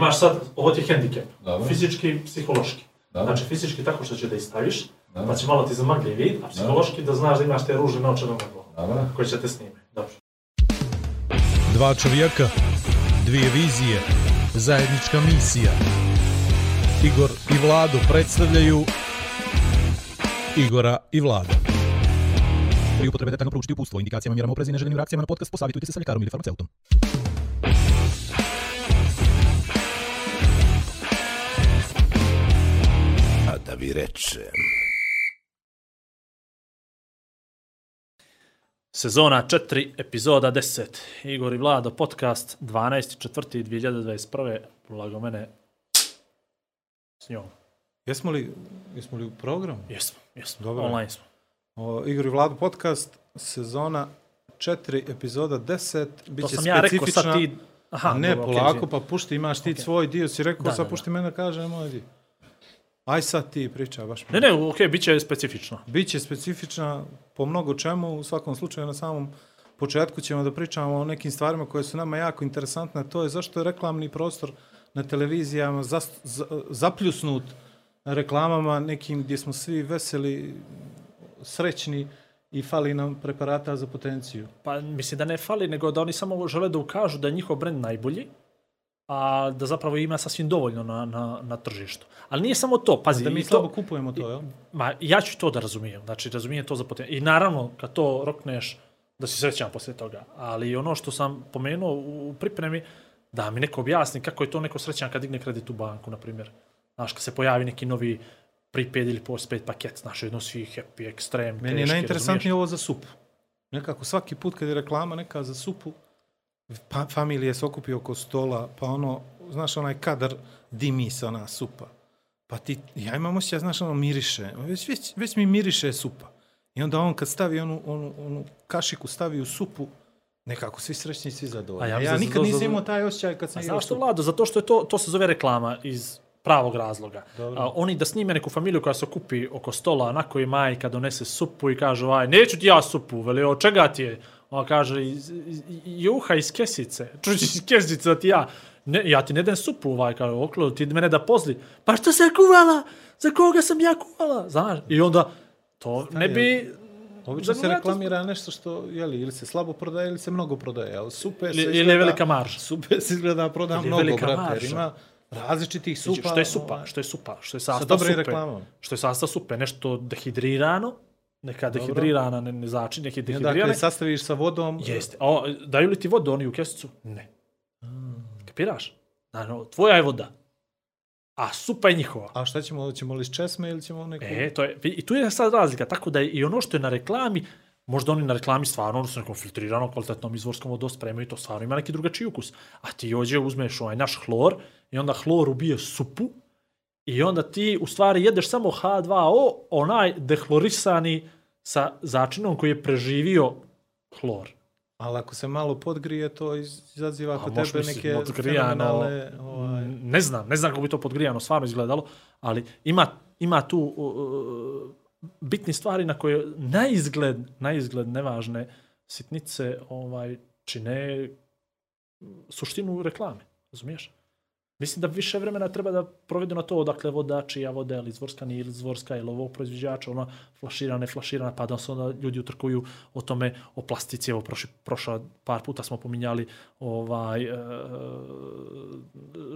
Imaš sad, ovo ti je hendikep, Dobro. fizički i psihološki. Dobro. Znači, fizički tako što će da istaviš, Dobro. pa će malo ti zamagli vid, a psihološki da znaš da imaš te ružne naočare na glavu, Dobro. koje će te snimiti. Dobro. Dva čovjeka, dvije vizije, zajednička misija. Igor i Vlado predstavljaju Igora i Vlada. Pri upotrebe detaljno proučiti upustvo indikacijama, mjerama oprezi i neželjenim reakcijama na podcast, posavitujte se sa ljekarom ili farmaceutom. Vi rečem. Sezona 4, epizoda 10. Igor i Vlado, podcast 12.4.2021. Blago mene s njom. Jesmo li, jesmo li u programu? Jesmo, jesmo. Dobro. Online smo. O, Igor i Vlado podcast, sezona 4, epizoda 10. Biće To sam ja rekao, sad ti... Aha, ne, dobro, polako, izvini. pa pušti, imaš ti Okej. svoj dio, si rekao, Da, sad da, da. pušti mene da kaže, moj dio. Aj sad ti priča, baš. Ne, ne, okej, bit će specifično. Biće specifična po mnogo čemu, u svakom slučaju na samom početku ćemo da pričamo o nekim stvarima koje su nama jako interesantne, to je zašto je reklamni prostor na televizijama zas, za, zapljusnut reklamama nekim gdje smo svi veseli, srećni i fali nam preparata za potenciju. Pa mislim da ne fali, nego da oni samo žele da ukažu da je njihov brend najbolji, a da zapravo ima sasvim dovoljno na, na, na tržištu. Ali nije samo to, pazi. Da mi i to, slabo kupujemo to, jel? Ma, ja ću to da razumijem, znači razumijem to za potenciju. I naravno, kad to rokneš, da si srećan poslije toga. Ali ono što sam pomenuo u pripremi, da mi neko objasni kako je to neko srećan kad digne kredit u banku, na primjer. Znaš, kad se pojavi neki novi prepaid ili postpaid paket, znaš, jedno svi happy, extreme, Meni je teški, najinteresantnije ovo za supu. Nekako svaki put kad je reklama neka za supu, pa, familije se okupi oko stola, pa ono, znaš, onaj kadar dimi se ona supa. Pa ti, ja imam osjećaj, znaš, ono miriše, već, već, već mi miriše supa. I onda on kad stavi onu, onu, onu kašiku, stavi u supu, nekako svi srećni, svi zadovoljni. Ja Ja, da nikad nisam imao taj osjećaj kad sam jeo zašto. Vlado? Zato što je to, to se zove reklama iz pravog razloga. Dobro. A, oni da snime neku familiju koja se okupi oko stola, na koji majka donese supu i kaže, aj, neću ti ja supu, veli, od čega ti je? Ona kaže, juha iz kesice. Čuš iz kesice da ti ja, ne, ja ti ne dajem supu, ovaj, kaže, oklo, ti mene da pozli. Pa što se kuvala? Za koga sam ja kuvala? Znaš? I onda, to ne bi... Obično se reklamira nešto što, jeli, ili se slabo prodaje ili se mnogo prodaje, ali supe se Ili, ili je velika marža. Supe se izgleda proda Ili mnogo, brate, ima različitih supa. Što je supa? ovaj, Što je supa? Što je sastav supe? reklamama. Što je sastav supe? Nešto dehidrirano, neka dehidrirana ne, ne I onda dehidrirane. je sastaviš sa vodom, Jeste. A daju li ti vodu oni u kesicu? Ne. Kapiraš? Naravno, tvoja je voda. A supa je njihova. a šta ćemo, ćemo li s česme ili ćemo neku... E, to je, i tu je sad razlika, tako da je i ono što je na reklami, možda oni na reklami stvarno, ono su nekom filtriranom, kvalitetnom izvorskom vodu spremaju, to stvarno ima neki drugačiji ukus. A ti ođe uzmeš ovaj naš hlor i onda hlor ubije supu i onda ti u stvari jedeš samo H2O, onaj dehlorisani sa začinom koji je preživio hlor. Ali ako se malo podgrije, to iz- izaziva kod tebe misliti, neke fenomenalne... Ovaj, Ne znam, ne znam kako bi to podgrijano stvarno izgledalo, ali ima, ima tu uh, bitni stvari na koje na izgled, na izgled nevažne sitnice ovaj čine suštinu reklame, razumiješ? Mislim da više vremena treba da provedu na to odakle voda čija voda, ili izvorska, nije izvorska, ili ovog proizvođača, ono flaširana, flaširana, pa da se onda ljudi utrkuju o tome, o plastici, evo prošli, prošla par puta smo pominjali ovaj, e,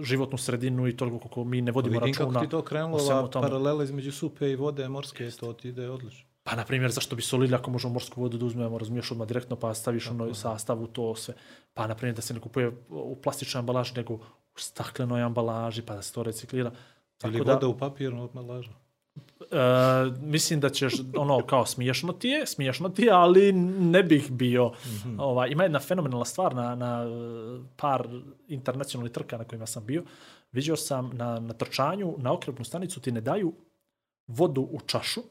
životnu sredinu i toliko koliko mi ne vodimo vidim računa. kako ti to krenulo, ova paralela između supe i vode morske, to ti ide odlično. Pa, na primjer, zašto bi solili ako možemo morsku vodu da uzmemo, razumiješ odmah direktno, pa staviš ono sastavu, to sve. Pa, na primjer, da se ne kupuje u plastičnoj ambalaži, nego u staklenoj ambalaži, pa da se to reciklira. Ili Tako da, voda u papirnu ambalažu. e, mislim da ćeš, ono, kao smiješno ti je, smiješno ti je, ali ne bih bio. Mhm. Ova, ima jedna fenomenalna stvar na, na par internacionalnih trka na kojima sam bio. Vidio sam na, na trčanju, na okrepnu stanicu ti ne daju vodu u čašu,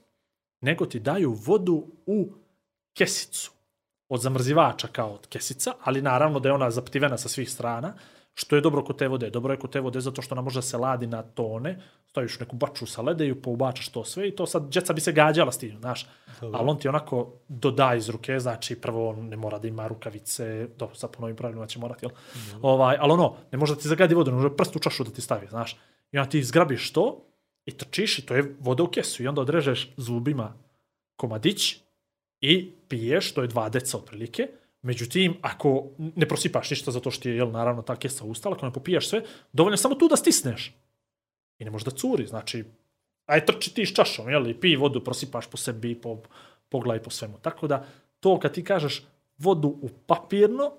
nego ti daju vodu u kesicu od zamrzivača kao od kesica, ali naravno da je ona zaptivena sa svih strana. Što je dobro kod te vode? Dobro je kod te vode zato što ona može da se ladi na tone, staviš neku baču sa ledeju, poubačaš to sve i to sad djeca bi se gađala s tim, znaš. Ali on ti onako doda iz ruke, znači prvo on ne mora da ima rukavice, dobro, sad po novim pravilima će morati, jel? Ovaj, ali ono, ne može da ti zagadi vodu, ne može prst u čašu da ti stavi, znaš. I onda ti zgrabiš to i trčiš i to je voda u kesu i onda odrežeš zubima komadić i piješ, to je dva deca otprilike. Međutim, ako ne prosipaš ništa zato što je, jel, naravno, ta kesa ustala, ako ne popijaš sve, dovoljno samo tu da stisneš. I ne može da curi, znači, aj trči ti s čašom, jel, i pij vodu, prosipaš po sebi, po, po glavi, po svemu. Tako da, to kad ti kažeš vodu u papirno,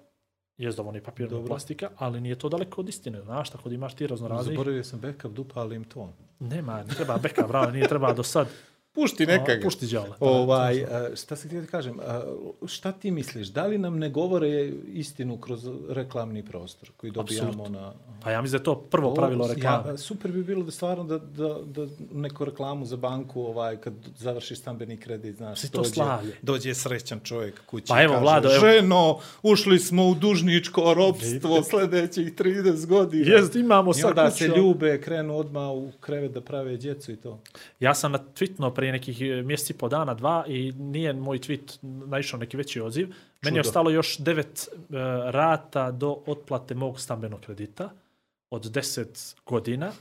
je da on je papirna Dobro. plastika, ali nije to daleko od istine, znaš, tako da imaš ti raznoraznih. Zaboravio sam backup, dupalim ton. Nema, ne treba beka, bravo, nije treba do sad. Pušti neka ga. Pušti đale. Ovaj, a, šta se htio da kažem, a, šta ti misliš, da li nam ne govore istinu kroz reklamni prostor koji dobijamo Apsolutno. na... Pa ja mislim da je to prvo pravilo reklame. Ja, super bi bilo da stvarno da, da, da neku reklamu za banku, ovaj, kad završi stambeni kredit, znaš, Si to slavlje. dođe srećan čovjek kući Pa i evo, kaže, Vlado, evo. ženo, ušli smo u dužničko ropstvo sljedećih 30 godina. Jest, imamo I sad onda kuću. se ljube, krenu odmah u krevet da prave djecu i to. Ja sam na tweetno prije nekih e, mjeseci po dana, dva, i nije moj tweet naišao neki veći odziv. Meni je Čudo. ostalo još devet e, rata do otplate mog stambenog kredita od 10 godina.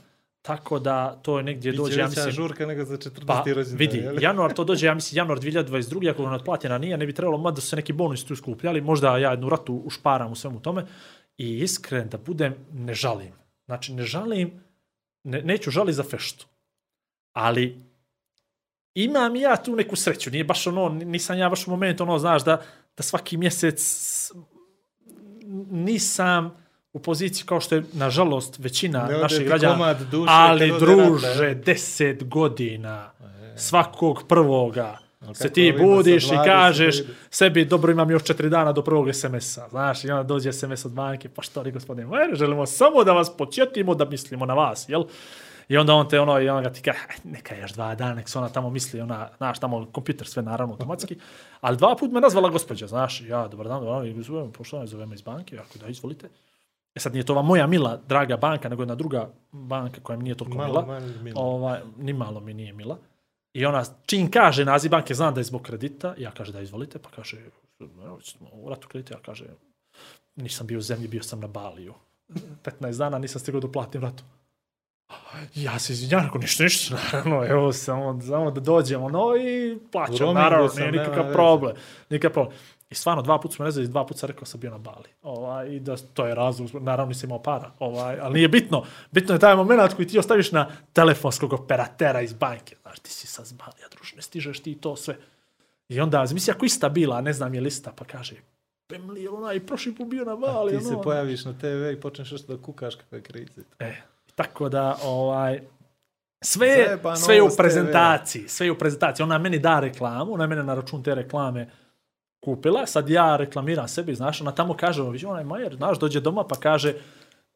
Tako da to je negdje dođe, Biće ja veća mislim... žurka nego za 40. Pa, rođendan. vidi, je li? januar to dođe, ja mislim, januar 2022. Ako ona otplatjena nije, ne bi trebalo mada su se neki bonus tu skupljali, možda ja jednu ratu ušparam u svemu tome. I iskren da budem, ne žalim. Znači, ne žalim, ne, neću žali za feštu. Ali, imam i ja tu neku sreću. Nije baš ono, nisam ja baš u momentu ono, znaš, da, da svaki mjesec nisam u poziciji kao što je, nažalost, većina Ne naših građana. duše ali, druže, deset godina, svakog prvoga, se ti sa budiš i 20 kažeš ide? sebi, dobro, imam još četiri dana do prvog SMS-a. Znaš, i onda dođe SMS od banke, pa što li, gospodine Majer, želimo samo da vas početimo da mislimo na vas, jel? I onda on te ono, i onda ti kaže, "Aj, neka još dva dana, nek se ona tamo misli, ona, znaš, tamo kompjuter sve naravno automatski. Ali dva put me nazvala gospođa, znaš, ja, dobar dan, dobar dan, i zovem, poštovanje, zovem iz banke, ako da, izvolite. E sad nije to ova moja mila, draga banka, nego jedna druga banka koja mi nije toliko Malo, mila. malo mila. Ovaj, ni malo mi nije mila. I ona, čim kaže naziv banke, znam da je zbog kredita, ja kaže da izvolite, pa kaže, u ratu kredita, ja kaže, nisam bio u zemlji, bio sam na Baliju. 15 dana nisam stigao da platim ratu. Ja se izvinjam, ako ništa, ništa, naravno, evo, samo, samo da dođemo, no i plaćam, naravno, sam, nije nikakav problem, nikakav problem. I stvarno, dva puta smo rezali, dva puta sam rekao sam bio na Bali. Ovaj, I da to je razlog, naravno nisam imao para, ovaj, ali nije bitno. Bitno je taj moment koji ti ostaviš na telefonskog operatera iz banke. Znaš, ti si sad z Balija, druže, ne stižeš ti to sve. I onda, zamisli ako ista bila, a ne znam je lista, pa kaže, Pemli, onaj prošli put bio na Bali. Ti ono, se pojaviš na TV i počneš još da kukaš kakve krize. E, tako da, ovaj, sve, je- Zajebano sve je u prezentaciji, sve je u prezentaciji. Ona meni da reklamu, ona mene na račun te reklame kupila, sad ja reklamiram sebi, znaš, ona tamo kaže, vidi onaj Majer, znaš, dođe doma pa kaže,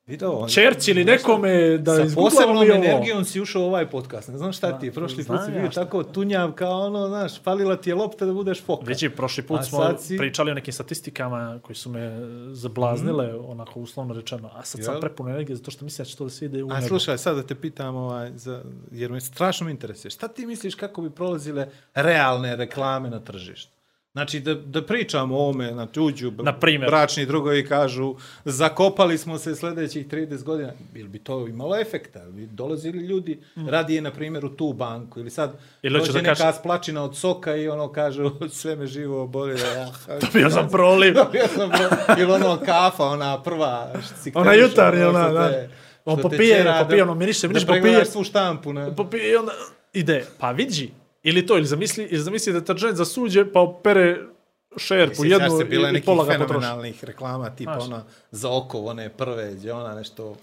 Video, Čerci ili nekome da sa posebnom energijom si ušao u ovaj podcast. Ne znam šta ti je, prošli put si ja bio šta. tako tunjav kao ono, znaš, falila ti je lopta da budeš foka. Već prošli put A smo si- pričali o nekim statistikama koji su me zablaznile, onako uslovno rečeno, a sad sam prepuno energije zato što mislim da će to da se ide u A slušaj, sad da te pitam, ovaj, za, jer me strašno me interesuje. Šta ti misliš kako bi prolazile realne reklame na tržištu? Znači, da, da pričamo o ovome, znači, uđu Na primjer. bračni drugovi kažu, zakopali smo se sljedećih 30 godina. Bil bi to imalo efekta? Bi dolazili ljudi, radije, na primjer, u tu banku. Ili sad Mm. Ili dođe da neka kažem- splačina od soka i ono kaže, sve me živo boli. Bio sam proliv. Dobio sam bro, ili ono kafa, ona prva. Ona jutarnja, ona, da. On popije, popije, da- ono miriše, Da miriše, pregledaš popije. svu štampu, ne? popije i onda ide. Pa vidi. Ili to, ili zamisli, ili zamisli deterđent za suđe, pa opere šerpu, Sjećaš jednu se, i, pola ga potroši. fenomenalnih reklama, tipa Znaš. ona za oko, one prve, gdje ona nešto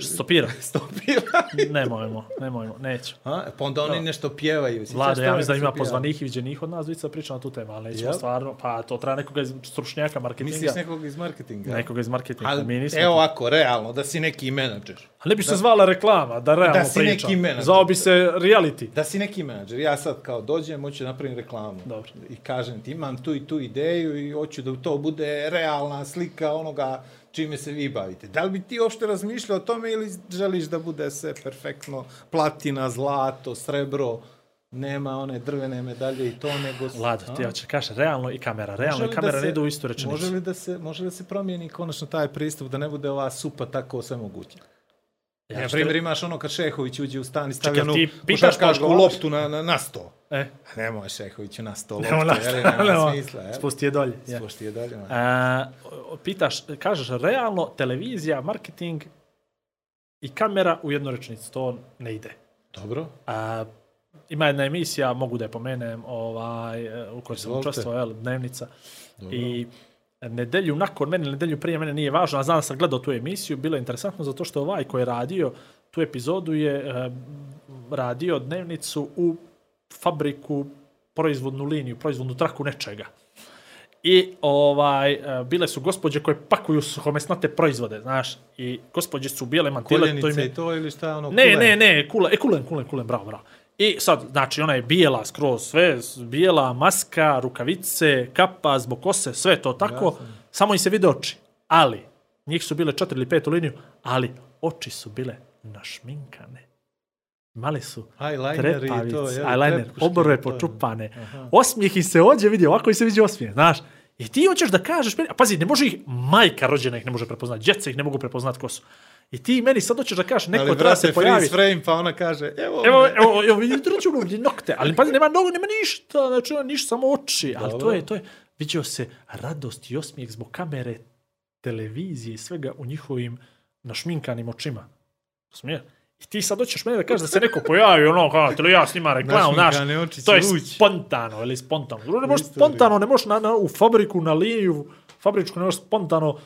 Stopira. stopira. Nemojmo, nemojmo, neću. A, pa onda oni nešto pjevaju. Sjećaš Vlado, ja mislim da ima pozvanih i viđenih od nas dvica priča na tu temu, ali nećemo Jel? stvarno, pa to treba nekoga iz stručnjaka marketinga. Misliš nekog iz marketinga? Nekoga iz marketinga, Ali, mi nismo. evo ovako, realno, da si neki menadžer. A ne bi se zvala reklama, da realno Da si pričam. neki menadžer. Zvao bi se reality. Da si neki menadžer, ja sad kao dođem, hoću napravim reklamu. Dobro. I kažem ti, imam tu i tu ideju i hoću da to bude realna slika onoga čime se vi bavite. Da li bi ti uopšte razmišljao o tome ili želiš da bude sve perfektno, platina, zlato, srebro, nema one drvene medalje i to, nego... Lado, ti ja će kažeš, realno i kamera. Realno i kamera ne idu u istu rečenicu. Može li, da se, može li da se promijeni konačno taj pristup, da ne bude ova supa tako sve moguće? Ja, na što- primjer, imaš ono kad Šehović uđe u stan i stavi onu košarkašku loptu na, na, na sto. E, Nemoj Šehoviću na sto loptu, Nemo na jel, nema smisla. Jel? Spusti je dolje. Ja. Spušti je dalje. ma. A, pitaš, kažeš, realno, televizija, marketing i kamera u jednu rečenicu. To ne ide. Dobro. A, ima jedna emisija, mogu da je pomenem, ovaj, e, u kojoj sam učestvovao, dnevnica. I nedelju nakon mene, nedelju prije mene nije važno, a znam da sam gledao tu emisiju, bilo je interesantno zato što ovaj koji je radio tu epizodu je e, radio dnevnicu u fabriku, proizvodnu liniju, proizvodnu traku nečega. I ovaj, e, bile su gospođe koje pakuju suhomesnate proizvode, znaš, i gospođe su bijele mantile, to im Koljenice je, i to ili šta ono? Ne, kulen? ne, ne, kulen, e, kulen, kulen, kulen, bravo, bravo. I sad, znači, ona je bijela skroz, sve, bijela maska, rukavice, kapa, zbog kose, sve to tako, Jasno. samo im se vide oči. Ali, njih su bile četiri ili pet u liniju, ali oči su bile našminkane. Imali su i to, trepavice, jel, eyeliner, obrve počupane. Osmijeh im se ođe vidi, ovako im se vidi osmijeh, znaš. I ti hoćeš da kažeš, a pazi, ne može ih, majka rođena ih ne može prepoznati, djeca ih ne mogu prepoznati ko su. I ti meni sad hoćeš da kažeš, neko Ali, treba brate, se pojavi. frame, pa ona kaže, evo, Evo, me. evo, evo, vidi računu gdje nokte, ali pazi, nema nogu, nema ništa, znači ona ništa, samo oči, ali to je, to je, vidio se radost i osmijeh zbog kamere, televizije i svega u njihovim našminkanim očima. Smije? I ti sad hoćeš mene da kažeš da se neko pojavi, ono, kao, tele ja snima reklamu, znaš, to je spontano, ili spontano. Ne možeš spontano, ne možeš na, na, u fabriku, na liniju, fabričku, ne možeš spontano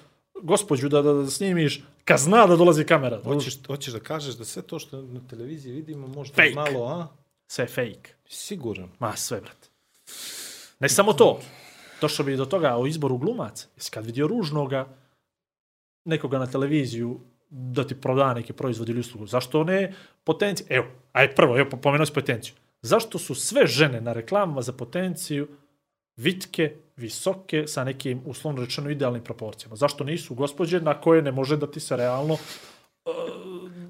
gospođu da, da, da snimiš, kad zna da dolazi kamera. Hoćeš, hoćeš da kažeš da sve to što na televiziji vidimo možda Fake. malo, a? Sve fake. Siguran. Ma sve, brate. Ne samo to. Došlo bi do toga o izboru glumaca. Jesi kad vidio ružnoga nekoga na televiziju da ti proda neki proizvod ili uslugu. Zašto ne potenciju? Evo, aj prvo, evo, pomenuo si potenciju. Zašto su sve žene na reklamama za potenciju vitke, visoke, sa nekim, uslovno rečeno, idealnim proporcijama? Zašto nisu gospođe na koje ne može da ti se realno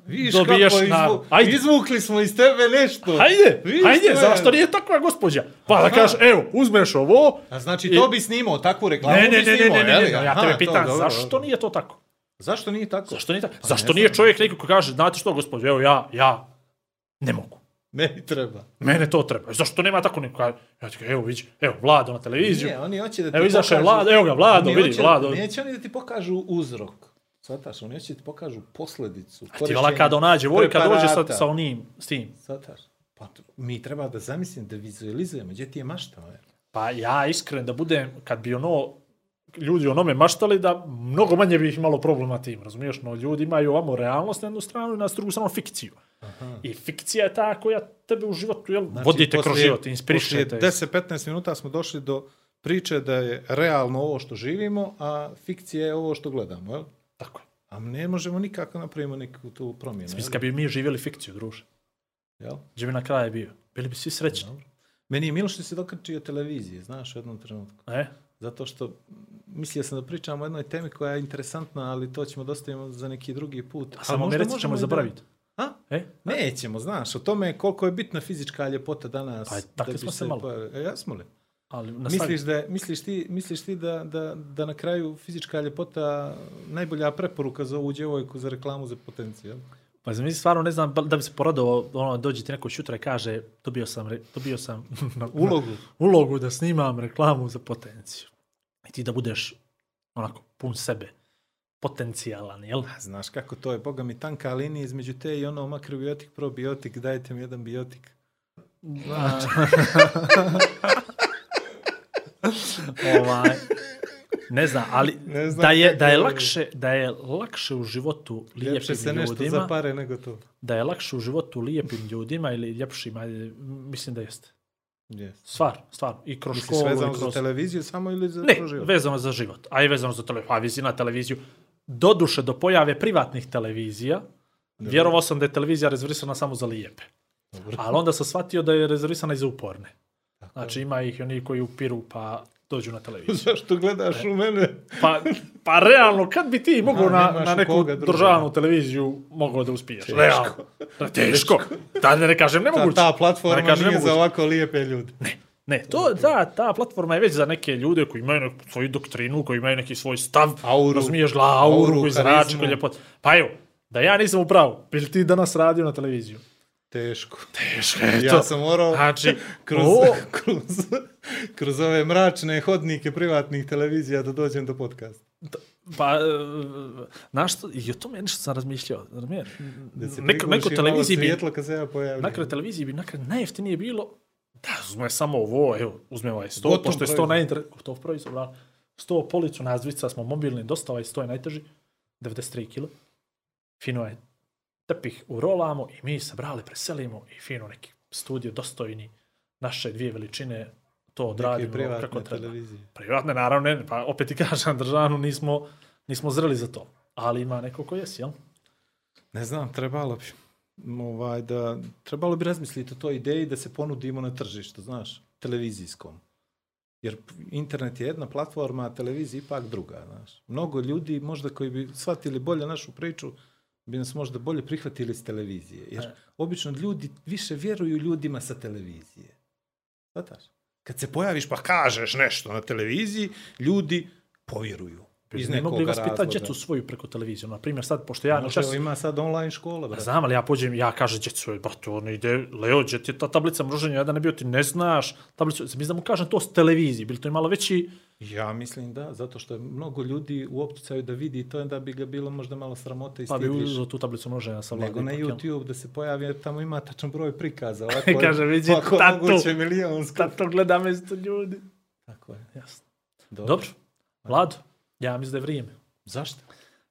Viš Dobijaš kako na- izvu... Ajde. izvukli smo iz tebe nešto. Hajde, Viš hajde, to je. zašto nije takva gospođa? Pa da Aha. kažeš, evo, uzmeš ovo, A znači I- to bi snimao, takvu reklamu Ne, ne, bi ne, ne, snimao, ne, ne, je ne, li? ja Aha, tebe to, dobro, zašto dobro. nije to tako? Zašto nije tako? Zašto nije tako? Pa zašto ne nije čovjek neko ko kaže, znate što, gospođo, evo ja, ja ne mogu. Meni treba. Mene to treba. Zašto nema tako neko ja ti evo vidi, evo Vlado na televiziju. Ne, oni hoće da ti Evo izašao je Vlado, evo ga, Vlado, vidi, hoće- Vlado. Neće oni da ti pokažu uzrok. Svataš, oni hoće da ti pokažu posledicu. A ti vala kada nađe Vojka, dođe sa, sa onim, s tim. Svataš. Pa mi treba da zamislim, da vizualizujemo. Gdje ti je mašta? Je? Pa ja iskren da budem, kad bi ono, ljudi o onome maštali, da mnogo manje bi ih imalo problema tim, razumiješ? No, ljudi imaju ovamo realnost na jednu stranu i na drugu stranu fikciju. Aha. I fikcija je ta koja tebe u životu, jel, Znači, vodite kroz poslije- život, inspirišete. Poslije 10-15 minuta smo došli do priče da je realno ovo što živimo, a fikcija je ovo što gledamo. Jel? Tako je. A ne možemo nikako napravimo neku tu promjenu. Jel? kad bi mi živjeli fikciju, druže, Jel? gdje bi na kraju bio? Bili bi svi srećni. Meni je milo što si dokačio televizije, znaš, u jednom trenutku. E? Zato što mislio sam da pričamo o jednoj temi koja je interesantna, ali to ćemo dostavimo za neki drugi put. A Ali samo mi možemo ćemo i da- zaboraviti. A? E? Nećemo, znaš, o tome koliko je bitna fizička ljepota danas. Pa, da takli bi smo se malo. pojavili. E, jasmo li? Ali na Misliš da, misliš ti, misliš ti da, da, da na kraju fizička ljepota najbolja preporuka za ovu djevojku za reklamu za potenciju? jel? Pa znam, mislim, stvarno ne znam da bi se poradao, ono, dođe ti neko šutra i kaže, dobio sam, re- dobio sam na, Ulogu. ulogu da snimam reklamu za potenciju. I ti da budeš onako pun sebe, potencijalan, jel? Znaš kako to je, boga mi tanka linija između te i ono makrobiotik, probiotik, dajte mi jedan biotik. ovaj, ne znam, ali Ne znam da je, da je lakše, da je lakše u životu Ljepše lijepim se nešto ljudima, za pare nego to. da je lakše u životu lijepim ljudima ili ljepšim, ajde, mislim da jeste. Yes. Stvar, stvar. I kroz Misliš školu, vezano i za kroz... televiziju samo ili za Ne, kroz život? vezano za život. A i vezano za televiziju. A visi na televiziju. Doduše, do pojave privatnih televizija, vjerovao sam da je televizija rezervisana samo za lijepe. Dobro. Ali onda sam shvatio da je rezervisana i za uporne. Znači ima ih oni koji upiru pa dođu na televiziju. Zašto gledaš u mene? Pa, pa realno, kad bi ti mogao na, na neku državnu televiziju mogao da uspiješ? Teško. Realno. Da, teško. Da ne, ne kažem Ta, nemoguće. ta Da platforma ne kažem nije nemoguće. za ovako lijepe ljude. Ne, to, ta, ta platforma je već za neke ljude koji imaju neku svoju doktrinu, koji imaju neki svoj stav, Auru. razumiješ, gla, auru, Auru, koji zrači, koji ljepot. Pa evo, da ja nisam upravo, bi li ti danas radio na televiziju? Teško. Teško Ja sam morao Znači, kroz, o, kroz, kroz ove mračne hodnike privatnih televizija da dođem do podcasta. pa, e, znaš što, i o tome nešto sam razmišljao. razumiješ? Da se Neko, neko televiziji bi, svjetlo kad se ja pojavljam. na kraju televiziji bi nakon najjeftinije bilo da uzme samo ovo, evo, uzme ovaj sto, Gotov pošto je sto proizvod. najinter... Gotov proizvod, da. Sto policu, nas dvica smo mobilni, dosta ovaj sto je najteži, 93 kilo. Fino je tepih urolamo i mi se brali, preselimo i fino neki studio dostojni naše dvije veličine to odradimo kako privatne treba. televizije. Privatne, naravno, ne, pa opet ti kažem, državnu nismo, nismo zreli za to. Ali ima neko ko jesi, jel? Ne znam, trebalo bi. Ovaj, da, trebalo bi razmisliti o toj ideji da se ponudimo na tržištu, znaš, televizijskom. Jer internet je jedna platforma, a televizija ipak druga, znaš. Mnogo ljudi možda koji bi shvatili bolje našu priču, bi nas možda bolje prihvatili s televizije. Jer E. obično ljudi više vjeruju ljudima sa televizije. Svataš? Kad se pojaviš pa kažeš nešto na televiziji, ljudi povjeruju. Iz ne nekog razloga. djecu svoju preko televizije. Na primjer, sad, pošto ja Može, evo, ima sad online škola, brate. znam, ali ja pođem, ja kažem djecu, brate, on ide, Leo, gdje ti je ta tablica mroženja, ja da ne bio, ti ne znaš tablicu, mislim da mu kažem to s televiziji, bili to je malo veći, Ja mislim da, zato što je mnogo ljudi u opticaju da vidi to, da bi ga bilo možda malo sramote i pa bi uzeo tu tablicu mroženja sa. Nego na? YouTube da se pojavi, jer tamo ima tačan broj prikaza. Ovako Kaže, vidi, ovako tatu. moguće milijonsko. Tad to gleda mesto ljudi. Tako je. Jasno. Dobro. Dobro, Vlado, ja mislim da je vrijeme. Zašto?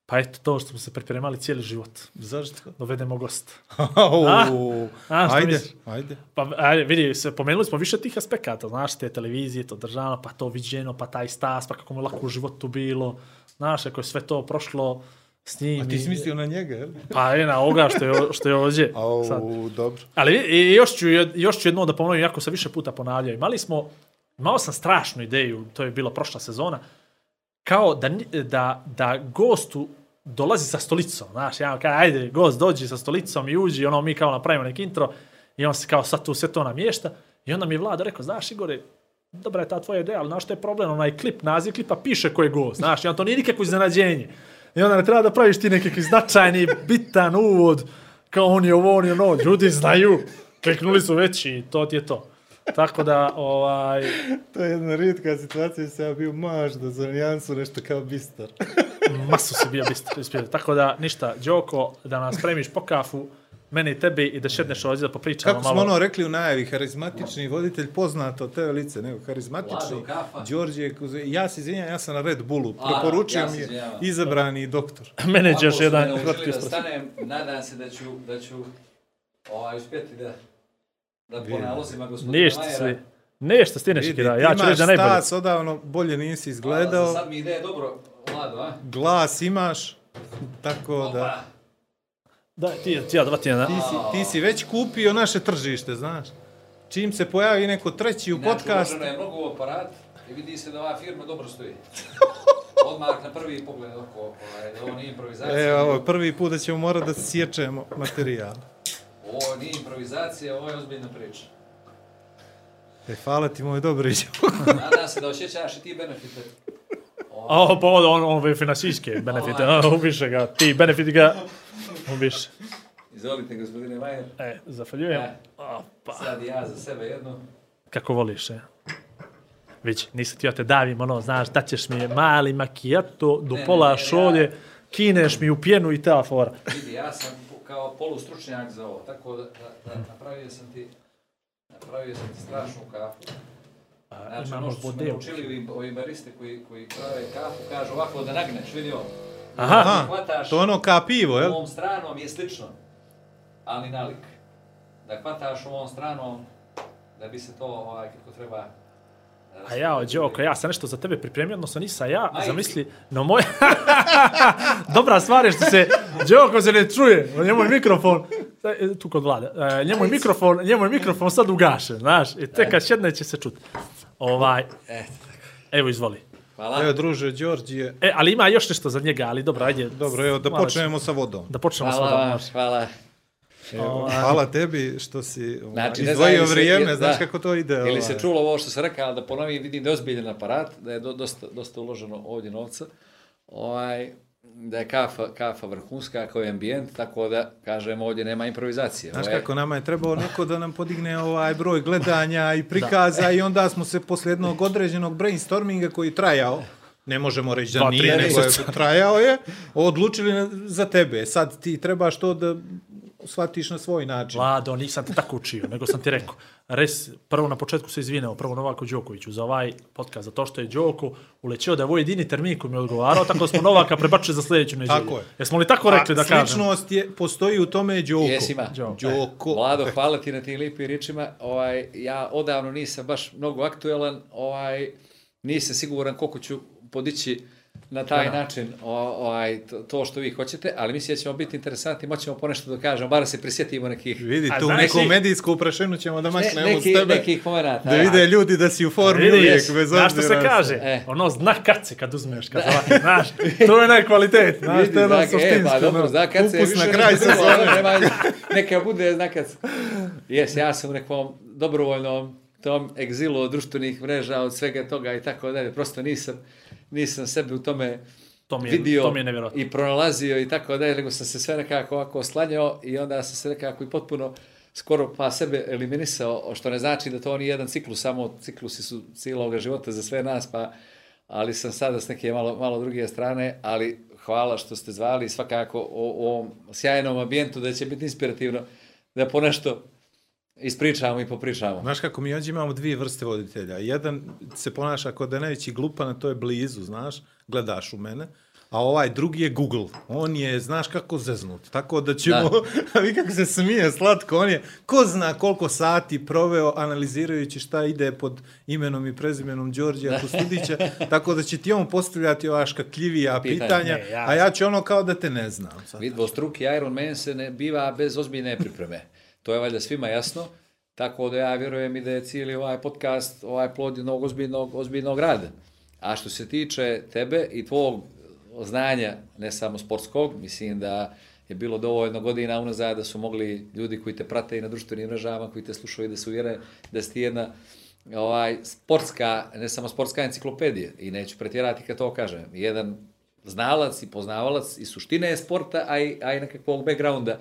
Pa eto to što smo se pripremali cijeli život. Zašto? Dovedemo gosta. A, što ajde, misliš? ajde. Pa ajde, vidi, se, pomenuli smo više tih aspekata, znaš, te televizije, to državno, pa to viđeno, pa taj stas, pa kako mu lako u životu bilo, znaš, ako je sve to prošlo s njim. A ti si mislio na njega, jel? Pa je na ovoga što je, što je ovdje. Au, sad. dobro. Ali i još ću, još ću jedno da ponovim, jako se više puta ponavljaju. Imali smo, imao sam strašnu ideju, to je bila prošla sezona, kao da, da, da gostu dolazi sa stolicom, znaš, ja kao, ajde, gost dođi sa stolicom i uđi, ono, mi kao napravimo neki intro i on se kao sad tu sve to namješta i onda mi je vlada rekao, znaš, Igore, dobra je ta tvoja ideja, ali znaš što je problem, onaj klip, naziv klipa piše ko je gost, znaš, i on to nije nikakvo iznenađenje. I onda ne treba da praviš ti nekakvi značajni, bitan uvod, kao on je ovo, on je ono, ljudi znaju, kliknuli su već i to ti je to. Tako da, ovaj, To je jedna rijetka situacija da sam ja bio mažda za nijansu nešto kao bistar. masu si bio bistar. ispio. Tako da, ništa, Đoko, da nas spremiš po kafu, mene i tebi i da šedneš ovdje da popričamo Kako smo malo. ono rekli u najavi, harizmatični voditelj poznato te lice, nego harizmatični. Đorđe, Kuze- ja se izvinjam, ja sam na Red Bullu, preporučio ja mi je izabrani doktor. Menedžer još Ako jedan me da stanem, nadam se da ću, da ću ovaj, uspjeti da, da po nalozima gospodina Ništa Majera. svi. Ništa, stine Vidi, šikira. ti Ja ću reći da imaš najbolje. stas, odavno bolje nisi Hvala, izgledao, Sad mi ide dobro, Vlado, a? glas imaš, tako da... Opa. Da, ti, ti ja dva tjedna. Ti si, ti si već kupio naše tržište, znaš. Čim se pojavi neko treći u podcastu, uloženo je mnogo aparat i vidi se da ova firma dobro stoji. Odmah na prvi pogled oko, ovaj, da ovo nije improvizacija. e, ovo, nego- prvi put da ćemo morati da sjećemo materijal. Ovo nije improvizacija, ovo je ozbiljna priča. E, hvala ti moj Dobrić. Nadam se da osjećaš i ti benefite. A ovo pa on, on, finansijske benefite. A, ubiše ga. Ti benefiti ga ubiše. Izvolite, gospodine Majer. E, zafaljujem. E. Opa. Sad ja za sebe jedno. Kako voliš, e? Vić, nisam ti ja te davim, ono, znaš, da ćeš mi mali makijato do Ne, pola ne, ne, šolje, ja- kineš mi u pjenu i ta fora. Vidi, ja sam kao polustručnjak za ovo, tako da, da, da napravio sam ti napravio sam ti strašnu kafu. Znači, imamo ono što bodeu. naučili ovi, ovi bariste koji, koji prave kafu, kažu ovako da nagneš, vidi ovo. Aha, Aha, hvataš, to ono ka pivo, jel? ovom stranom je slično, ali nalik. Da hvataš ovom stranom, da bi se to, ovaj, kako treba... A ja, Đoko, ja sam nešto za tebe pripremio, odnosno nisam ja, Majke. zamisli, no moj... Dobra stvar je što se, Đoko se ne čuje, njemu je mikrofon, e, tu kod vlada, e, njemu je mikrofon, njemu je mikrofon sad ugašen, znaš, i tek kad sjedne će se čuti. Ovaj, Evo, izvoli. Hvala. Evo, druže, Đorđije. E, ali ima još nešto za njega, ali dobro, ajde. Dobro, evo, da počnemo sa vodom. Da počnemo Hvala sa vodom. hvala. Evo, hvala tebi što si ovaj, Znači, ne izdvojio znam, ili se- vrijeme, da. znaš kako to ide. Ili se ovaj. čulo ovo što sam rekao, ali da ponovim, vidim da je ozbiljan aparat, da je do, dosta, dosta uloženo ovdje novca, ovaj, da je kafa, kafa vrhunska kao i ambijent, tako da, kažem, ovdje nema improvizacije. Znaš Ovo je- kako, nama je trebao neko da nam podigne ovaj broj gledanja i prikaza i onda smo se posle jednog određenog brainstorminga koji trajao, ne možemo reći da Dva, nije, nego je trajao je, odlučili za tebe. Sad ti trebaš to da shvatiš na svoj način. Vlado, nisam te tako učio, nego sam ti rekao. Res, prvo na početku se izvineo, prvo Novaku Đokoviću za ovaj podcast, za to što je Đoko ulećeo da je ovo jedini termin koji mi je odgovarao, tako da smo Novaka prebačili za sljedeću nedjelju. Tako je. Jesmo li tako rekli da A kažemo? sličnost je, postoji u tome Đoko. Jes, ima. Đoko. Đoko. Vlado, hvala ti na tim lipim riječima. Ovaj, ja odavno nisam baš mnogo aktuelan, ovaj, nisam siguran koliko ću podići na taj način o, ovaj, to, to što vi hoćete, ali mislim da ćemo biti interesantni, moćemo ponešto da kažemo, bar se prisjetimo nekih Vidi, tu znaš neku medijsku uprašenu ćemo da ne, maknemo neki, s tebe. nekih momenata. Da vide ljudi da si u formi Vidiš, uvijek, bez znaš što se obzira. kaže? E. Ono, zna kad se kad uzmeš, kad ovako, znaš, to je najkvalitet, znaš, Vidi, to je ono znak, e, suštinsko, pa dobro, zna kad se više na kraj ono, nema- neka bude, zna kad se... Jes, ja sam u nekom dobrovoljnom tom egzilu od društvenih mreža, od svega toga i tako dalje. Prosto nisam, nisam sebe u tome To mi je, vidio to mi je i pronalazio i tako dalje, nego sam se sve nekako ovako oslanjao i onda sam se nekako i potpuno skoro pa sebe eliminisao, što ne znači da to nije jedan ciklus, samo ciklusi su cijelog života za sve nas, pa ali sam sada s neke malo, malo druge strane, ali hvala što ste zvali svakako o, o ovom sjajnom ambijentu da će biti inspirativno da ponešto ispričamo i popričamo. Znaš kako, mi ovdje imamo dvije vrste voditelja. Jedan se ponaša kod da je najveći glupan, a to je blizu, znaš, gledaš u mene. A ovaj drugi je Google. On je, znaš kako zeznut. Tako da ćemo, da. vi kako se smije slatko, on je, ko zna koliko sati proveo analizirajući šta ide pod imenom i prezimenom Đorđija Kostudića, tako da će ti on postavljati ova škakljivija Pitanja. pitanja, Ne, ja a ja ću ono kao da te ne znam. Sad. Vid, dvostruki Iron Man se ne biva bez ozbiljne pripreme. To je valjda svima jasno. Tako da ja vjerujem i da je cijeli ovaj podcast ovaj plod jednog ozbiljnog, ozbiljnog rada. A što se tiče tebe i tvog znanja, ne samo sportskog, mislim da je bilo dovoljno godina unazad da su mogli ljudi koji te prate i na društvenim mrežama, koji te slušaju da se uvjere da si jedna ovaj, sportska, ne samo sportska enciklopedija, i neću pretjerati kad to kažem, jedan znalac i poznavalac i suštine sporta, a i, a i nekakvog backgrounda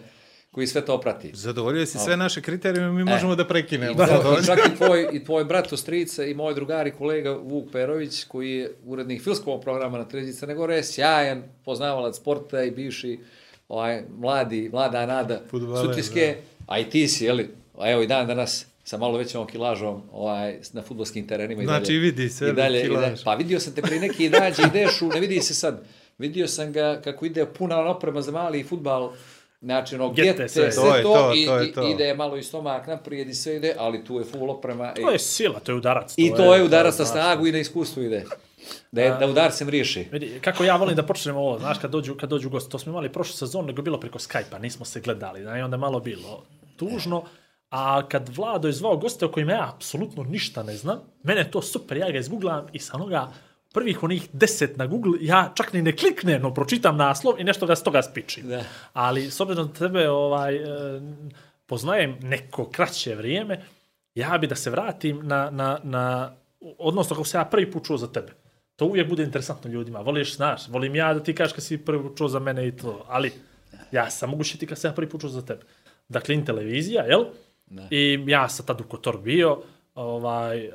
koji sve to prati. Zadovoljuje si sve naše kriterijume, mi možemo da prekinemo. Da, sad ovdje. čak i tvoj, i tvoj brat Ostrica i moj drugar i kolega Vuk Perović, koji je urednik filmskog programa na televiziji Crne Gore, sjajan poznavalac sporta i bivši ovaj, mladi, mlada nada Fudbaler, Sutiske, a i ti si, jeli, a evo i dan danas sa malo većom kilažom ovaj, na futbolskim terenima. i Znači, dalje, vidi se, i dalje, i kilaž. dalje. Pa vidio sam te prije neki gdje ideš u, ne vidi se sad, vidio sam ga kako ide puna oprema za mali futbal, Znači, ono, gete, sve. sve, To je to, to, i, to je to. ide malo i stomak naprijed i sve ide, ali tu je full oprema. To je sila, to je udarac. I to je udarac na znaš, snagu i na iskustvo ide. Da, je, da udarcem riješi. Vidi, kako ja volim da počnemo ovo, znaš, kad dođu, kad dođu gosti, to smo imali prošlu sezonu, nego je bilo preko Skype-a, nismo se gledali, da, i onda je malo bilo tužno, a kad Vlado je zvao goste o kojima ja apsolutno ništa ne znam, mene je to super, ja ga izgooglam i sa onoga prvih onih deset na Google, ja čak ni ne kliknem, no pročitam naslov i nešto ga s toga spičim. Da. Ali s obzirom da tebe ovaj, e, poznajem neko kraće vrijeme, ja bi da se vratim na, na, na odnosno kako se ja prvi put čuo za tebe. To uvijek bude interesantno ljudima. Voliš, znaš, volim ja da ti kažeš kad si prvi put čuo za mene i to, ali ja sam mogu ti kad sam ja prvi put čuo za tebe. Dakle, in televizija, jel? Da. I ja sam tad u Kotor bio, ovaj,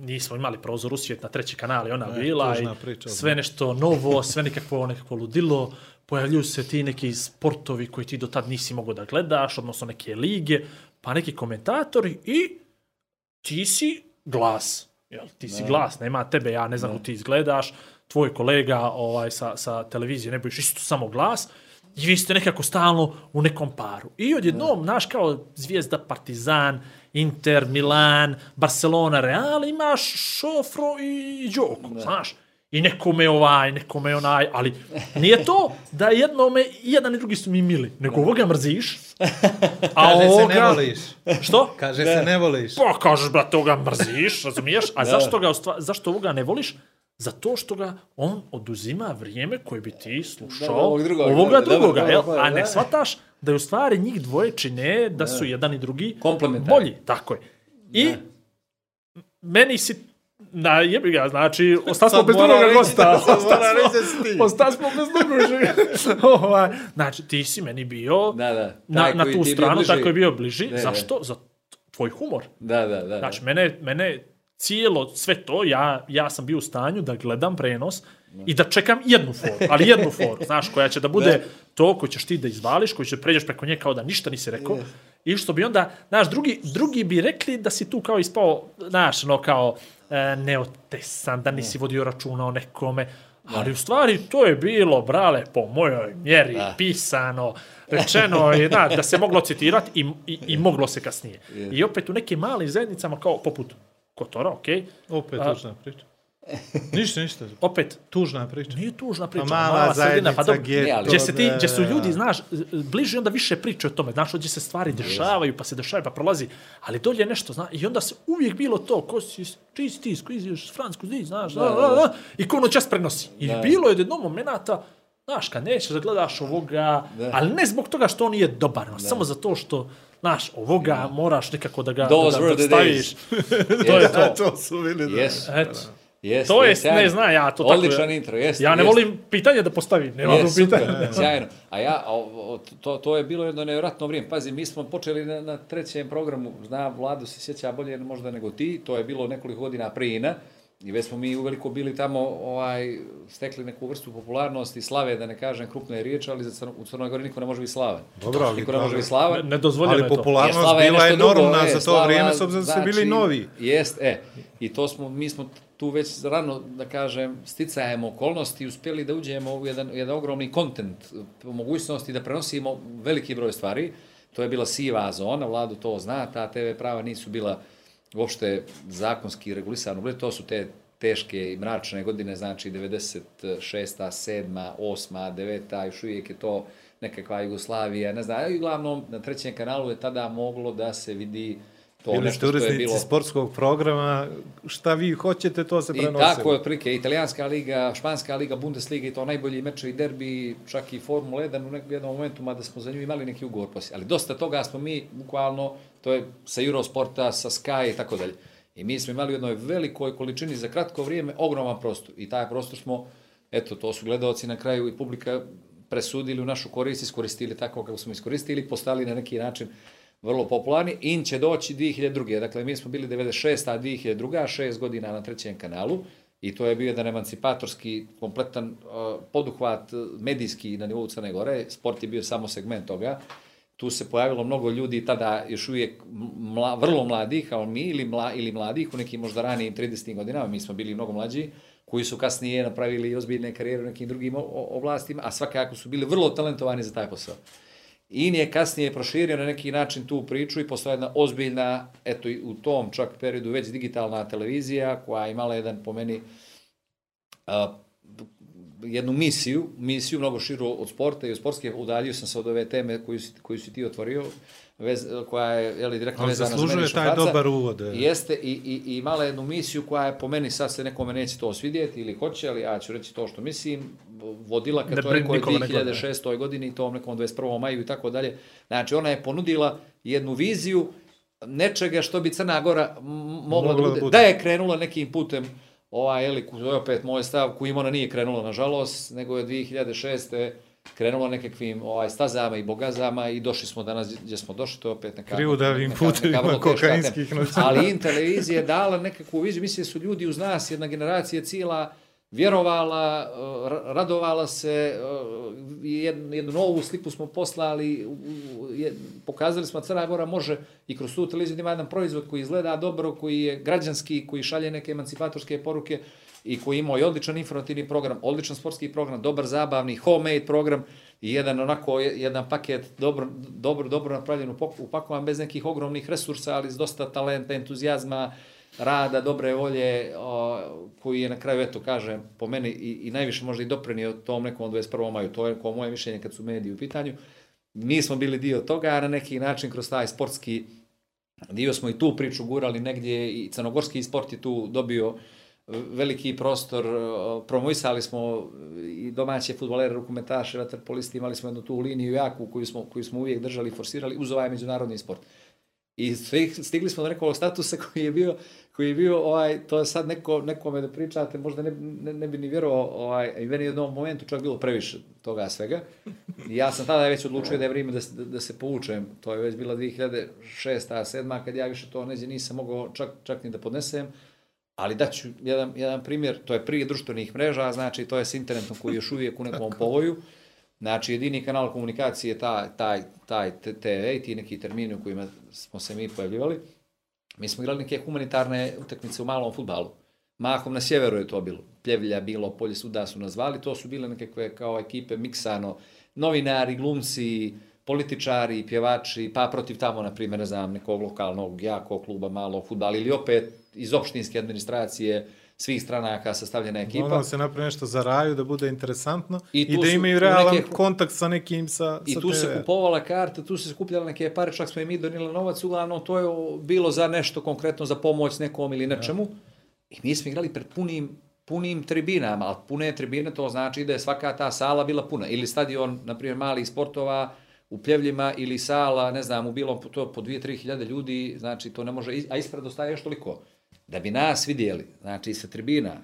nismo imali prozor u svijet na treći kanal i ona Ne, bila i priča, sve nešto novo, sve nekakvo, nekakvo ludilo, pojavljuju se ti neki sportovi koji ti do tad nisi mogao da gledaš, odnosno neke lige, pa neki komentatori i ti si glas. Jel, ti si glas, nema tebe, ja ne znam kako ti izgledaš, tvoj kolega ovaj, sa, sa televizije ne bojiš isto samo glas, i vi ste nekako stalno u nekom paru. I odjednom, znaš, kao zvijezda Partizan, Inter, Milan, Barcelona, Real, imaš Šofro i Đoko, znaš. I nekome ovaj, nekome onaj, ali nije to da jednome, i jedan i drugi su mi mili, nego ovoga mrziš, a Kaže se ovoga... ne voliš. Što? Kaže se ne voliš. Pa kažeš, brate, ovoga mrziš, razumiješ? A zašto, ga, zašto ovoga ne voliš? Zato što ga on oduzima vrijeme koje bi ti slušao Da, ovog drugog, ovoga da, da, drugoga, dobro, jel? dobro, a ne da. shvataš da je u stvari njih dvoje čine da su jedan i drugi bolji. Tako je. I meni si na jebi ga, znači, ostali smo bez drugoga reći gosta. da- ostali mora smo- da bez drugoga. Znači, ti si meni bio Da, da. na, na tu stranu, bliži. tako je bio bliži. Ne, ne. Zašto? Za tvoj humor. Da, da, da. Znači, mene, mene cijelo sve to, ja, ja sam bio u stanju da gledam prenos i da čekam jednu foru, ali jednu foru, znaš, koja će da bude to koji ćeš ti da izvališ, koji će da pređeš preko nje kao da ništa nisi rekao. I što bi onda, znaš, drugi, drugi bi rekli da si tu kao ispao, znaš, no kao e, neotesan, da nisi vodio računa o nekome. Ali u stvari to je bilo, brale, po mojoj mjeri, Da. pisano, rečeno je, da, da se moglo citirati i, i, i moglo se kasnije. I opet u nekim malim zajednicama kao poput Kotora, okej, Opet A- tužna priča. Ništa, ništa. opet Tužna priča. Nije tužna priča. Pa mala sredina, zajednica, dobro, Gdje se ti, da, gdje su da, ljudi, da. znaš, bliže onda više priče o tome, znaš, gdje se stvari dešavaju, pa se dešavaju, pa prolazi, ali dolje je nešto, znaš, i onda se uvijek bilo to, ko si, čiji si ti, koji si, fransku zi, znaš, da, da, da, i ko ono čas prenosi. I Da. bilo je jednom momenata, znaš, kad nećeš da gledaš ovoga, ali ne zbog toga što on nije dobar, no, samo zato što, znaš, ovoga moraš nekako da ga, Those da, da, da staviš. to je Da, to. to su bili da. Eto. Yes. Yes, To je, yes, sjajno. ne znam, ja to tako... Odličan intro, jeste. Ja ne jeste. volim pitanje da postavim, nema Je, do super, pitanja. sjajno. A ja, o, to, to je bilo jedno nevjerojatno vrijeme. Pazi, mi smo počeli na, na trećem programu, zna, Vladu se sjeća bolje možda nego ti, to je bilo nekoliko godina prije Ina, i već smo mi uveliko bili tamo, ovaj, stekli neku vrstu popularnosti, slave, da ne kažem krupne riječi, ali za Crno, u Crnoj Gori niko ne može biti slavan. Dobro, ali niko ne može biti slavan. Ne dozvoljeno Ali je to. Jer popularnost je bila je drugo, enormna e, za to slava, vrijeme, s obzirom da su bili novi. Jest, e. I to smo, mi smo tu već rano, da kažem, sticajem okolnosti uspjeli da uđemo u jedan, jedan ogromni kontent, mogućnosti da prenosimo veliki broj stvari. To je bila siva zona, vladu to zna, ta TV prava nisu bila uopšte zakonski regulisano. To su te teške i mračne godine, znači 96. 7. 8. 9. još uvijek je to nekakva Jugoslavija, ne znam, i uglavnom na trećem kanalu je tada moglo da se vidi to Bili nešto što je bilo... sportskog programa, šta vi hoćete, to se I prenosi. tako je otprilike, italijanska liga, španska liga, Bundesliga i to najbolji mečevi derbi, čak i Formula 1 u nekom jednom momentu, mada smo za nju imali neki ugovor poslije. Ali dosta toga smo mi, bukvalno, to je sa Eurosporta, sa Sky i tako dalje. I mi smo imali u jednoj velikoj količini za kratko vrijeme ogroman prostor. I taj prostor smo, eto, to su gledalci na kraju i publika presudili u našu korist, iskoristili tako kako smo iskoristili, postali na neki način vrlo popularni. In će doći 2002. Dakle, mi smo bili 96. a 2002. šest godina na trećem kanalu. I to je bio jedan emancipatorski, kompletan uh, poduhvat uh, medijski na nivou Crne Gore. Sport je bio samo segment toga. Tu se pojavilo mnogo ljudi, tada još uvijek mla, vrlo mladih, kao mi, ili, mla, ili mladih, u nekim možda ranijim 30. godinama, mi smo bili mnogo mlađi, koji su kasnije napravili ozbiljne karijere u nekim drugim oblastima, a svakako su bili vrlo talentovani za taj posao. In je kasnije proširio na neki način tu priču i postoja jedna ozbiljna, eto u tom čak periodu već digitalna televizija koja je imala jedan po meni a, jednu misiju, misiju mnogo širu od sporta i od sportske, udaljio sam se od ove teme koju si, koju si ti otvorio, vez, koja je jeli, direktno Ali vezana za zaslužuje Menišu taj Faca. dobar uvod, e. Jeste i, i, i imala jednu misiju koja je po meni, sad se nekome neće to svidjeti ili hoće, ali ja ću reći to što mislim, vodila ka Ne ne gleda. 2006. godini i tom nekom 21. maju i tako dalje. Znači ona je ponudila jednu viziju nečega što bi Crna Gora m- mogla da bude, da je krenula nekim putem ovaj, jeli, to je opet moj stav, kojim ona nije krenula, nažalost, nego je 2006. krenula nekakvim ovaj, stazama i bogazama i došli smo danas gdje smo došli, to je opet neka... Krivudavim putevima kokainskih noćenja. Ali in televizija je dala nekakvu viziju, mislim su ljudi uz nas, jedna generacija cijela, vjerovala, uh, ra- radovala se, uh, jednu, jednu novu sliku smo poslali, pokazali smo da Crna Gora može i kroz tu televiziju da ima jedan proizvod koji izgleda dobro, koji je građanski, koji šalje neke emancipatorske poruke i koji ima i odličan informativni program, odličan sportski program, dobar zabavni, homemade program i jedan onako, jedan paket dobro, dobro, dobro napravljen, upakovan bez nekih ogromnih resursa, ali s dosta talenta, entuzijazma, rada, dobre volje, o, koji je na kraju, eto, kažem, po meni i, i najviše možda i doprinio tom nekom 21. maju. To je ko moje mišljenje kad su mediji u pitanju. Mi smo bili dio toga, a na neki način kroz taj sportski dio smo i tu priču gurali negdje i crnogorski sport je tu dobio veliki prostor, promovisali smo i domaće futbolere, rukometaše, vaterpolisti, imali smo jednu tu liniju jaku koju smo, koju smo uvijek držali i forsirali uz ovaj međunarodni sport. I stigli smo do nekog statusa koji je bio, koji je bio, ovaj, to je sad neko, nekome da pričate, možda ne, ne, ne bi ni vjerovao, ovaj, i meni je u jednom momentu čak bilo previše toga svega. I ja sam tada već odlučio da je vrijeme da, da, da se povučem. To je već bila 2006. 2007. kad ja više to neđe nisam mogao čak, čak ni da podnesem. Ali daću jedan, jedan primjer, to je prije društvenih mreža, znači to je s internetom koji je još uvijek u nekom povoju. Znači, jedini kanal komunikacije je taj, taj, taj TV i ti neki termini u kojima smo se mi pojavljivali. Mi smo igrali neke humanitarne utakmice u malom futbalu. Mahom na sjeveru je to bilo. Pljevlja bilo, polje suda su nas zvali. To su bile nekakve kao ekipe miksano. Novinari, glumci, političari, pjevači, pa protiv tamo, na primjer, ne znam, nekog lokalnog, jakog kluba, malog futbala ili opet iz opštinske administracije svih stranaka sastavljena ekipa. Ono se napravi nešto za raju, da bude interesantno I i, da su imaju realan neke- kontakt sa nekim sa, I sa tu se TV. kupovala karta, tu se skupljale neke pare, čak smo i mi donijeli novac, uglavnom to je bilo za nešto konkretno, za pomoć nekom ili nečemu. I mi smo igrali pred punim, punim tribinama, ali pune tribine to znači da je svaka ta sala bila puna. Ili stadion, na primjer, malih sportova u Pljevljima ili sala, ne znam, u bilom to po 2-3 hiljade ljudi, znači to ne može, a ispred ostaje još toliko. Da bi nas vidjeli, znači sa tribina,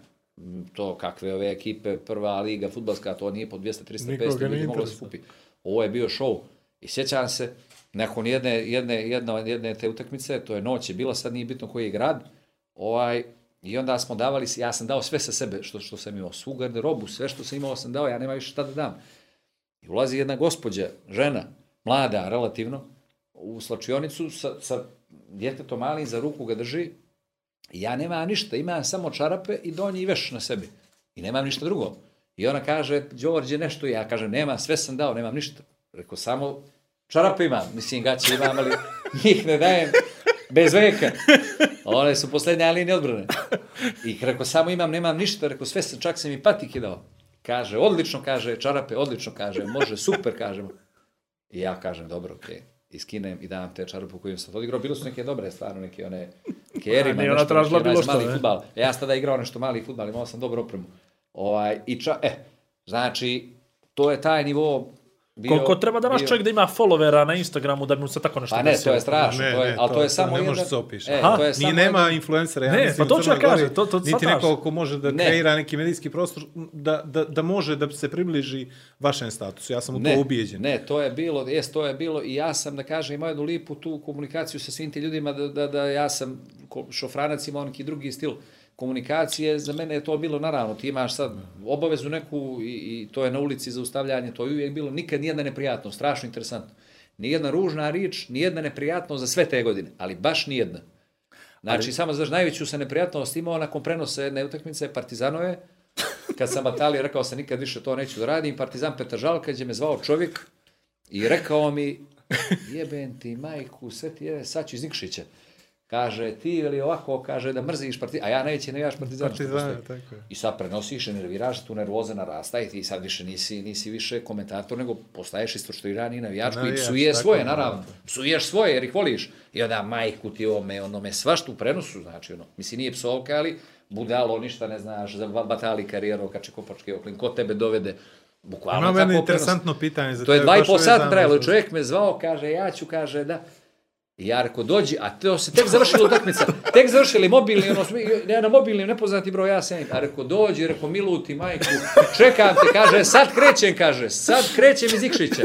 to kakve ove ekipe, prva liga, futbalska, to nije po 200-300 Nikoga 500 ne ljudi moglo se skupi. Ovo je bio show. I sjećam se, nakon jedne, jedne, jedne, jedne te utakmice, to je noć je bila, sad nije bitno koji je grad, ovaj, i onda smo davali, ja sam dao sve sa sebe, što, što sam imao, svu garderobu, sve što sam imao sam dao, ja nema više šta da dam. I ulazi jedna gospođa, žena, mlada relativno, u slačionicu sa, sa djetetom malim za ruku ga drži, ja nemam ništa, imam samo čarape i donji veš na sebi. I nemam ništa drugo. I ona kaže, Đorđe, nešto, ja kažem, nema, sve sam dao, nemam ništa. Rekao, samo čarape imam, mislim, gaće imam, ali njih ne dajem bez veka. One su posljednja linija odbrane. I rekao, samo imam, nemam ništa, rekao, sve sam, čak sam i patike dao. Kaže, odlično, kaže, čarape, odlično, kaže, može, super, kažemo. I ja kažem, dobro, okej. I skinem i dam te čarape u kojim sam odigrao. Bilo su neke dobre, stvarno, neke one kerima, ona nešto, tražila bilo što, mali ne? fudbal. E, Ja sam tada igrao nešto mali futbal, imao sam dobru opremu. Ovaj, i ča, e, znači, to je taj nivo bio... Koliko treba da naš bio- čovjek da ima followera na Instagramu da bi mu se tako nešto Pa ne, to desilo? je strašno, Ne, to je, ne, ali to, to- je to samo ne jedan... može se opiše. E, Aha, to je Ni samo nema jedan- influencera, ja Ne, mislim, pa to ću ja kažem, to- to niti neko ko može da Ne. kreira neki medijski prostor da, da, da može da se približi vašem statusu. Ja sam u to ubijeđen. Ne, to je bilo, jes, to je bilo i ja sam, da kažem, imao jednu lipu tu komunikaciju sa svim ti ljudima, da, da, da ja sam šofranac imao neki drugi stil komunikacije, za mene je to bilo naravno, ti imaš sad obavezu neku i, i to je na ulici za ustavljanje, to je uvijek bilo, nikad nijedna neprijatno, strašno interesantno. Nijedna ružna rič, nijedna neprijatno za sve te godine, ali baš nijedna. Znači, samo znaš, najveću sam neprijatnost imao nakon prenosa jedne utakmice Partizanove, kad sam batalio, rekao sam nikad više to neću da radim, Partizan Petržalka, gdje me zvao čovjek i rekao mi, jebem ti majku, sve ti je, sad ću iz Nikšića. Kaže, ti ili ovako, kaže da mrziš Partizan, a ja neće ne jaš Partizan. Partizan, tako je. I sad prenosiš, i nerviraš, tu nervoza narasta i ti sad više nisi, nisi više komentator, nego postaješ istoštorirani navijač koji Navijač, psuje tako svoje, je, naravno. Psuješ svoje jer ih voliš. I onda majku ti ome, ono me svašta u prenosu, znači ono. Mislim, nije psovka, ali budalo, ništa ne znaš, za batali karijeru, kače kopačke oklin, ko tebe dovede, bukvalno jedno prenos. interesantno pitanje za To je tebe, dva i baš pol sata vezano trajalo, čovjek me zvao, kaže, ja ću, kaže, da. I ja rekao, dođi, a to se tek završila utakmica, tek završili mobilni, ono, ja na mobilnim nepoznati broj, ja sam, a rekao, dođi, rekao, miluti, majku, čekam te, kaže, sad krećem, kaže, sad krećem iz Ikšića.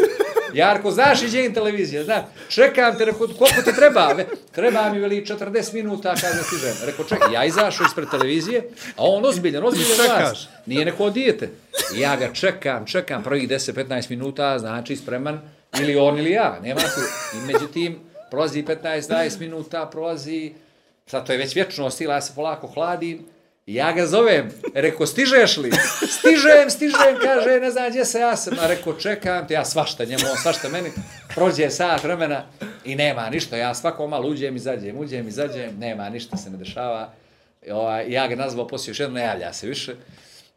Ja rekao, znaš, iđe televizija, znam, čekam te, rekao, koliko ti treba? Ve, treba mi, veli, 40 minuta, kaže, stižem. Rekao, čekaj, ja izašao ispred televizije, a on ozbiljan, ozbiljan glas. Nije neko dijete. Ja ga čekam, čekam prvih 10-15 minuta, znači spreman, ili on ili ja, nema tu. I međutim, prolazi 15-20 minuta, prolazi, sad to je već vječno stila, ja se polako hladim, ja ga zovem, rekao, stižeš li? Stižem, stižem, kaže, ne znam gdje se ja sam. A rekao, čekam te, ja svašta njemu, on svašta meni. Prođe sat vremena i nema ništa. Ja svako malo uđem, izađem, uđem, izađem, nema ništa se ne dešava. Ovaj, ja ga nazvao poslije još jedno, ne javlja se više.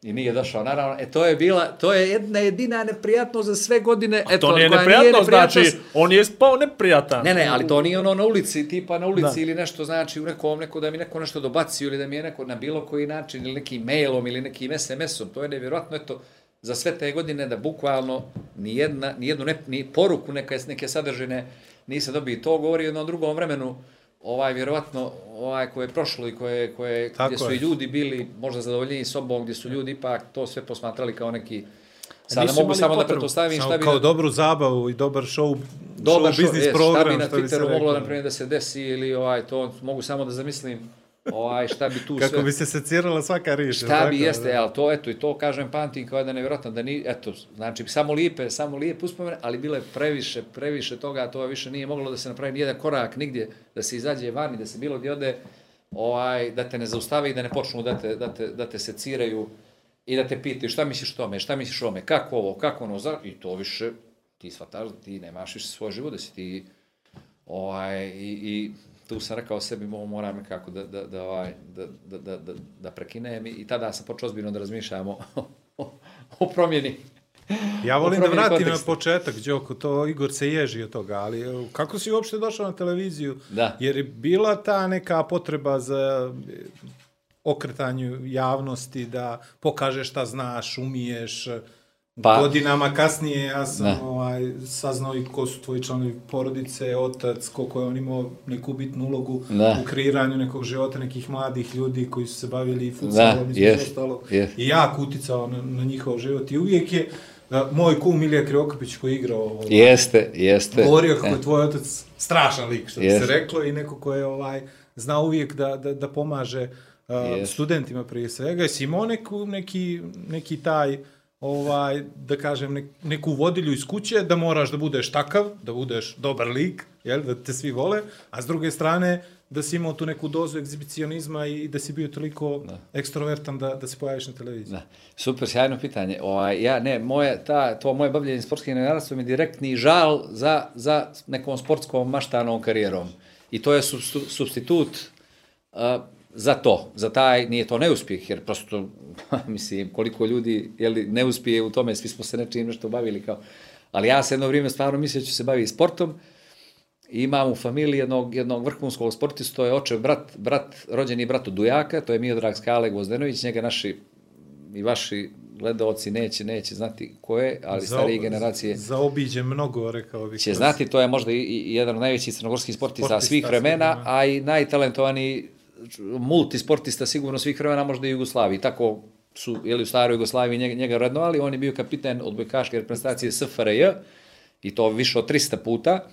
I nije došao, naravno. E, to je bila, to je jedna jedina neprijatnost za sve godine. Eto, To nije koja neprijatno, znači, neprijatnost. on je spao neprijatan. Ne, ne, ali to nije ono na ulici, tipa na ulici Da. ili nešto znači u nekom, neko, da mi neko nešto dobacio ili da mi je neko na bilo koji način ili nekim mailom ili nekim SMS-om. To je nevjerojatno, eto, za sve te godine da bukvalno ni, jedna, ni jednu ne, ni poruku neke, neke sadržine nise dobio. To govori o jednom drugom vremenu, ovaj, vjerovatno, ovaj, koje je prošlo i koje, koje, Tako gdje su je. i ljudi bili možda zadovoljniji sobom, gdje su ljudi ipak to sve posmatrali kao neki Sad ne Nisu mogu samo da pretpostavim šta bi... kao dobru zabavu i dobar show, dobar show biznis jest, program, šta bi na Twitteru moglo, reklo. na primjer, da se desi ili ovaj, to mogu samo da zamislim ovaj, šta bi tu Kako sve... bi se secirala svaka riječ. Šta tako? bi jeste, jel, to, eto, i to kažem, pamtim kao da je nevjerojatno da ni, eto, znači, samo lijepe, samo lijepe uspomene, ali bilo je previše, previše toga, to više nije moglo da se napravi nijedan korak nigdje, da se izađe vani, da se bilo gdje ode, ovaj, da te ne zaustave i da ne počnu da te, da te, da te seciraju i da te pitaju šta misliš o tome, šta misliš o tome, kako ovo, kako ono, za... i to više, ti shvataš da ti nemaš više svoj život, da si ti, ovaj, i, i tu sam rekao sebi, mo- moram nekako da, da, da, ovaj, da, da, da, da, da prekinem i, tada sam počeo ozbiljno da razmišljam o, o, o promjeni. Ja volim da vratim na konteksta. početak, Đoko, to Igor se ježi od toga, ali evo, kako si uopšte došao na televiziju? Da. Jer je bila ta neka potreba za e, okretanju javnosti, da pokažeš šta znaš, umiješ, Pa- Godinama kasnije ja sam Da. ovaj, saznao i ko su tvoji članovi porodice, otac, koliko je on imao neku bitnu ulogu Da. u kreiranju nekog života nekih mladih ljudi koji su se bavili futsalom Da, i sve jest, ostalo. jest. I jako uticao na, na njihov život. I uvijek je da, moj kum Ilija Kriokapić koji je igrao ovaj, Jeste, jeste. govorio kako E, je tvoj otac strašan lik, što bi Jest. se reklo, i neko ko je ovaj, zna uvijek da, da, da pomaže uh, studentima prije svega. Jesi imao neku, neki, neki taj, ovaj, da kažem, nek, neku vodilju iz kuće, da moraš da budeš takav, da budeš dobar lik, jel, da te svi vole, a s druge strane, da si imao tu neku dozu egzibicionizma i da si bio toliko da. ekstrovertan da, da se pojaviš na televiziji. Da. Super, sjajno pitanje. Ovaj, ja, ne, moje, ta, to moje bavljenje sportskim novinarstvom je direktni žal za, za nekom sportskom maštanom karijerom. I to je substitut uh, za to, za taj, nije to neuspjeh, jer prosto, mislim, koliko ljudi jeli, ne uspije u tome, svi smo se nečim nešto bavili kao, ali ja se jedno vrijeme stvarno mislio da ću se baviti sportom, I imam u familiji jednog, jednog vrhunskog sportistu, to je očev brat, brat, rođeni brat od Dujaka, to je Miodrag Skale Gvozdenović, njega naši i vaši gledaoci neće, neće znati ko je, ali starije generacije Zaobiđe mnogo, rekao bih. će znati, to je možda i, i jedan od najvećih crnogorskih sportista, Sportista svih vremena, a i najtalentovaniji multisportista sigurno svih vremena, možda i Jugoslaviji. Tako su, jeli u staroj Jugoslaviji njega, njega rednovali, on je bio kapiten odbojkaške reprezentacije SFRJ i to više od 300 puta.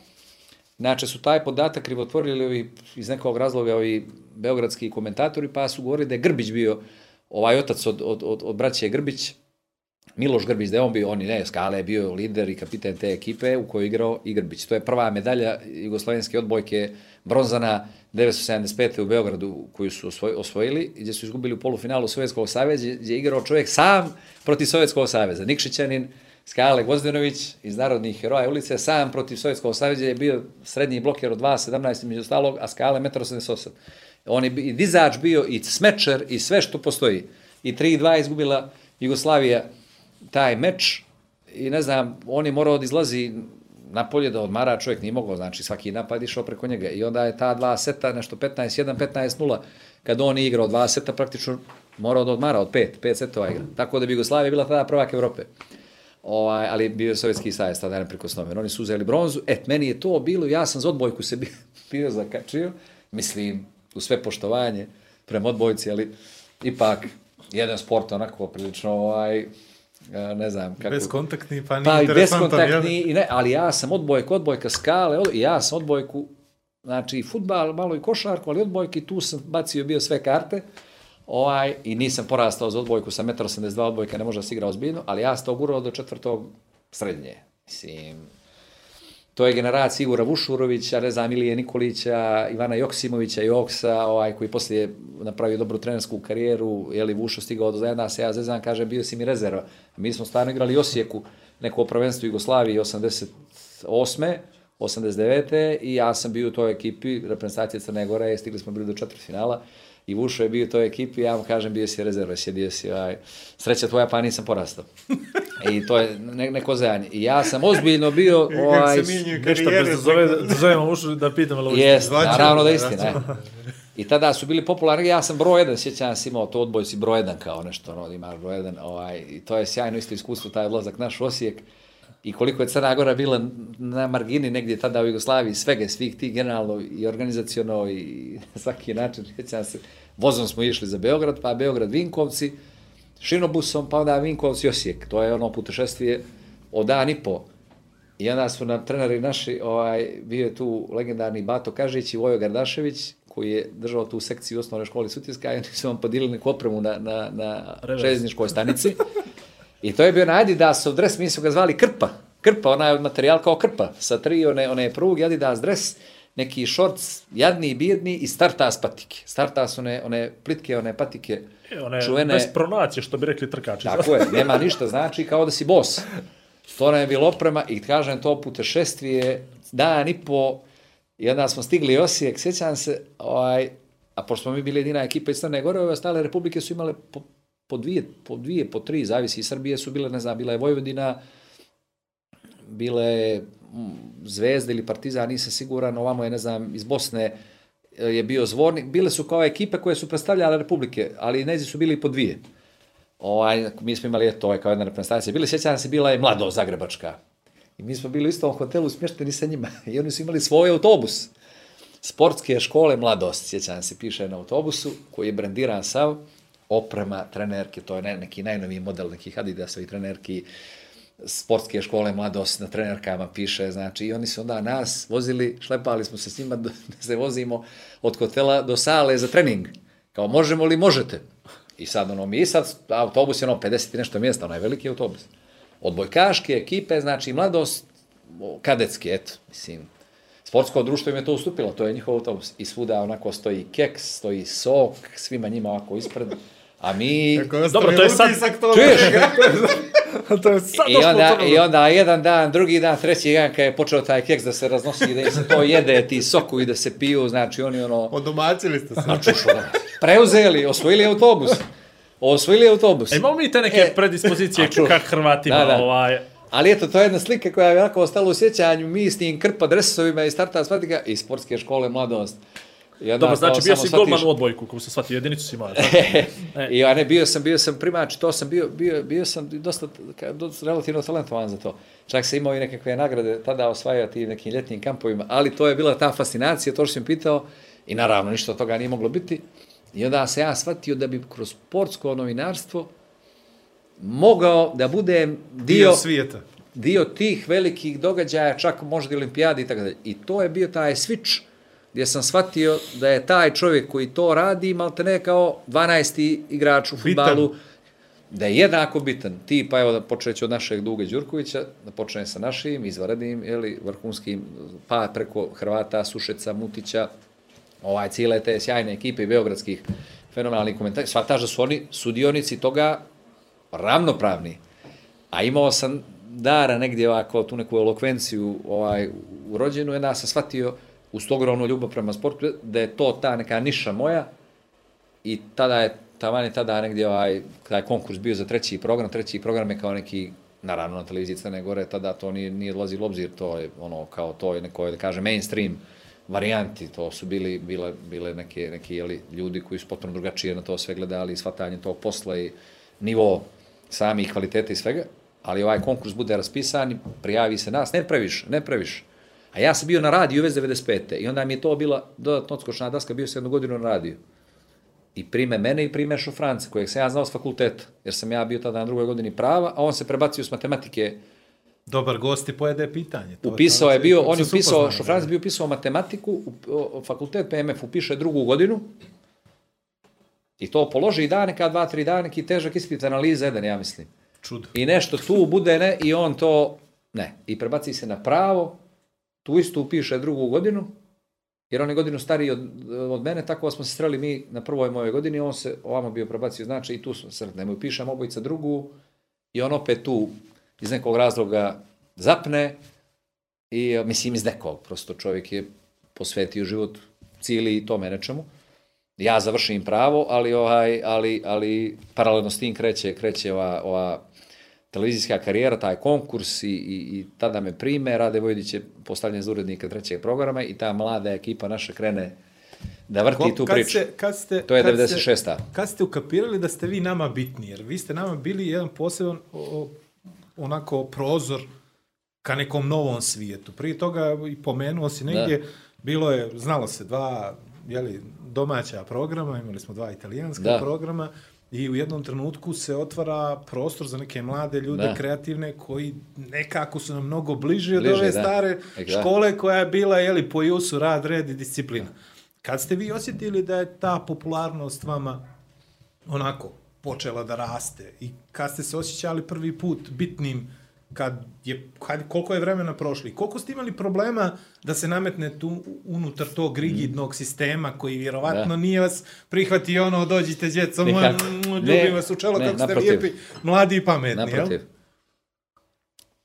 Znači su taj podatak krivotvorili ovi, iz nekog razloga ovi beogradski komentatori, pa su govorili da je Grbić bio ovaj otac od, od, od, od braće Grbić, Miloš Grbić, da je on bio, on ne, Skale je bio lider i kapiten te ekipe u kojoj je igrao i Grbić. To je prva medalja jugoslovenske odbojke bronzana 1975. u Beogradu koju su osvoj, osvojili, gdje su izgubili u polufinalu Sovjetskog saveza, gdje je igrao čovjek sam protiv Sovjetskog saveza. Nikšićanin, Skale Gvozdenović iz Narodnih heroja ulice, sam protiv Sovjetskog saveza je bio srednji bloker od 2.17 među stalog, a Skale 1,88 m. On je i dizač bio, i smečer, i sve što postoji. I 3-2 izgubila Jugoslavija taj meč i ne znam, on je morao da izlazi napolje da odmara, čovjek nije mogao, znači svaki napad išao preko njega i onda je ta dva seta, nešto 15-1, 15-0, kad on je igrao dva seta, praktično morao da odmara od pet, pet setova igra. Tako da bi Jugoslavija bila tada prvak Evrope. Ovaj, ali bio je Sovjetski savez tada neprikosnoven. Oni su uzeli bronzu. Et, meni je to bilo, ja sam za odbojku se bio, bio zakačio, mislim, u sve poštovanje prema odbojci, ali ipak jedan sport onako prilično, ovaj, ne znam kako... Beskontaktni, pa nije Pa interesantan. i ne, ali ja sam odbojka, odbojka skale, od, ja sam odbojku, znači i futbal, malo i košarku, ali odbojki, tu sam bacio bio sve karte, ovaj, i nisam porastao za odbojku sa 1,82 odbojka, ne može da se igra ozbiljno, ali ja sam to gurao do četvrtog srednje. Mislim, to je generacija Igora Vušurovića, ne znam, Ilije Nikolića, Ivana Joksimovića, Joksa, ovaj, koji poslije napravio dobru trenersku karijeru, je li Vušo stigao do zajedna se, ja zezam, kaže, bio si mi rezerva. Mi smo stvarno igrali Osijeku, neko prvenstvo Jugoslavije 88. 89. i ja sam bio u toj ekipi, reprezentacije Crne Gore, stigli smo bili do četvrtfinala i Vušo je bio u toj ekipi, ja mu kažem, bio si rezerva, sjedio si, ovaj, sreća tvoja, pa nisam porastao. I to je ne, neko zajanje. I ja sam ozbiljno bio, ovaj, karijere. bez da, zove, da zovemo ušu da pitam, ali ovo je Jest, Zvaćemo, naravno da da, je istina. je. I tada su bili popularni, ja sam broj jedan, sjećam se imao to odbojci broj jedan kao nešto, ono, da imaš broj jedan, ovaj, i to je sjajno isto iskustvo, taj odlazak naš u Osijek. I koliko je Crna Gora bila na margini negdje tada u Jugoslaviji, svega, svih tih generalno i organizaciono i svaki način, sjećam se, vozom smo išli za Beograd, pa Beograd Vinkovci, šinobusom, pa onda Vinkovci Osijek. To je ono putešestvije od dan i po. I onda su nam treneri naši, ovaj, bio je tu legendarni Bato Kažić i Vojo Gardašević, koji je držao tu sekciju u osnovnoj školi Sutjeska i oni su vam podijelili neku opremu na, na, na Revers. željezničkoj stanici. I to je bio na Adidasov dres, mi su ga zvali Krpa. Krpa, onaj materijal kao krpa, sa tri one, one pruge Adidas dres, neki šorc, jadni i bijedni i startas patike. Startas one, one plitke, one patike, E, one, čuvene. bez pronacije, što bi rekli trkači. Tako je, nema ništa, znači kao da si bos. To nam je bilo oprema i kažem to putešestvije, dan i po, i onda smo stigli Osijek, sjećam se, ovaj, a pošto smo mi bili jedina ekipa iz Crne Gore, ove ostale republike su imale po, po, dvije, po dvije, po tri, zavisi, iz Srbije su bile, ne znam, bila je Vojvodina, bile mm, Zvezda ili Partizan, nisam siguran, ovamo je, ne znam, iz Bosne e, je bio Zvornik, bile su kao ekipe koje su predstavljale republike, ali nezi su bili po dvije. Ovaj, mi smo imali, eto, ovaj, kao jedna reprezentacija. Bili, sjećam se, bila je Mlado Zagrebačka. I mi smo bili u istom hotelu smješteni sa njima. I oni su imali svoj autobus. Sportske škole Mladost, sjećam se, piše na autobusu, koji je brendiran sav, oprema, trenerke, to je ne, neki najnoviji model nekih Adidasovih trenerki, sportske škole Mladost na trenerkama piše, znači, i oni su onda nas vozili, šlepali smo se s njima da se vozimo od hotela do sale za trening. Kao, možemo li, možete. I sad, ono, mi sad, autobus je ono 50 i nešto mjesta, onaj veliki autobus. Odbojkaške ekipe, znači, mladost, o, kadetske, eto, mislim, sportsko društvo im je to ustupilo, to je njihov autobus. I svuda onako stoji keks, stoji sok, svima njima ovako ispred. A mi... Dobro, to je sad- Čuješ? to je sad I onda. I onda jedan dan, drugi dan, treći dan, kad je počeo taj keks da se raznosi i da se to jede, ti soku i da se piju, znači oni ono... Odomaćili ste se. Čuš, ono, preuzeli, osvojili autobus. Osvojili autobus. E, imamo mi te neke E, predispozicije a ču- kak Hrvatima, Da, da. ovaj... Ali eto, to je jedna slika koja je jako ostala u sjećanju, mi s tim krpa dresovima i starta svatika i sportske škole mladost. I onda Dobro, znači bio si golman u odbojku, kako se shvati, jedinicu si imao. E. I ja ne, bio sam, bio sam primač, to sam bio, bio, bio sam dosta, dosta relativno talentovan za to. Čak sam imao i nekakve nagrade tada osvajati nekim ljetnim kampovima, ali to je bila ta fascinacija, to što sam pitao, i naravno ništa od toga nije moglo biti. I onda se ja shvatio da bi kroz sportsko novinarstvo mogao da budem dio, Dio svijeta. dio tih velikih događaja, čak možda i olimpijadi i tako dalje. I to je bio taj switch gdje sam shvatio da je taj čovjek koji to radi, malte ne kao 12. igrač u futbalu, da je jednako bitan. Ti, pa evo da počet ću od našeg Duga Đurkovića, da počne sa našim, izvarednim, jeli, vrhunskim, pa preko Hrvata, Sušeca, Mutića, ovaj, cijele te sjajne ekipe beogradskih fenomenalnih komentara, shvataš da su oni sudionici toga ravnopravni. A imao sam dara negdje ovako, tu neku elokvenciju ovaj, u rođenu, jedna sam shvatio uz to ogromnu ljubav prema sportu, da je to ta neka niša moja i tada je, taman je tada negdje ovaj, taj konkurs bio za treći program, treći program je kao neki, naravno na televiziji Crne Gore, tada to nije, nije odlazilo u obzir, to je ono, kao to je neko, da kaže, mainstream varijanti, to su bili, bile, bile neke, neki jeli, ljudi koji su potpuno drugačije na to sve gledali, shvatanje tog posla i nivo samih kvaliteta i svega, ali ovaj konkurs bude raspisan, prijavi se nas, ne previše, ne previše. A ja sam bio na radiju već 95. I onda mi je to bila dodatno odskočna daska, bio sam jednu godinu na radiju. I prime mene i prime Šofranca, kojeg sam ja znao s fakulteta, jer sam ja bio tada na drugoj godini prava, a on se prebacio s matematike Dobar gost i pojede pitanje. To upisao to- je bio, on je upisao, Šofranc da. bio upisao matematiku, fakultet PMF upiše drugu godinu, i to položi i da neka dva, tri dana, neki težak ispit analiza jedan, ja mislim. Čudo. I nešto tu bude, ne, i on to, ne, i prebaci se na pravo, tu isto upiše drugu godinu, jer on je godinu stariji od, od mene, tako smo se sreli mi na prvoj mojoj godini, on se ovamo bio prebacio, znači i tu smo sretnemo, upišem obojica drugu, i on opet tu iz nekog razloga zapne, I, mislim, iz nekog, prosto čovjek je posvetio život cijeli tome nečemu. Ja završim pravo, ali, ovaj, ali, ali paralelno s tim kreće, kreće ova, ova televizijska karijera, taj konkurs i, i, i tada me prime, Rade Vojdić je postavljen za urednika trećeg programa i ta mlada ekipa naša krene da vrti Ko- tu kad priču. ste- kad ste- to je kad 96. Ste, kad ste ukapirali da ste vi nama bitni, jer vi ste nama bili jedan poseban o, onako prozor ka nekom novom svijetu. Prije toga i pomenuo si negdje, da. bilo je, znalo se, dva jeli, domaća programa, imali smo dva italijanska Da. programa i u jednom trenutku se otvara prostor za neke mlade ljude, Da. kreativne, koji nekako su nam mnogo bliži od Bliže, ove da. stare E, da. škole koja je bila jeli, po jusu rad, red i disciplina. Kad ste vi osjetili da je ta popularnost vama onako počela da raste i kad ste se osjećali prvi put bitnim kad je, kad, koliko je vremena prošlo i koliko ste imali problema da se nametne tu unutar tog rigidnog sistema koji vjerovatno Da. nije vas prihvatio ono dođite djeco moja, mm, ljubim vas u čelo ne, kako ste naprotiv. lijepi, mladi i pametni, jel? Naprotiv.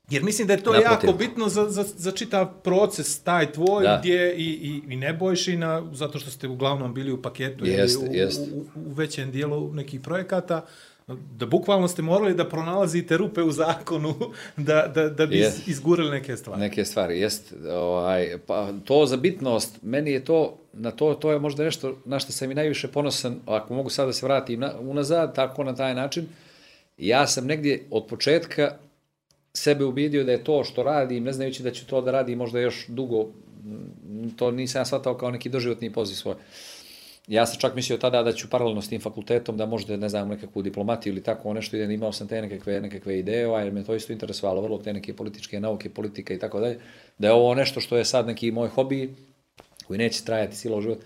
Jer mislim da je to Naprotiv. jako bitno za, za, za čitav proces, taj tvoj, da. Gdje i, i, i Nebojšina, zato što ste uglavnom bili u paketu, Jest, jeli, u, jest. U, u, većem dijelu nekih projekata, da bukvalno ste morali da pronalazite rupe u zakonu da, da, da bi Jest. izgurali neke stvari. Neke stvari, jest. Ovaj, pa, to za bitnost, meni je to, na to, to je možda nešto na što sam i najviše ponosan, ako mogu sad da se vratim na, unazad, tako na taj način. Ja sam negdje od početka sebe ubidio da je to što radim, ne znajući da ću to da radim možda još dugo, to nisam ja shvatao kao neki doživotni poziv svoj. Ja sam čak mislio tada da ću paralelno s tim fakultetom da možda, ne znam, nekakvu diplomatiju ili tako nešto, idem, imao sam te nekakve, nekakve ideje, ovaj, me to isto interesovalo, vrlo te neke političke nauke, politika i tako dalje, da je ovo nešto što je sad neki moj hobi, koji neće trajati cijelo život,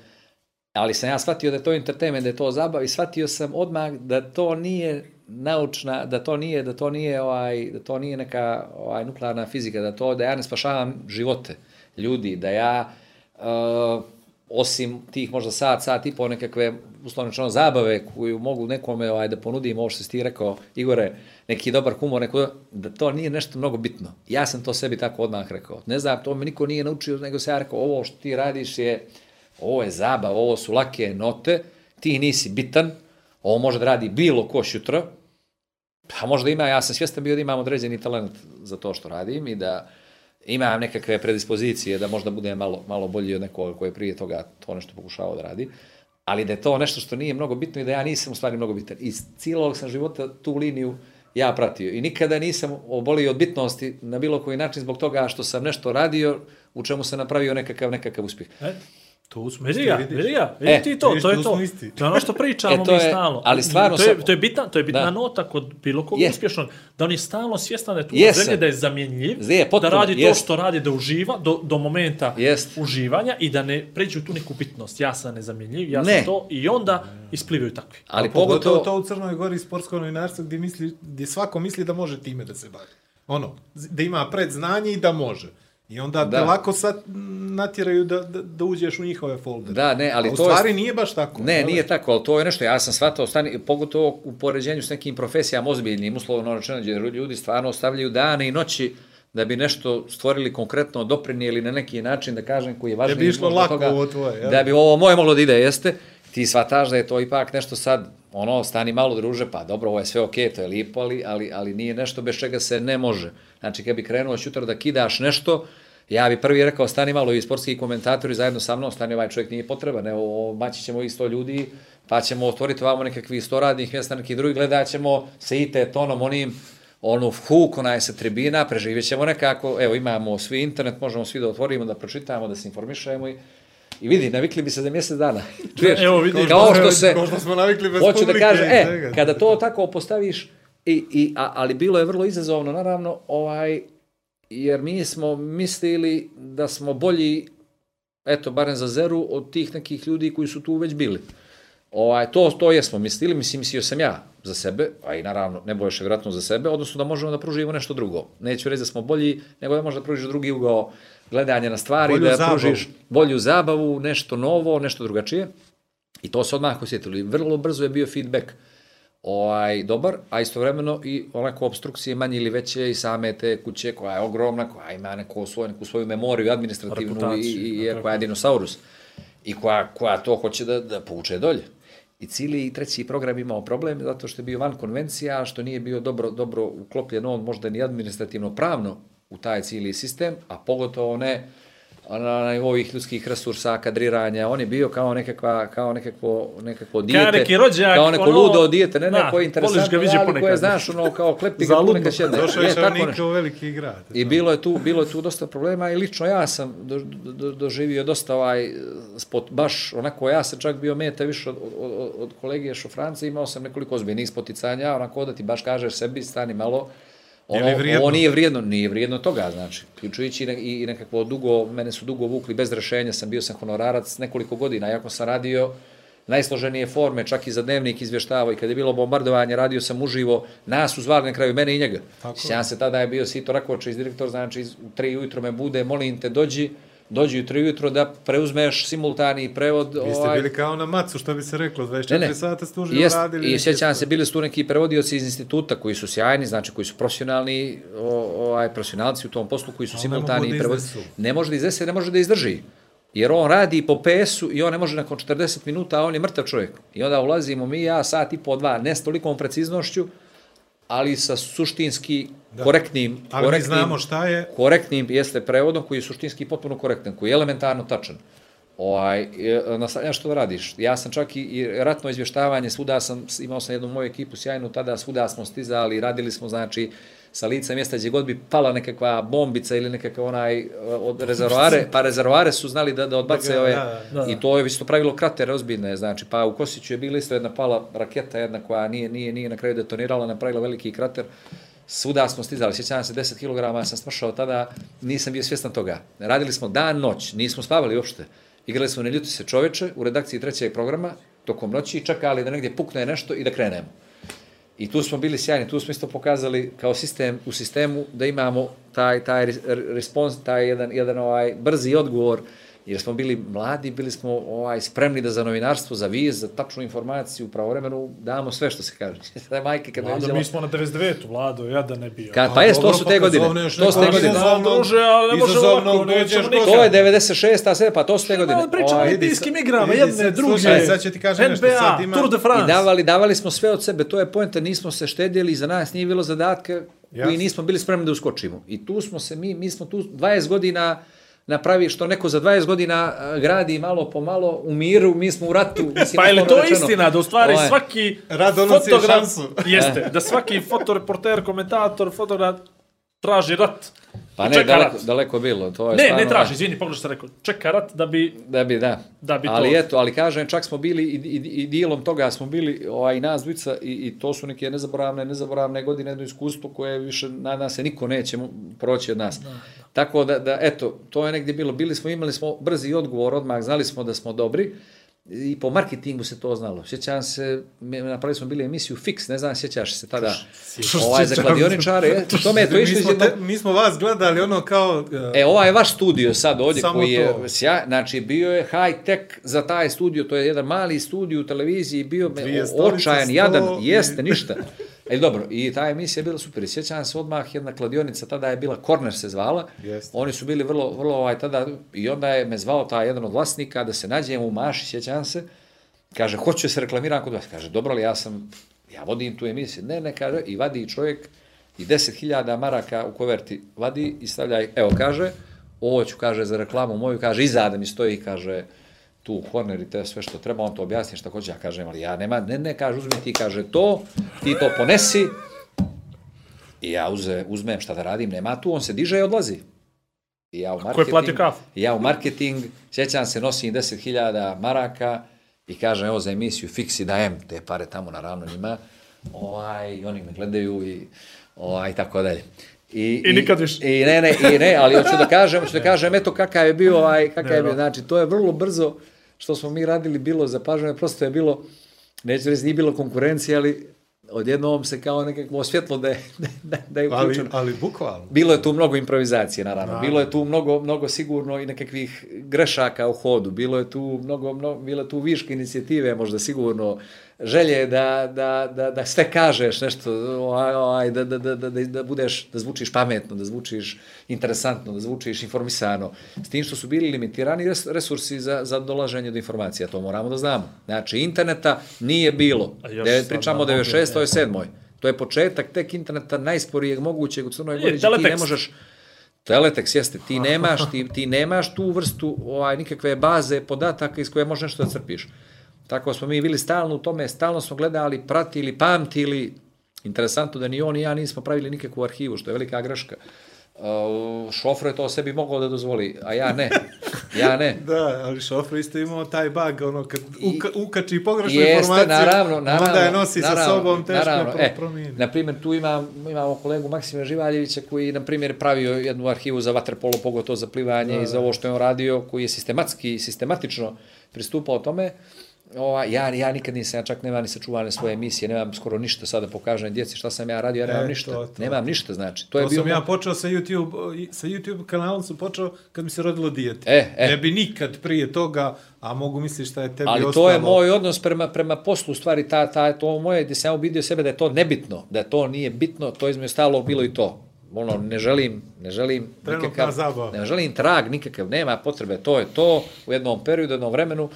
ali sam ja shvatio da je to entertainment, da je to zabav i shvatio sam odmah da to nije naučna, da to nije, da to nije ovaj, da to nije neka ovaj nuklearna fizika, da to da ja ne spašavam živote ljudi, da ja uh, osim tih možda sat, sat i po nekakve uslovno rečeno zabave koju mogu nekome ovaj, da ponudim, ovo što si ti rekao, Igore, neki dobar humor, neko, da to nije nešto mnogo bitno. Ja sam to sebi tako odmah rekao. Ne znam, to me niko nije naučio, nego se ja rekao, ovo što ti radiš je, ovo je zabav, ovo su lake note, ti nisi bitan, ovo može da radi bilo ko šutra, pa možda ima, ja sam svjestan bio da imam određeni talent za to što radim i da imam nekakve predispozicije da možda budem malo, malo bolji od nekoga koji je prije toga to nešto pokušavao da radi, ali da je to nešto što nije mnogo bitno i da ja nisam u stvari mnogo bitan. Iz cijelog sam života tu liniju ja pratio i nikada nisam obolio od bitnosti na bilo koji način zbog toga što sam nešto radio u čemu sam napravio nekakav, nekakav uspjeh. E, Tu smo vidi isti, ga, vidiš. vidi ga, vidi E, ti to, vidiš, to je to. To je ono što pričamo E, to mi je- stalno. ali stvarno to je, to je bitna, to je bitna Da. nota kod bilo kog Jest. uspješnog, da on je stalno svjestan da je tu Jesam. na zemlji, da je zamjenjiv, Je, da potpuno, radi to jest. što radi, da uživa do, do momenta Jest. uživanja i da ne pređe u tu neku bitnost. Ja sam nezamjenjiv, ja Ne. sam to i onda isplivaju takvi. Ali A pogotovo to u Crnoj Gori sportsko novinarstvo gdje, misli, gdje svako misli da može time da se bavi. Ono, da ima predznanje i da može. I onda da. te Da. lako sad natjeraju da, da, da uđeš u njihove foldere. Da, ne, ali A u to je- stvari nije baš tako. Ne, jel? nije tako, ali to je nešto, ja sam shvatao, stani, pogotovo u poređenju s nekim profesijama ozbiljnim, uslovno rečeno, gdje ljudi stvarno ostavljaju dane i noći da bi nešto stvorili konkretno, doprinijeli na neki način, da kažem, koji je važniji. bi išlo lako ovo tvoje, jel? Da bi ovo moje moglo da ide, jeste. Ti shvataš da je to ipak nešto sad, ono, stani malo druže, pa dobro, ovo je sve okej, to je lipo, ali, ali, ali nije nešto bez čega se ne može. Znači, kad bi krenuo šutra da kidaš nešto, ja bi prvi rekao, stani malo i sportski komentatori zajedno sa mnom, stani ovaj čovjek nije potreban, evo, maći ćemo ih sto ljudi, pa ćemo otvoriti ovamo nekakvih sto radnih mjesta, neki drugi gledat ćemo se i te tonom onim, onu huk, onaj sa tribina, preživjet ćemo nekako, evo imamo svi internet, možemo svi da otvorimo, da pročitamo, da se informišemo i, i vidi, navikli bi se za mjesec dana. Čuješ? Evo, vidiš, kao što se, Kao što smo navikli bez hoću da publike kažem, i e, kada to tako postaviš, i, i, a, ali bilo je vrlo izazovno, naravno, ovaj, jer mi smo mislili da smo bolji, eto, barem za zeru, od tih nekih ljudi koji su tu već bili. Ovaj, to, to jesmo mislili, mislim, mislio sam ja za sebe, a i naravno, ne boješ vjerojatno za sebe, odnosno da možemo da pružimo nešto drugo. Neću reći da smo bolji, nego da možda da pružiš drugi ugao gledanja na stvari, Bolju da zabavu. pružiš bolju zabavu, nešto novo, nešto drugačije. I to se odmah osjetilo. I vrlo brzo je bio feedback ovaj, dobar, a istovremeno i onako obstrukcije manje ili veće i same te kuće koja je ogromna, koja ima neku svoju, neku svoju memoriju administrativnu i, Reputaciju, i, i koja je dinosaurus i koja, koja to hoće da, da povuče dolje. I cijeli i treći program imao problem zato što je bio van konvencija, što nije bio dobro, dobro uklopljen on možda ni administrativno pravno u taj cijeli sistem, a pogotovo ne na nivou ovih ljudskih resursa, kadriranja, on je bio kao nekakva, kao nekakvo, nekakvo dijete, neki rođak, kao neko ono, ludo dijete, ne da, neko voliš interesantno, ali koje, znaš, ono, kao klepti ga ponekad sjedne. Došao je Je, nešto. u veliki grad. I bilo je tu, bilo je tu dosta problema i lično ja sam do, do, doživio dosta ovaj spot, baš onako, ja sam čak bio meta više od, od, od, od kolege Šofranca, imao sam nekoliko ozbiljnih spoticanja, onako da ti baš kažeš sebi, stani malo, Je ono, li vrijedno? ovo nije vrijedno, nije vrijedno toga, znači, ključujući i, i nekakvo dugo, mene su dugo vukli bez rešenja, sam bio sam honorarac nekoliko godina, jako sam radio najsloženije forme, čak i za dnevnik izvještavao i kad je bilo bombardovanje, radio sam uživo, nas su zvali na kraju, mene i njega. Ja se tada je bio Sito Raković, direktor, znači iz- u tri ujutro me bude, molim te, dođi, dođi u tri ujutro da preuzmeš simultani prevod. Vi ste bili kao na macu, što bi se reklo, 24 sata ste Jest, radili. I sjećam se, bili su tu neki prevodioci iz instituta koji su sjajni, znači koji su profesionalni, ovaj, profesionalci u tom poslu, koji su Ali ne simultani da prevodioci. Ne može da iznese, ne može da izdrži. Jer on radi po PS-u i on ne može nakon 40 minuta, a on je mrtav čovjek. I onda ulazimo mi, ja, sat i po dva, ne s tolikom preciznošću, ali sa suštinski da. korektnim, Ali korektnim, znamo šta je. korektnim jeste prevodom koji je suštinski potpuno korektan, koji je elementarno tačan. Ovaj, nastavljaš što da radiš. Ja sam čak i, i ratno izvještavanje, svuda sam, imao sam jednu moju ekipu sjajnu, tada svuda smo stizali, radili smo, znači, sa lica mjesta gdje god bi pala nekakva bombica ili nekakav onaj e, od rezervoare, pa rezervoare su znali da, da odbace Da ove, da, da. i to je isto pravilo kratere ozbiljne, znači, pa u Kosiću je bila isto jedna pala raketa, jedna koja nije, nije, nije na kraju detonirala, napravila veliki krater, svuda smo stizali, sjećam se 10 kg, ja sam smršao tada, nisam bio svjestan toga. Radili smo dan, noć, nismo spavali uopšte. Igrali smo Ne ljuti se čoveče u redakciji trećeg programa, tokom noći čekali da negdje pukne nešto i da krenemo. I tu smo bili sjajni, tu smo isto pokazali kao sistem u sistemu da imamo taj taj re- respons, taj jedan jedan ovaj brzi odgovor jer smo bili mladi, bili smo ovaj spremni da za novinarstvo, za viz, za tačnu informaciju, pravovremeno damo sve što se kaže. Sada majke kad Vlado, vidjela, mi smo na 99. Vlado, ja da ne bio. Kad, pa jes, to su pa te godine. To su te godine. druže, ali ne može izazovnog ovako, nećemo nikad. To je 96. a sve, pa to su te godine. Da, pričamo o Ovaj, olimpijskim igrama, jedne, druge. sad ću ti kažem nešto, NBA, sad ima- Tour de France. I davali, davali smo sve od sebe, to je poenta, nismo se štedjeli, za nas nije bilo zadatka koji nismo bili spremni da uskočimo. I tu smo se, mi, mi smo tu 20 godina napravi što neko za 20 godina gradi malo po malo u miru, mi smo u ratu. Mislim, Pa je li to rečeno. istina da u stvari Ovaj, svaki Rad fotograf šansu. jeste da svaki fotoreporter, komentator, fotograf traži rat. Pa ne, daleko, rat. daleko bilo. To je Ne, stvarno, ne traži, izvini, pogledaj što sam rekao. Čeka rat da bi Da bi, da. Da bi to- ali eto, ali kažem, čak smo bili i, i, i dijelom toga smo bili ovaj, nas dvica i, i to su neke nezaboravne, nezaboravne godine, jedno iskustvo koje više, nadam se, niko neće proći od nas. Da. Tako da, da, eto, to je negdje bilo, bili smo, imali smo brzi odgovor odmah, znali smo da smo dobri, i po marketingu se to znalo. Sjećam se, mi- napravili smo bili emisiju Fix, ne znam, sjećaš se tada, ovaj, za kladioničare, to me je to mi, išlo iz smo te, mi smo vas gledali ono kao... e, E, ovaj vaš studio sad ovdje koji je to. sjaj, znači bio je high tech za taj studio, to je jedan mali studio u televiziji, bio me očajan, jadan, jeste, ništa. E, dobro, i ta emisija je bila super. Sjećam se odmah jedna kladionica, tada je bila Corner se zvala. Jeste. Oni su bili vrlo, vrlo ovaj, tada, i onda je me zvao taj jedan od vlasnika da se nađemo u Maši, sjećam se. Kaže, hoću da se reklamiram kod vas. Kaže, dobro li, ja sam, ja vodim tu emisiju. Ne, ne, kaže, i vadi čovjek i 10.000 maraka u koverti vadi i stavlja, evo, kaže, ovo ću, kaže, za reklamu moju, kaže, izada mi stoji, kaže, tu Horner i te sve što treba, on to objasni šta hoće, ja kažem, ali ja nema, ne, ne, kaže, uzmi ti, kaže, to, ti to ponesi, i ja uze, uzmem šta da radim, nema tu, on se diže i odlazi. I ja u je marketing, platio kafu? i ja u marketing, sjećam se, nosim 10.000 maraka i kažem, evo za emisiju Fix i dajem te pare tamo, naravno njima, ovaj, i oni me gledaju i ovaj, tako dalje. I, I nikad više. I ne, ne, i ne, ali hoću da kažem, hoću da kažem, eto kakav je bio, ovaj, kakav je bio, znači, to je vrlo brzo, što smo mi radili, bilo zapaženo, prosto je bilo, neću reći, nije bilo konkurencije, ali odjednom se kao nekakvo svjetlo da je, da, da je Ali, uključeno. ali bukvalno. Bilo je tu mnogo improvizacije, naravno. Naravno. Bilo je tu mnogo, mnogo sigurno i nekakvih grešaka u hodu. Bilo je tu mnogo, mnogo bilo je tu viške inicijative, možda sigurno želje da, da, da, da sve kažeš nešto, ovaj, ovaj, da, da, da, da, da, da budeš, da zvučiš pametno, da zvučiš interesantno, da zvučiš informisano. S tim što su bili limitirani res- resursi za, za dolaženje do informacija, to moramo da znamo. Znači, interneta nije bilo. De, pričamo o na 96. mobil, 7. To je početak tek interneta najsporijeg mogućeg u Crnoj Gori, ti ne možeš Teletex jeste, ti nemaš, ti, ti nemaš tu vrstu ovaj, nikakve baze podataka iz koje možeš nešto da crpiš. Tako smo mi bili stalno u tome, stalno smo gledali, pratili, pamtili. Interesantno da ni on ni ja nismo pravili nikakvu arhivu, što je velika greška. Uh, šofro je to sebi mogao da dozvoli, a ja ne. Ja ne. Da, ali šofr isto imao taj bug, ono, kad uka, ukači pogrešnu Jeste, informaciju, naravno, naravno. onda je nosi naravno, sa sobom, teško naravno. je E, pro, promijeni. na primjer, tu imam, imamo kolegu Maksima Živaljevića koji, na primjer, pravio jednu arhivu za vaterpolo, pogotovo za plivanje da, i za ovo što je on radio, koji je sistematski, sistematično pristupao tome. Ova, ja, ja nikad nisam, ja čak nemam ni sačuvane svoje emisije, nemam skoro ništa sada da pokažem djeci šta sam ja radio, ja nemam E, ništa. to, to. Nemam ništa, znači. To, To je bio sam ja počeo sa YouTube, sa YouTube kanalom sam počeo kad mi se rodilo dijete. E, e. Ne bi nikad prije toga, a mogu misliti šta je tebi Ali ostalo. to je moj odnos prema, prema poslu, u stvari, ta, ta, to moje, gdje sam ja ubidio sebe da je to nebitno, da to nije bitno, to između stalo bilo i to. Ono, ne želim, ne želim Trenutna zabava. ne želim trag nikakav, nema potrebe, to je to, u jednom periodu, u jednom vremenu,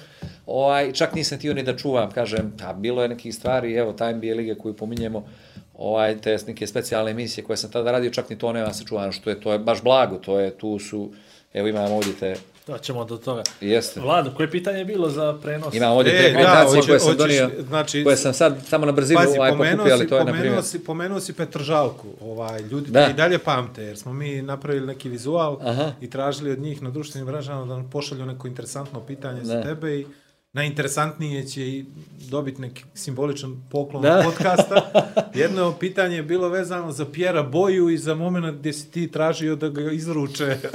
ovaj, čak nisam tio ni da čuvam, kažem, a bilo je nekih stvari, evo, ta NBA lige koju pominjemo, ovaj, te neke specijalne emisije koje sam tada radio, čak ni to nema sačuvano, što je, to je baš blago, to je, tu su, evo imamo ovdje te, Da ćemo do toga. jeste. Vlado, koje pitanje je bilo za prenos? Imam ovdje E, te da, koje sam donio, znači, koje sam sad samo na brzinu Pazi, ovaj, pokupio, ali to je na pomenuo, primjer. si, pomenuo si Petržalku. Ovaj, ljudi Da. i dalje pamte, jer smo mi napravili neki vizual Aha. i tražili od njih na društvenim mrežama da nam pošalju neko interesantno pitanje Da. za tebe i najinteresantnije će i dobiti neki simboličan poklon da. podcasta. Jedno pitanje je bilo vezano za Pjera Boju i za moment gdje si ti tražio da ga izruče.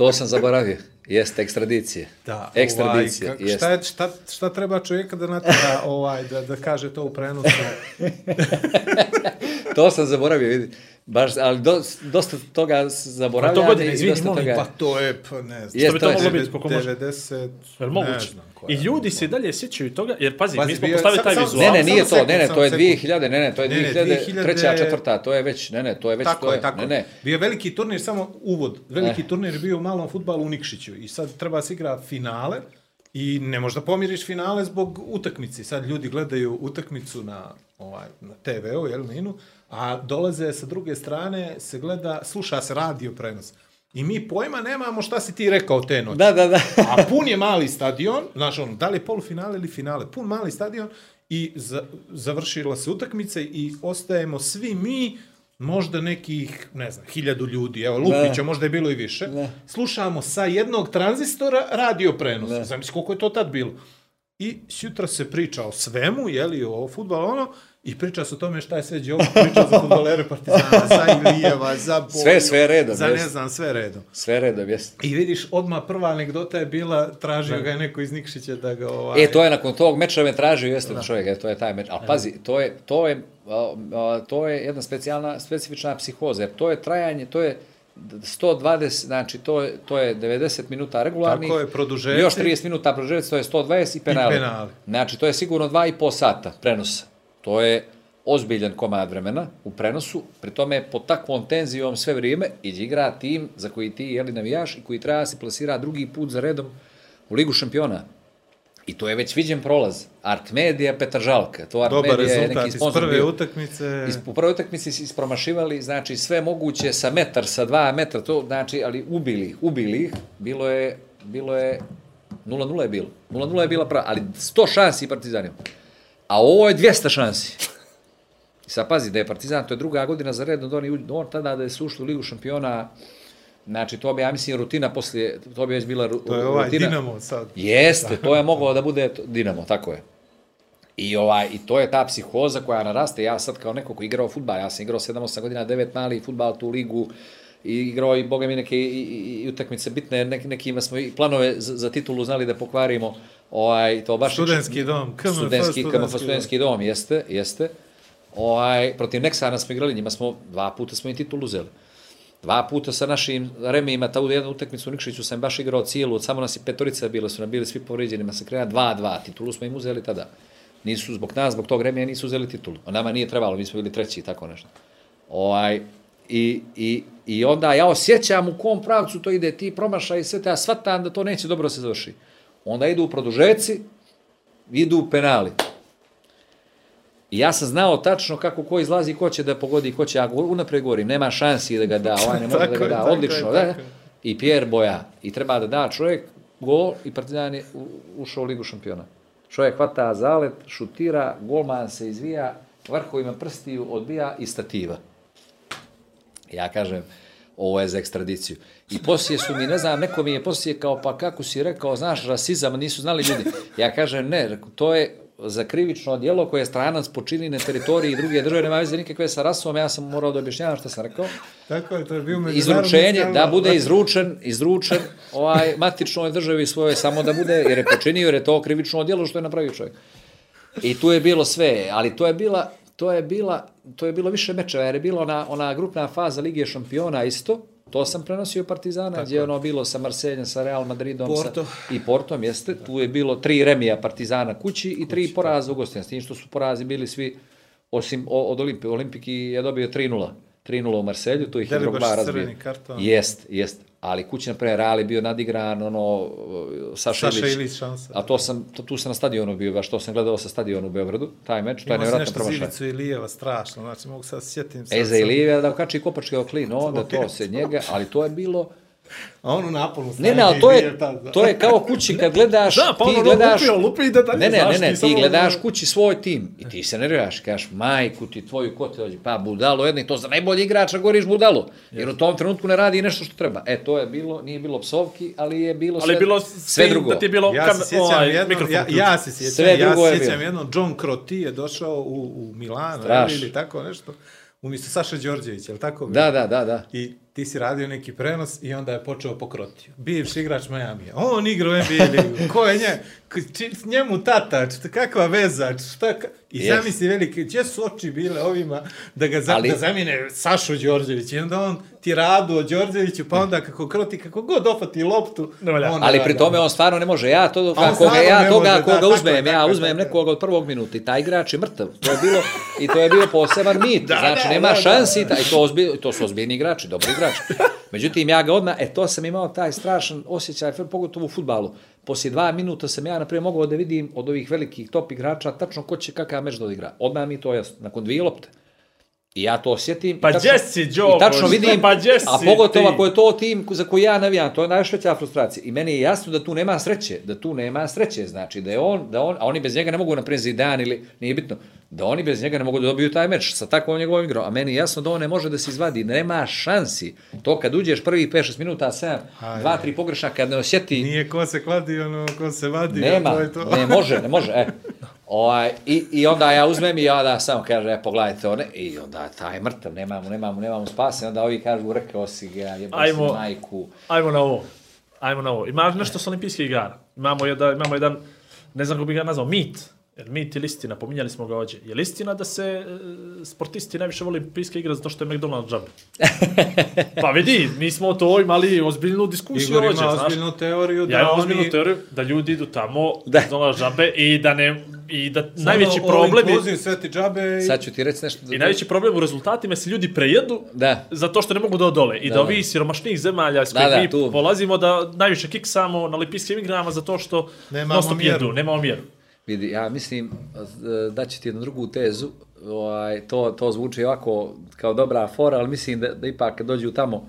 To sam zaboravio. Jeste, ekstradicije. Da, Ekstradicije, ovaj, šta, je, šta, šta treba čovjeka da natjera ovaj, da, da kaže to u prenosu? To sam zaboravio, vidi. Baš, ali do, dosta toga zaboravljam. A to godine, izvini, molim, toga... Pa to je, pa ne znam. Što bi to moglo biti, koliko može? 90, Jel moguće? ne znam koja I ljudi se i dalje sjećaju toga, jer pazi, Pazi, mi smo postavili taj vizual. Ne, ne, nije to, ne, ne, to je sekund. 2000, ne, ne, to je Ne, ne, 2000, 2000 treća, četvrta, to je već, ne, ne, to je već, Tako to je, tako. ne, ne. Bio je veliki turnir, samo uvod. Veliki Eh. turnir je bio u malom futbalu u Nikšiću i sad treba se igra finale i ne možeš da pomiriš finale zbog utakmice. Sad ljudi gledaju utakmicu na, ovaj, na TV-u, jel, na Inu, a dolaze sa druge strane, se gleda, sluša se radio prenos. I mi pojma nemamo šta si ti rekao te noći. Da, da, da. A pun je mali stadion, znaš ono, da li je polufinale ili finale, pun mali stadion i za, završila se utakmica i ostajemo svi mi, možda nekih, ne znam, hiljadu ljudi, evo, Lupića, možda je bilo i više, Da. slušamo sa jednog tranzistora radio prenos. Zamisli koliko je to tad bilo. I sutra se priča o svemu, jeli, o futbalu, ono, i priča se o tome šta je sve Đoković pričao za futbolere Partizana, za Ilijeva, za Boju, Sve, sve redom, za ne znam, sve redom. Sve redom, jeste. I vidiš, odmah prva anegdota je bila, tražio ga je neko iz Nikšića da ga ovaj... E, to je nakon tog meča me tražio, jeste da. čovjek, e, to je taj meč. Ali pazi, to je, to je, a, a, to je jedna specijalna, specifična psihoza, jer to je trajanje, to je 120, znači to je, to je 90 minuta regularnih. Tako je, produžeci. Još 30 minuta produžeci, to je 120 i penali. penali. Znači, to je sigurno 2,5 sata prenosa. To je ozbiljan komad vremena u prenosu, pri tome pod takvom tenzijom sve vrijeme igra tim za koji ti jeli navijaš i koji treba da se plasira drugi put za redom u Ligu šampiona. I to je već viđen prolaz. Art Media, Petržalka. To Art Dobar Media je neki iz sponsor prve bio. utakmice. Iz, u prvoj utakmici si ispromašivali, znači sve moguće sa metar, sa dva metra, to znači, ali ubili ih, ubili ih, bilo je, bilo je, 0-0 je bilo, 0-0 je bila prava, ali 100 šansi Partizanima. A ovo je 200 šansi. I sad pazi, da je Partizan, to je druga godina za redno, da oni, uđu- on tada da je se ušli u Ligu šampiona, znači to bi, ja mislim, rutina poslije, to bi već bila ru, To je ovaj rutina. Dinamo sad. Jeste, to je moglo da bude Dinamo, tako je. I, ovaj, I to je ta psihoza koja naraste. Ja sad kao neko ko igrao futbal, ja sam igrao 7-8 godina, 9 mali futbal tu ligu, i igrao i, boga mi, neke i, i, i utakmice bitne, nek, nekima smo i planove za, za titulu znali da pokvarimo. Ovaj, to baš Studentski dom, KMF studentski, KMF studentski dom, jeste, jeste. Ovaj, protiv Neksana smo igrali, njima smo, dva puta smo im titulu uzeli. Dva puta sa našim remijima, ta u jednu utakmicu u Nikšiću sam baš igrao cijelu, od samo nas i petorica bila su nam bili svi povrijeđeni, se kreja 2-2, titulu smo im uzeli tada. Nisu zbog nas, zbog tog remija nisu uzeli titulu. A nama nije trebalo, mi smo bili treći i tako nešto. Ovaj, i, i, I onda ja osjećam u kom pravcu to ide, ti promašaj i sve te, ja shvatam da to neće dobro se završi. Onda idu produžeci, idu penali. I ja sam znao tačno kako ko izlazi, ko će da pogodi, ko će, ja unapred govorim, nema šansi da ga da, ovaj ne može da Tako ga da, tako odlično, da. tako. I Pierre Boja. I treba da da čovjek gol i Partizan je u- ušao u Ligu šampiona. Čovjek hvata zalet, šutira, golman se izvija, vrhovima prstiju odbija i stativa. Ja kažem, ovo je za ekstradiciju. I poslije su mi, ne znam, neko mi je poslije kao, pa kako si rekao, znaš, rasizam, nisu znali ljudi. Ja kažem, ne, to je za krivično djelo koje je stranac počini na teritoriji druge države, nema veze nikakve sa rasom, ja sam morao da objašnjavam što sam rekao. Tako je, to je bio Izručenje, da bude izručen, izručen ovaj matičnoj državi svoje samo da bude, jer je počinio, jer je to krivično djelo što je napravio čovjek. I tu je bilo sve, ali to je bila to je bila to je bilo više mečeva, jer je bila ona ona grupna faza Lige šampiona isto. To sam prenosio Partizana, Tako. gdje je ono bilo sa Marseljem, sa Real Madridom Porto. Sa, i Portom, jeste. Tu je bilo tri remija Partizana kući i tri poraza u gostima. S tim što su porazi bili svi, osim od Olimpije. Olimpiki je dobio 3-0. 3-0 u Marselju, tu ih je Drogba razbio. crvenim kartonom. Ali kući, na primjer, Real je bio nadigran, ono, Saša, Saša Ilić. Ilić šansa. A to sam, to, tu sam na stadionu bio, baš to sam gledao sa stadionu u Beogradu, taj meč, to je Imao nevjerojatno nešto promašaj. Zilicu i Lijeva, strašno, znači mogu sad sjetim. sad E, za sam- Ilija da kači kopačke oklin, onda to se njega, ali to je bilo... A on u napolu Ne, ne, ali to je, to je kao kući kad gledaš, Da, pa ti ono gledaš... lupio, lupi i da dalje, Ne, ne, znaš, ne, ti ne, samo- ti gledaš kući svoj tim i ti se nerviraš, kažeš, majku ti tvoju, ko te dođe, pa budalo jedni, to za najbolji igrača govoriš budalo, jer u tom trenutku ne radi nešto što treba. E, to je bilo, nije bilo psovki, ali je bilo sve, Ali je bilo sve drugo. Da ti je bilo Ja kam, se sjećam ovaj, jedno, mikrofon ja, ja se sjećam, Sve ja drugo se je sjećam bilo. jedno, John Crotty je došao u, u Milano ili tako nešto, umjesto Saša Đorđevića, je li tako? Da, da, da, da. I ti si radio neki prenos i onda je počeo po Crotiju. Bivši igrač Miami. On igra u NBA ligu. Ko je nje? Či- njemu tata, č- kakva veza, šta ka... I Jest. zamisli velike, gdje su oči bile ovima da ga za, Ali- da zamine Sašu Đorđević. I onda on ti radu o Đorđeviću, pa onda kako kroti, kako god opati loptu. Ne valja. on Ali pri tome on stvarno ne može. Ja to A on koga stvarno ja toga može, da, koga tako je, uzmem, tako ja je, uzmem tako je. nekog od prvog minuta i taj igrač je mrtav. To je bilo i to je bio poseban mit. znači da, nema da, da. šansi taj to ozbi, to su ozbiljni igrači, dobri igrači. Međutim ja ga odmah, e to sam imao taj strašan osjećaj pogotovo u fudbalu. Poslije dva minuta sam ja, na primjer, mogao da vidim od ovih velikih top igrača tačno ko će kakav meč da odigra. Odmah mi to jasno. Nakon dvije lopte. I ja to osjetim. Pa gdje si, Đoković? I tačno vidim, Pa gdje a pogotovo ako je to tim za koji ja navijam, to je najveća frustracija. I meni je jasno da tu nema sreće, da tu nema sreće, znači da je on, da on, a oni bez njega ne mogu na Zidane ili nije bitno, da oni bez njega ne mogu da dobiju taj meč sa takvom njegovom igrom, a meni je jasno da on ne može da se izvadi, nema šansi. To kad uđeš prvi 5-6 minuta, 7, Ajde. 2 3 pogrešaka kad ne osjeti Nije ko se kladi, ono, ko se vadi. nema, To je to. ne može, ne može, e. Ovaj, i, I onda ja uzmem i ja da samo kaže, e, pogledajte one, i onda taj mrtav, nemamo, nemamo, nemamo spase, onda ovi kažu, rekao si ga, jebo si majku. Ajmo na ovo. Ajmo na ovo. Ima nešto sa olimpijskih igara. Imamo jedan, imamo jedan, ne znam kako bih ga nazvao, mit. Jer mit ili istina, pominjali smo ga ovdje. Je li istina da se e, sportisti najviše vole olimpijske igre zato što je McDonald's džabe? pa vidi, mi smo to imali ozbiljnu diskusiju Igor ovdje, znaš. ozbiljnu teoriju da Ja imam oni... ozbiljnu teoriju da ljudi idu tamo, Da. McDonald's džabe i da ne, i da Samo najveći problem je, sve ti džabe i... Sad ću ti reći nešto. i najveći problem u rezultatima je se ljudi prejedu Da. zato što ne mogu da odole. I da, Da, da da. ovi siromašnih zemalja s Da, kojih da, mi tu. polazimo da najviše kiksamo na olimpijskim igrama zato što Nemamo non stop mjeru. jedu, nemamo mjeru. Vidi, ja mislim da ću ti jednu drugu tezu, ovaj, to, to zvuči ovako kao dobra fora, ali mislim da, da ipak dođu tamo,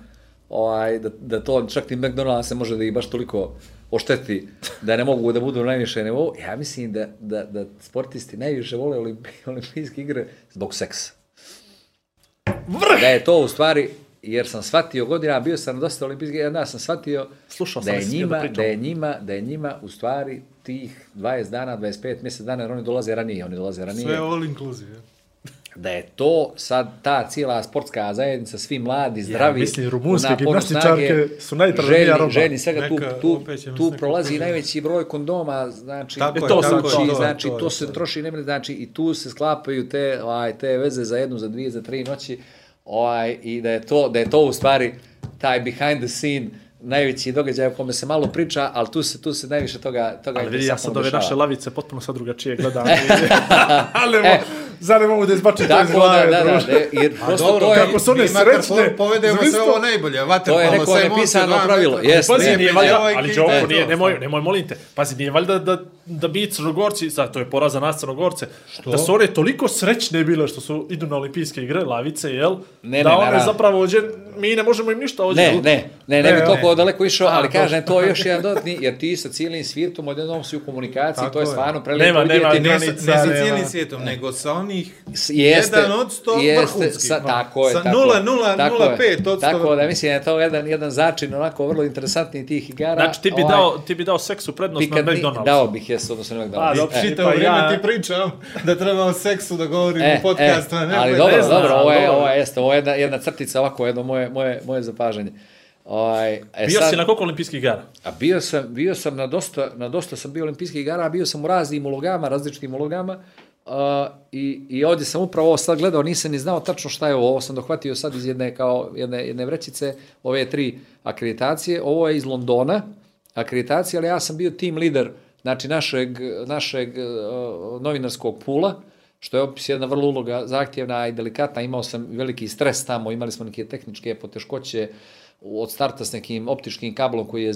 ovaj, da, da to čak ni McDonald's se može da ih baš toliko ošteti, da ne mogu da budu na najviše nivou. Ja mislim da, da, da sportisti najviše vole olimpi, olimpijske igre zbog seksa. Da je to u stvari, jer sam shvatio godina, bio sam dosta olimpijskih igara, onda sam shvatio Slušao da sam je da htio njima, da da je njima, da je njima u stvari tih 20 dana, 25 mjesec dana, jer oni dolaze ranije, oni dolaze ranije. Sve all inclusive. ja. da je to sad ta cijela sportska zajednica, svi mladi, zdravi, mislim, rumunske gimnastičarke su najtraženija željni- roba. Željni svega tu, tu, tu prolazi najveći broj kondoma, znači, Tako je, to sam- kući, to je, znači, to je, to, to se troši nemre, znači, i tu se sklapaju te, ovaj, te veze za jednu, za dvije, za tri noći, ovaj, i da je to, da je to u stvari taj behind the scene, najveći događaj o kome se malo priča, ali tu se, tu se najviše toga, toga Ali vidi, ja sad ove naše lavice potpuno sad drugačije gledam. ali mo, zar ne mogu da izbačim to iz da, glave, da, da, de, jer A prosto dobro, to je, kako su one srećne, po- povedemo zamislite- sve ovo najbolje. Vaterpolo, To je neko nepisano pravilo. Jeste. Pazi, Ne, nije ne, valjda, ali e, Đoko, nije, nemoj, nemoj molim te. Pazi, nije valjda da, da bi Crnogorci, sad to je poraz za nas Crnogorce, da su one toliko srećne bile što su idu na olimpijske igre, lavice, jel? Ne, da ne, one naravno. zapravo ođe, mi ne možemo im ništa ođe. Ne, ne, ne, ne bi Ne, toliko ne. daleko išao, ali kažem, to je još jedan dodatni, jer ti sa cijelim svijetom odjednom si u komunikaciji, Tako to je je. stvarno prelijepo Nema- nema vidjeti. Ne, sa- granica, ne sa nema. cijelim svijetom, nego sa onih Jeste, jedan od sto jeste, vrhunski. Sa, tako je, Sa tako, 0,0, tako je. 0,5 od sto Tako da mislim da je to jedan, jedan začin onako vrlo interesantni tih igara. Znači, ti bi, Ovaj, dao, ti bi dao seksu prednost na McDonald's. Dao bih, jesu, odnosno na A, McDonald's. dobro, E, Čitao Pa vrijeme ja- ti pričam da treba o seksu da govorim E, u podcastu, e, a ne ali dobro, ne dobro, ovo je, ovo je, jeste, ovo je jedna, jedna crtica ovako, jedno moje, moje, moje zapažanje. Ovaj, e Bio sad- si na koliko olimpijskih igara? A bio sam, bio sam na dosta, na dosta sam bio olimpijskih igara, a bio sam u raznim ulogama, različitim ulogama. Uh, i, I ovdje sam upravo ovo sad gledao, nisam ni znao tačno šta je ovo, ovo sam dohvatio sad iz jedne, kao, jedne, jedne vrećice, ove tri akreditacije, ovo je iz Londona, akreditacija, ali ja sam bio team leader, znači našeg, našeg uh, novinarskog pula, što je opis jedna vrlo uloga zahtjevna i delikatna, imao sam veliki stres tamo, imali smo neke tehničke poteškoće, od starta s nekim optičkim kablom koji je e,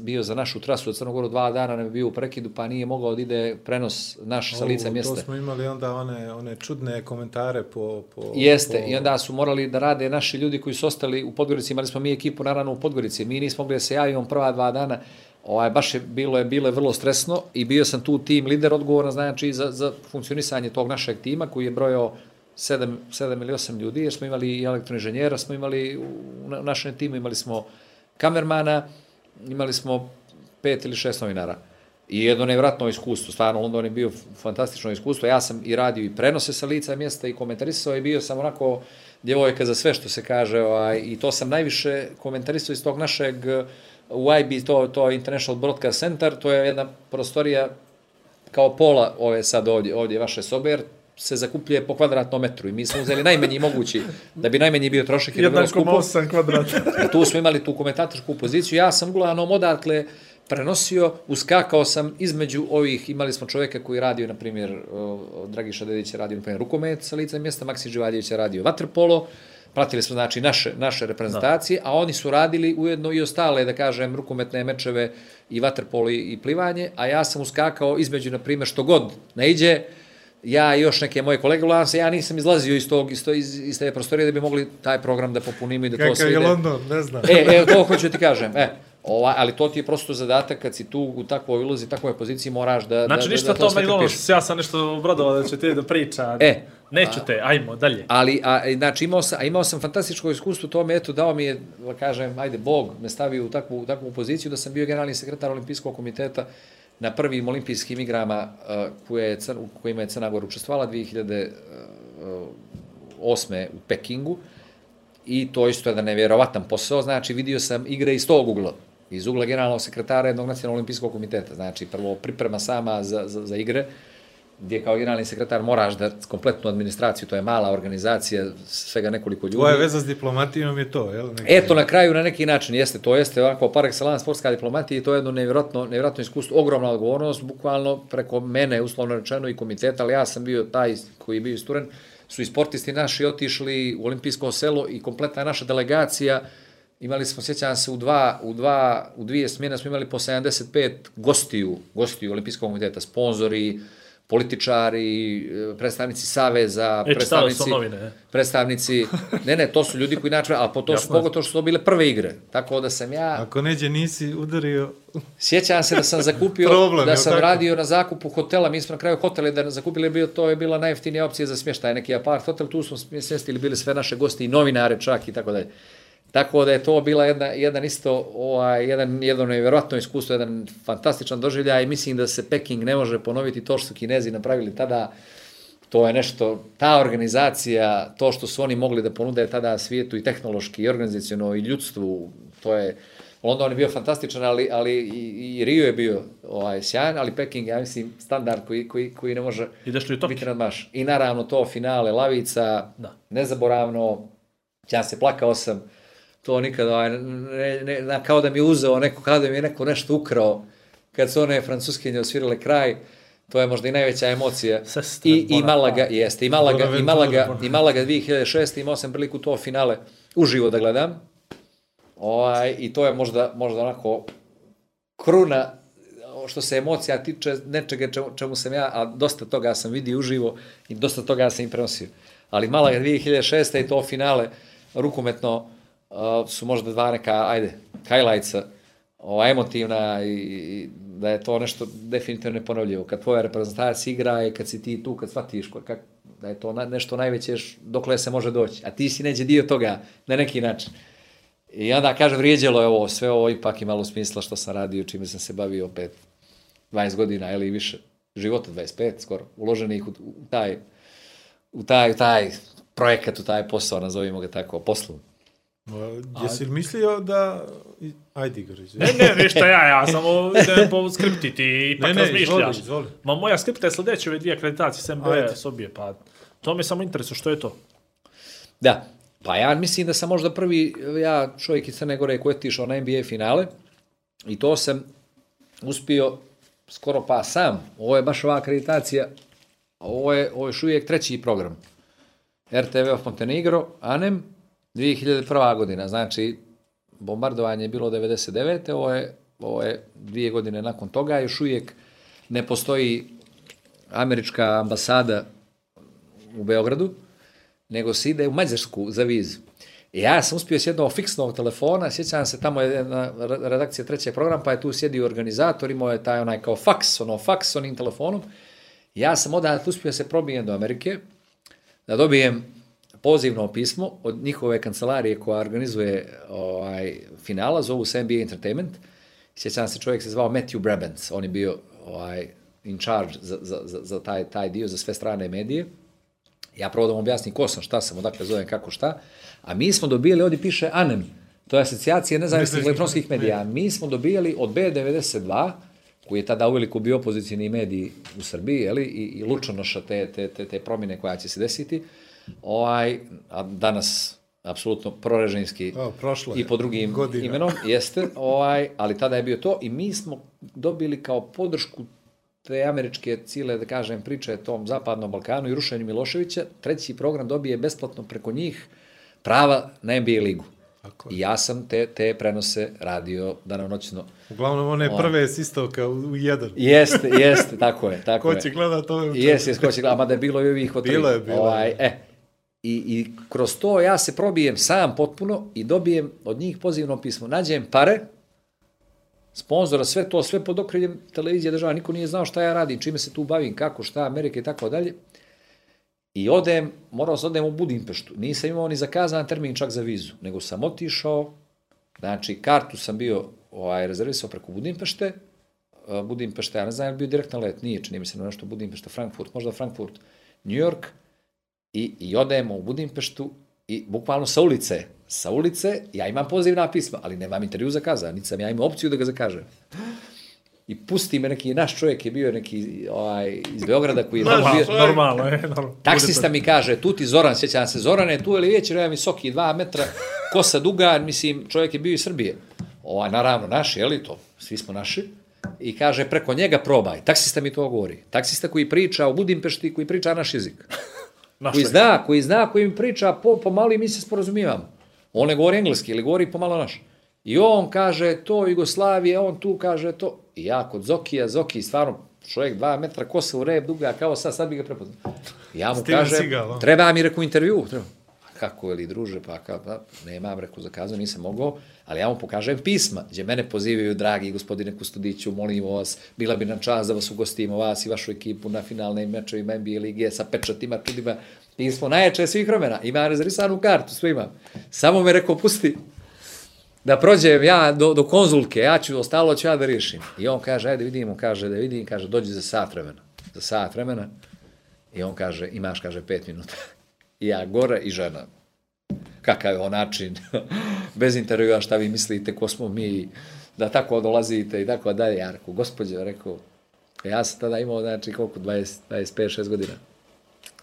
bio za našu trasu od Crnogoru dva dana nam je bio u prekidu pa nije mogao da ide prenos naš sa lica mjesta. To smo imali onda one, one čudne komentare po... po Jeste, po... i onda su morali da rade naši ljudi koji su ostali u Podgorici, imali smo mi ekipu naravno u Podgorici, mi nismo mogli da se javimo prva dva dana, ovaj, baš je bilo, je bilo vrlo stresno i bio sam tu tim lider odgovoran znači za, za funkcionisanje tog našeg tima koji je brojao 7, 7 ili 8 ljudi, jer smo imali i elektroinženjera, smo imali u na- našem timu, imali smo kamermana, imali smo pet ili šest novinara. I jedno nevratno iskustvo, stvarno London je bio fantastično iskustvo. Ja sam i radio i prenose sa lica mjesta i komentarisao i bio sam onako djevojka za sve što se kaže ovaj, i to sam najviše komentarisao iz tog našeg u IB, to, to je International Broadcast Center, to je jedna prostorija kao pola ove sad ovdje, ovdje vaše sobe, jer se zakupljuje po kvadratnom metru i mi smo uzeli najmanji mogući, da bi najmanji bio trošak jer je vrlo skupo. 1,8 kvadrata. Tu smo imali tu komentatorsku poziciju. Ja sam uglavnom odatle prenosio, uskakao sam između ovih, imali smo čovjeka koji radio, na primjer, Dragiša Dedić je radio, na primjer, rukomet sa lica mjesta, Maksim Živadjević je radio vaterpolo, pratili smo, znači, naše, naše reprezentacije, a oni su radili ujedno i ostale, da kažem, rukometne mečeve i vaterpolo i, i plivanje, a ja sam uskakao između, na primjer, što god ne iđe, ja i još neke moje kolege, se ja nisam izlazio iz, tog, iz, to, iz, iz te prostorije da bi mogli taj program da popunimo i da to Kakav sve je ide. London, ne znam. E, e, to hoću da ti kažem. E, ova, ali to ti je prosto zadatak kad si tu u takvoj ulozi, takvoj poziciji, moraš da, Znači, da, ništa da, da to trpiš. McDonald's, ja sam nešto obradovao da će ti da priča. E. Neću te, ajmo, dalje. Ali, a, znači, imao sam, a imao sam fantastičko iskustvo u tome, eto, dao mi je, da kažem, ajde, Bog me stavio u takvu, u takvu poziciju da sam bio generalni sekretar Olimpijskog komiteta na prvim olimpijskim igrama uh, koje je, u kojima je Crna Gora učestvovala 2008. u Pekingu. I to isto je jedan nevjerovatan posao, znači vidio sam igre iz tog ugla, iz ugla generalnog sekretara jednog nacionalnog olimpijskog komiteta. Znači, prvo priprema sama za, za, za igre, gdje kao generalni sekretar moraš da kompletnu administraciju, to je mala organizacija, svega nekoliko ljudi. Tvoja veza s diplomatijom je to, jel? Neki- Eto, na kraju na neki način jeste, to jeste ovako par excellence sportska diplomatija i to je jedno nevjerojatno, nevjerojatno iskustvo, ogromna odgovornost, bukvalno preko mene, uslovno rečeno i komiteta, ali ja sam bio taj koji je bio isturen, su i sportisti naši otišli u olimpijsko selo i kompletna naša delegacija, imali smo, sjećam se, u, dva, u, dva, u dvije smjene smo imali po 75 gostiju, gostiju olimpijskog komiteta, sponzori, političari, e, predstavnici saveza, E, predstavnici, su novine, e. predstavnici, ne, ne, to su ljudi koji način, ali po to su Jasno. pogotovo što su to bile prve igre. Tako da sam ja, Ako neđe nisi udario... sjećam se da sam zakupio, Problem, da sam tako? radio na zakupu hotela, mi smo na kraju hotele da zakupili, bio, to je bila najjeftinija opcija za smještaj, neki apart hotel, tu smo smjestili bili sve naše gosti i novinare čak i tako dalje. Tako da je to bila jedna, jedan isto, ovaj, jedan, jedno nevjerojatno iskustvo, jedan fantastičan doživljaj i mislim da se Peking ne može ponoviti to što su Kinezi napravili tada To je nešto, ta organizacija, to što su oni mogli da ponude tada svijetu i tehnološki, i organizacijono, i ljudstvu, to je, London je bio fantastičan, ali, ali i, i Rio je bio ovaj, sjajan, ali Peking, ja mislim, standard koji, koji, koji ne može Ideš li u biti nadmaš. I naravno to finale, Lavica, Da. nezaboravno, ja se plakao sam, to nikad, ovaj, ne, ne, na, kao da mi je uzeo neko, kao da mi je neko nešto ukrao, kad su one francuskinje osvirile kraj, to je možda i najveća emocija. Sestre I, i. Malaga, jeste, i Malaga, i Malaga, i Malaga 2006. imao sam priliku to finale uživo da gledam. Ovaj, I to je možda, možda onako kruna što se emocija tiče nečega čemu, čemu sam ja, a dosta toga sam vidio uživo i dosta toga sam i prenosio. Ali Malaga 2006. i to finale rukometno uh, su možda dva neka, ajde, highlightsa, ova emotivna i, i da je to nešto definitivno neponovljivo. Kad tvoja reprezentacija igra i kad si ti tu, kad shvatiš kak, da je to na, nešto najveće dokle se može doći. A ti si neđe dio toga na neki način. I onda kaže, vrijeđalo je ovo, sve ovo ipak imalo smisla što sam radio, čime sam se bavio opet 20 godina ili više života, 25 skoro, uloženih u, u taj, u taj, u taj projekat, u taj posao, nazovimo ga tako, poslu. Jesi li mislio da... Ajde, Igor. Ne, ne, ništa ja, ja samo idem po skripti, ti ipak Ne, ne, razmišljaš. izvoli, izvoli. Ma moja skripta je sljedeća ove dvije akreditacije s. MBA sobije, pa to me samo interesuje, što je to? Da, pa ja mislim da sam možda prvi, ja čovjek iz Crne Gore koji je otišao na NBA finale i to sam uspio skoro pa sam. Ovo je baš ova akreditacija, ovo je, ovo je još uvijek treći program. RTV of Montenegro, ANEM, 2001. godina, znači bombardovanje je bilo 99. Ovo je, ovo je dvije godine nakon toga, još uvijek ne postoji američka ambasada u Beogradu, nego se ide u Mađarsku za vizu. Ja sam uspio s jednog fiksnog telefona, sjećam se, tamo je jedna re- redakcija trećeg programa, pa je tu sjedio organizator, imao je taj onaj kao faks, ono faks s onim telefonom. Ja sam odatle uspio da se probijem do Amerike, da dobijem pozivno pismo od njihove kancelarije koja organizuje ovaj, finala, zovu se NBA Entertainment. Sjećam se, čovjek se zvao Matthew Brabants, on je bio ovaj, in charge za, za, za, za taj, taj dio, za sve strane medije. Ja prvo da mu objasnim ko sam, šta sam, odakle zovem, kako šta. A mi smo dobijali, ovdje piše ANEM, to je asocijacija nezavisnih elektronskih medija. Mi smo dobijali od B92, koji je tada uveliko bio opozicijni medij u Srbiji, jeli, i, i lučonoša te, te, te, te promjene koja će se desiti, ovaj, a danas apsolutno prorežimski i po drugim Godina. imenom, jeste, ovaj, ali tada je bio to i mi smo dobili kao podršku te američke cijele, da kažem, priče tom zapadnom Balkanu i rušenju Miloševića, treći program dobije besplatno preko njih prava na NBA ligu. Tako. I ja sam te, te prenose radio danonoćno. Uglavnom, one prve s istoka u, jedan. Jeste, jeste, tako je, tako Ko će gledat ove u Jes, jes, ko će gledati, mada je bilo i ovih od. Bilo je, bilo je. ovaj, E, i, I kroz to ja se probijem sam potpuno i dobijem od njih pozivno pismo. Nađem pare, sponzora, sve to, sve pod okriljem televizije država, niko nije znao šta ja radim, čime se tu bavim, kako, šta, Amerike i tako dalje. I odem, morao sam odem u Budimpeštu. Nisam imao ni zakazan termin čak za vizu, nego sam otišao, znači kartu sam bio ovaj, rezervisao preko Budimpešte, Budimpešta, ja ne znam je bio direktan let, nije, čini mi se na nešto Budimpešta, Frankfurt, možda Frankfurt, New York, i, i odemo u Budimpeštu i bukvalno sa ulice, sa ulice, ja imam pozivna pisma, ali nemam intervju zakazan, niti sam ja imao opciju da ga zakažem. I pusti me neki, naš čovjek je bio neki ovaj, iz Beograda koji je Normalno, bio, normalno, je, normalno. Taksista mi kaže, tu ti Zoran, sjećam se, Zoran je tu ili večer, ja visoki, dva metra, kosa duga, mislim, čovjek je bio iz Srbije. Ovaj, naravno, naši, je to? Svi smo naši. I kaže, preko njega probaj. Taksista mi to govori. Taksista koji priča u Budimpešti, koji priča naš jezik. Naš koji zna, koji zna, koji mi priča po, pomalo i mi se sporazumijevamo. On ne govori engleski, ili govori pomalo naš. I on kaže to Jugoslavije, on tu kaže to. I ja kod Zokija, Zoki stvarno čovjek dva metra kosa u rep duga, kao sad, sad bi ga prepoznao. Ja mu Steven kažem, treba mi reku intervju. Treba. Kako je li druže, pa kao, pa, nemam reku zakazao, nisam mogao, ali ja mu pokažem pisma, gdje mene pozivaju, dragi gospodine Kustudiću, molim vas, bila bi nam čast da vas ugostimo, vas i vašu ekipu na finalnim mečevima NBA lige sa pečatima, čudima, pismo najjače svih vremena, ima rezervisanu kartu, sve imam. Samo me rekao, pusti, da prođem ja do, do konzulke, ja ću, ostalo ću ja da riješim. I on kaže, ajde vidimo, kaže, da vidim, kaže, dođi za sat vremena. Za sat vremena. I on kaže, imaš, kaže, pet minuta. I ja gore i žena. Kakav je on način, bez intervjua šta vi mislite, ko smo mi, da tako dolazite i tako dalje. Ja rekao, gospođo, rekao, ja sam tada imao, znači, koliko, 20, 25-6 godina.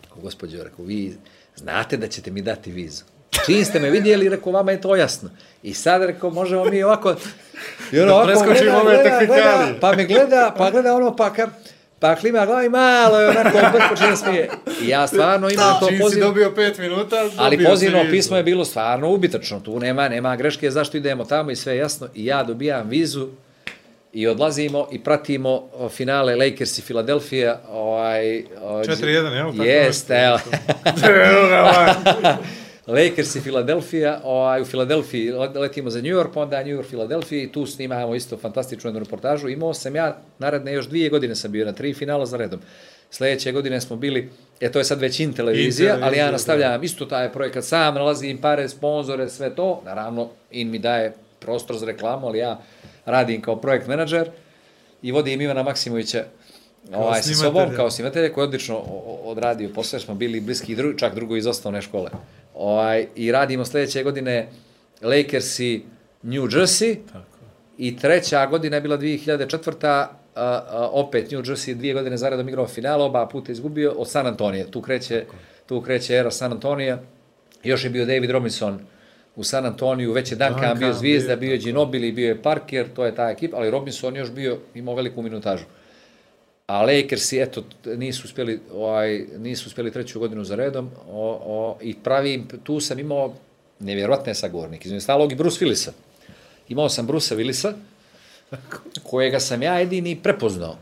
Rekao, gospođo, rekao, vi znate da ćete mi dati vizu. Čim ste me vidjeli, rekao, vama je to jasno. I sad, rekao, možemo mi ovako... I ono, Da ovako preskočimo ove tehnikalije. pa me gleda, pa gleda ono, pa ka, pa klima glavi i malo, je onako, počne da smije. I ja stvarno imam to Čim si dobio pet minuta, ali dobio si pozivno pismo je bilo stvarno ubitačno, tu nema, nema greške, zašto idemo tamo i sve jasno. I ja dobijam vizu i odlazimo i pratimo finale Lakers i Philadelphia. Ovaj, o, 4-1, jel? Tako Jeste, evo. Lakers i Philadelphia, ovaj, u Filadelfiji letimo za New York, pa onda New York, Filadelfija i tu snimamo isto fantastičnu jednu reportažu. Imao sam ja, naredne još dvije godine sam bio na tri finala za redom. Sljedeće godine smo bili, e to je sad već in televizija, In ali ja nastavljam isto taj projekat sam, nalazim pare, sponzore, sve to. Naravno, in mi daje prostor za reklamu, ali ja radim kao projekt menadžer i vodim Ivana Maksimovića ovaj, sa sobom kao snimatelja koji je odlično odradio posao, jer smo bili bliski, dru, čak drugo iz osnovne škole. Ovaj, I radimo sljedeće godine Lakers i New Jersey. I treća godina je bila 2004. A, a, opet New Jersey dvije godine zaredom igrao finale, oba puta izgubio od San Antonija. Tu kreće, tu kreće era San Antonija. Još je bio David Robinson u San Antoniju, već je Duncan, Duncan bio zvijezda, bio, bio je Ginobili, bio je Parker, to je ta ekipa, ali Robinson još bio, imao veliku minutažu. A Lakersi, eto, nisu uspjeli, ovaj, nisu uspjeli treću godinu za redom o, o, i pravim, tu sam imao nevjerojatne sagovornike, između stalog i Bruce Willisa. Imao sam Brusa Willisa, kojega sam ja jedini prepoznao.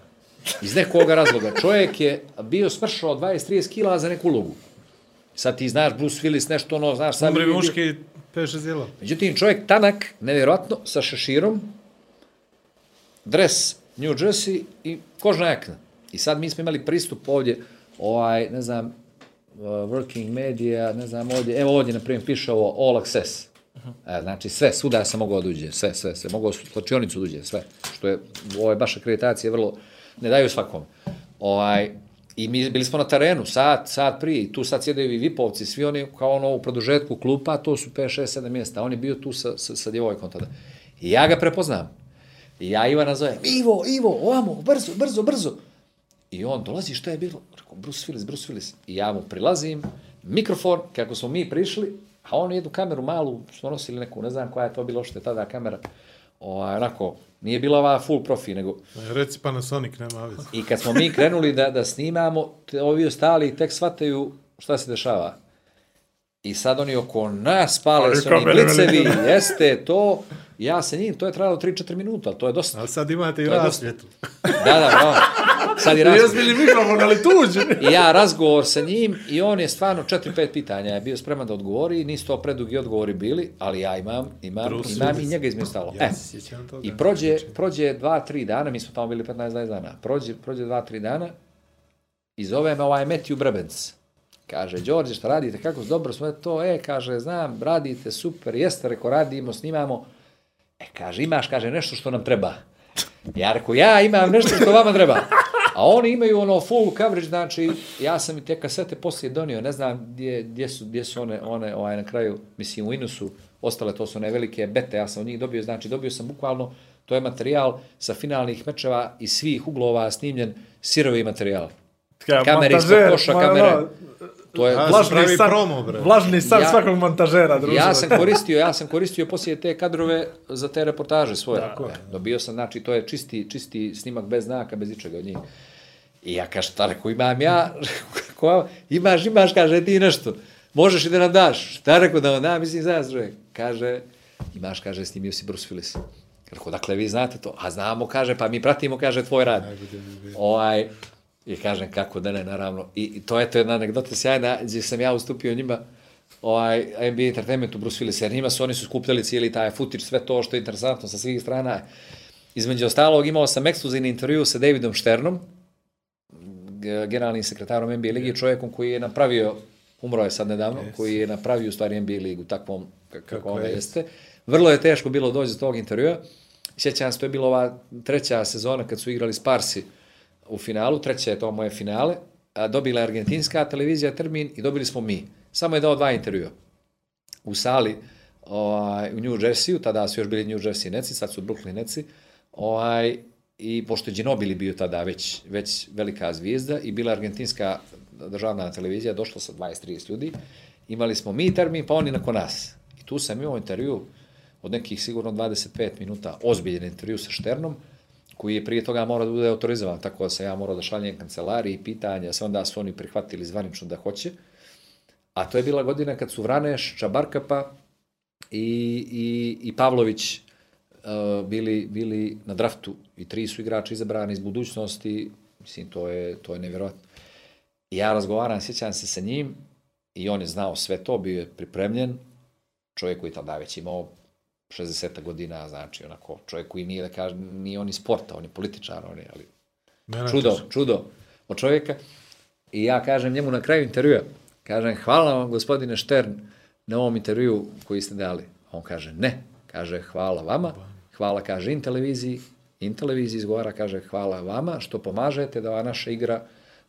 Iz nekoga razloga. Čovjek je bio smršao 20-30 kila za neku ulogu. Sad ti znaš Bruce Willis nešto ono, znaš, bio- muški, peše zila. Međutim, čovjek tanak, nevjerojatno, sa šeširom, dres New Jersey i kožna jakna. I sad mi smo imali pristup ovdje, ovaj, ne znam, uh, working media, ne znam, ovdje, evo ovdje, na primjer, piše ovo all access. E, znači, sve, svuda sam mogao da uđe, sve, sve, sve, mogao u slačionicu da uđe, sve, što je, ovo je baš akreditacije vrlo, ne daju svakom. Ovaj, I mi bili smo na terenu, sat, sat prije, i tu sad sjedaju i Vipovci, svi oni kao ono u produžetku klupa, to su 5, 6, 7 mjesta, on je bio tu sa, sa, sa djevojkom tada. I ja ga prepoznam. I ja Ivana zovem, Ivo, Ivo, ovamo, brzo, brzo, brzo. I on dolazi, šta je bilo? Rekao, Bruce Willis, Bruce Willis. I ja mu prilazim, mikrofon, kako smo mi prišli, a on jednu kameru malu, smo nosili neku, ne znam koja je to bila što je tada kamera, ovaj, onako, nije bila ova full profi, nego Reci Panasonic, nema veze. i kad smo mi krenuli da, da snimamo, te, ovi ostali tek shvataju šta se dešava. I sad oni oko nas pale su oni blicevi, jeste to. Ja sa njim, to je trajalo 3-4 minuta, to je dosta. Ali sad imate i je dosta. rasvjetu. Da, da, bravo. Sad je razgovor. bili mikrofon, ali tuđi. I ja razgovor sa njim i on je stvarno 4-5 pitanja je bio spreman da odgovori, nisu to predugi odgovori bili, ali ja imam, imam, Bruce imam i njega između stalo. Ja e, toga. I prođe, prođe dva, tri dana, mi smo tamo bili 15-20 dana, prođe, prođe dva, tri dana i zove me ovaj Matthew Brebenc. Kaže, Đorđe, šta radite, kako dobro sve to, e, kaže, znam, radite, super, jeste, reko, radimo, snimamo. E, kaže, imaš, kaže, nešto što nam treba. Ja rekao, ja imam nešto što vama treba. A oni imaju ono full coverage, znači, ja sam i te kasete poslije donio, ne znam gdje, gdje, su, gdje su one, one ovaj, na kraju, mislim, u Inusu, ostale to su one velike bete, ja sam od njih dobio, znači, dobio sam bukvalno, to je materijal sa finalnih mečeva iz svih uglova snimljen sirovi materijal. Kamere ispod koša, kamere. To je A, Vlažni pravi san, promo, bre. vlažni san Ja- svakog montažera, druže. Ja sam koristio, ja sam koristio poslije te kadrove za te reportaže svoje. E, Dobio sam, znači, to je čisti, čisti snimak bez znaka, bez ičega od njih. I ja kažem, šta rekao, imam ja, ko, imaš, imaš, kaže, ti nešto, možeš i da nam daš. Šta rekao da vam da, mislim, znaš, čovjek. Kaže, imaš, kaže, snimio si Bruce Willis. Rekao, dakle, vi znate to. A znamo, kaže, pa mi pratimo, kaže, tvoj rad. Ovaj, I kažem, kako da ne, naravno. I, i to je to jedna anegdota sjajna, gdje sam ja ustupio njima, ovaj, NBA Entertainmentu, Bruce Willis, jer njima su, oni su skupljali cijeli taj footage, sve to što je interesantno sa svih strana. Između ostalog, imao sam ekskluzivni intervju sa Davidom Šternom, ge- generalnim sekretarom NBA ligi, čovjekom koji je napravio, umro je sad nedavno, koji je napravio u stvari NBA ligu takvom kak- kako ona je. jeste. Vrlo je teško bilo doći do tog intervjua. Sjećam se, to je bila ova treća sezona kad su igrali Sparsi u finalu, treća je to moje finale. dobila je argentinska televizija termin i dobili smo mi. Samo je dao dva intervjua. U sali ovaj, u New Jerseyu, tada su još bili New Jersey Neci, sad su Brooklyn Neci, ovaj, i pošto je Ginobili bio tada već, već velika zvijezda i bila argentinska državna televizija, došlo sa 20-30 ljudi, imali smo mi termin, pa oni nakon nas. I tu sam imao intervju od nekih sigurno 25 minuta, ozbiljen intervju sa Šternom, koji je prije toga morao da bude autorizovan, tako da sam ja morao da šaljem kancelariji pitanja, sve onda su oni prihvatili zvanično da hoće. A to je bila godina kad su Vraneš, Čabarkapa i, i, i Pavlović uh, bili, bili na draftu i tri su igrači izabrani iz budućnosti, mislim, to je, to je nevjerojatno. I ja razgovaram, sjećam se sa njim i on je znao sve to, bio je pripremljen, čovjek koji tada već imao 60 godina, znači onako čovjek koji nije da kaže, nije on iz sporta, on je političar, on je, ali Menadžer. čudo, čudo od čovjeka. I ja kažem njemu na kraju intervjua, kažem, hvala vam gospodine Štern na ovom intervju koji ste dali. On kaže, ne, kaže, hvala vama, hvala, kaže, in televiziji, in televiziji izgovara, kaže, hvala vama što pomažete da ova naša igra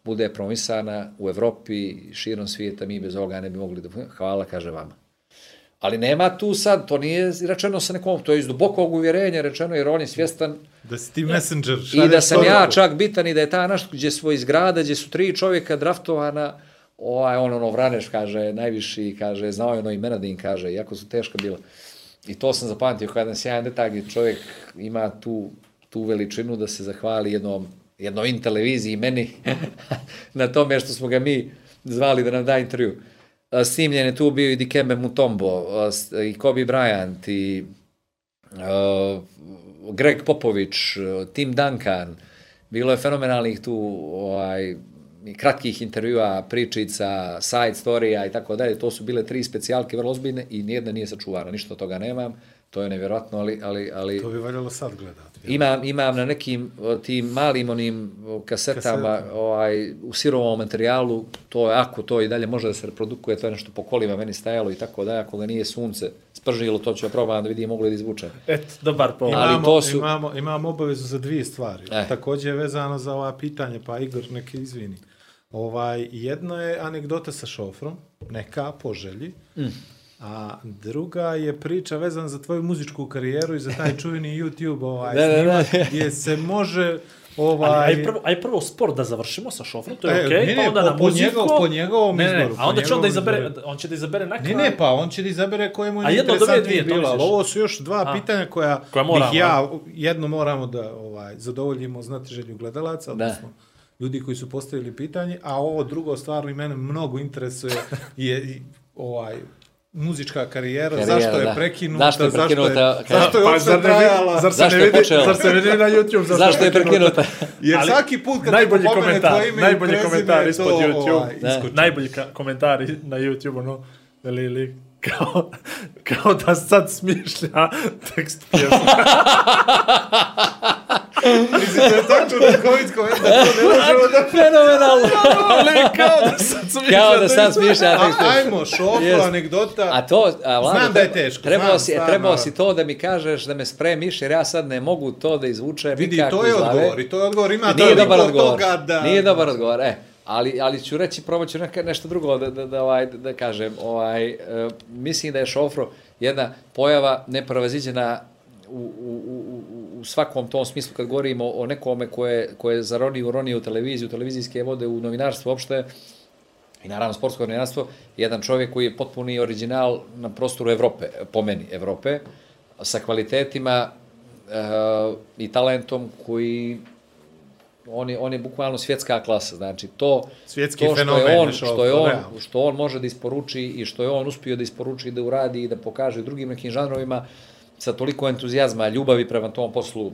bude promisana u Evropi, širom svijeta, mi bez ovoga ne bi mogli da... Hvala, kaže vama. Ali nema tu sad, to nije rečeno sa nekom, to je iz dubokog uvjerenja rečeno, jer on je svjestan Da si ti messenger. i da sam ja čak bitan i da je ta naš, gdje smo iz grada, gdje su tri čovjeka draftovana, ovaj, on ono Vraneš kaže, najviši, kaže, znao je ono imena da im kaže, jako su teška bila. I to sam zapamtio kao jedan sjajan detalj gdje čovjek ima tu, tu veličinu da se zahvali jednom, jednom in televiziji i meni na tome što smo ga mi zvali da nam da intervju. Snimljen je tu bio i Dikembe Mutombo, i Kobe Bryant, i Greg Popović, Tim Duncan, bilo je fenomenalnih tu ovaj, kratkih intervjua, pričica, side storija i tako dalje. To su bile tri specijalke vrlo ozbiljne i nijedna nije sačuvana. Ništa od toga nemam. To je nevjerojatno, ali, ali, ali To bi valjalo sad gledati. imam, imam na nekim tim malim onim kasetama, Kasete. ovaj, u sirovom materijalu, to je, ako to i dalje može da se reprodukuje, to je nešto po kolima meni stajalo i tako da, ako ga nije sunce spržilo, to ću ja probam da vidim mogu li da izvučem. Et, dobar povod. Ali Imamo, to su- imamo, imamo obavezu za dvije stvari. Eh. Također je vezano za ova pitanje, pa Igor, neke izvini. Ovaj, jedno je anegdota sa šofrom, neka po želji, mm. A druga je priča vezana za tvoju muzičku karijeru i za taj čuveni YouTube ovaj, Da, da, da. gdje se može Ali, ovaj, aj prvo, aj prvo sport da završimo sa šofrom, to je E, okej, ne, pa ne, onda po- na po muziku. njegov- po njegovom ne, ne, izboru, a po onda će on da izabere, izboru. on će da izabere na Ne, kraju. ne, pa on će da izabere koje mu je A to bilo, ali ovo su još dva A. pitanja koja, Koja moramo, bih ja, jedno moramo da ovaj, zadovoljimo znati želju gledalaca, Da. odnosno ljudi koji su postavili pitanje, a ovo drugo stvarno i mene mnogo interesuje je ovaj, muzička karijera, Karijera, zašto je da. prekinuta, Zašto je prekinuta, zašto je, zašto je Pa, uopšte vidi- trajala, zar se Zašto ne vidi, zar se ne vidi na YouTube? Zašto je prekinuta? jer Ali svaki put kad najbolji komentar, tvoje ime najbolji komentar to, ispod YouTube. ovaj, Da. Najbolji komentari na YouTube, ono, veli lik, kao, kao da sad smišlja tekst pjesme. Mislim da je tako duhovit komentar, to ne možemo da Fenomenalno! Ali kao da sad smišlja Kao da tekst sad smišlja A, ajmo, šofro, Jest. anegdota. A to, a, Vlado, Znam da je teško, Trebao znam, si, stvarno. trebao si to da mi kažeš, da me spremiš, jer ja sad ne mogu to da izvučem Vidi, to je odgovor, i to je odgovor, ima Nije dobar odgovor. toga da... Nije dobar odgovor, e. Ali, ali ću reći, probat ću neka, nešto drugo da, da, da, ovaj, da kažem. Ovaj, e, mislim da je šofro jedna pojava neprovaziđena u, u, u, u- u svakom tom smislu kad govorimo o nekome koje, koje je zaronio, uronio u televiziju, televizijske vode, u novinarstvo uopšte, i naravno sportsko novinarstvo, jedan čovjek koji je potpuni original na prostoru Evrope, po meni Evrope, sa kvalitetima e, i talentom koji on je, on je bukvalno svjetska klasa, znači to, Svjetski to što fenomen je on, što je on, realno. što on može da isporuči i što je on uspio da isporuči da uradi i da pokaže drugim nekim žanrovima sa toliko entuzijazma, ljubavi prema tom poslu,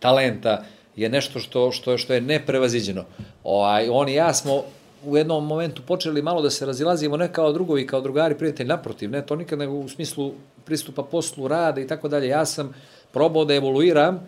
talenta je nešto što, što, što je neprevaziđeno. Ovaj, on i ja smo u jednom momentu počeli malo da se razilazimo ne kao drugovi, kao drugari, prijatelji, naprotiv, ne to nikad nego u smislu pristupa poslu, rada i tako dalje. Ja sam probao da evoluiram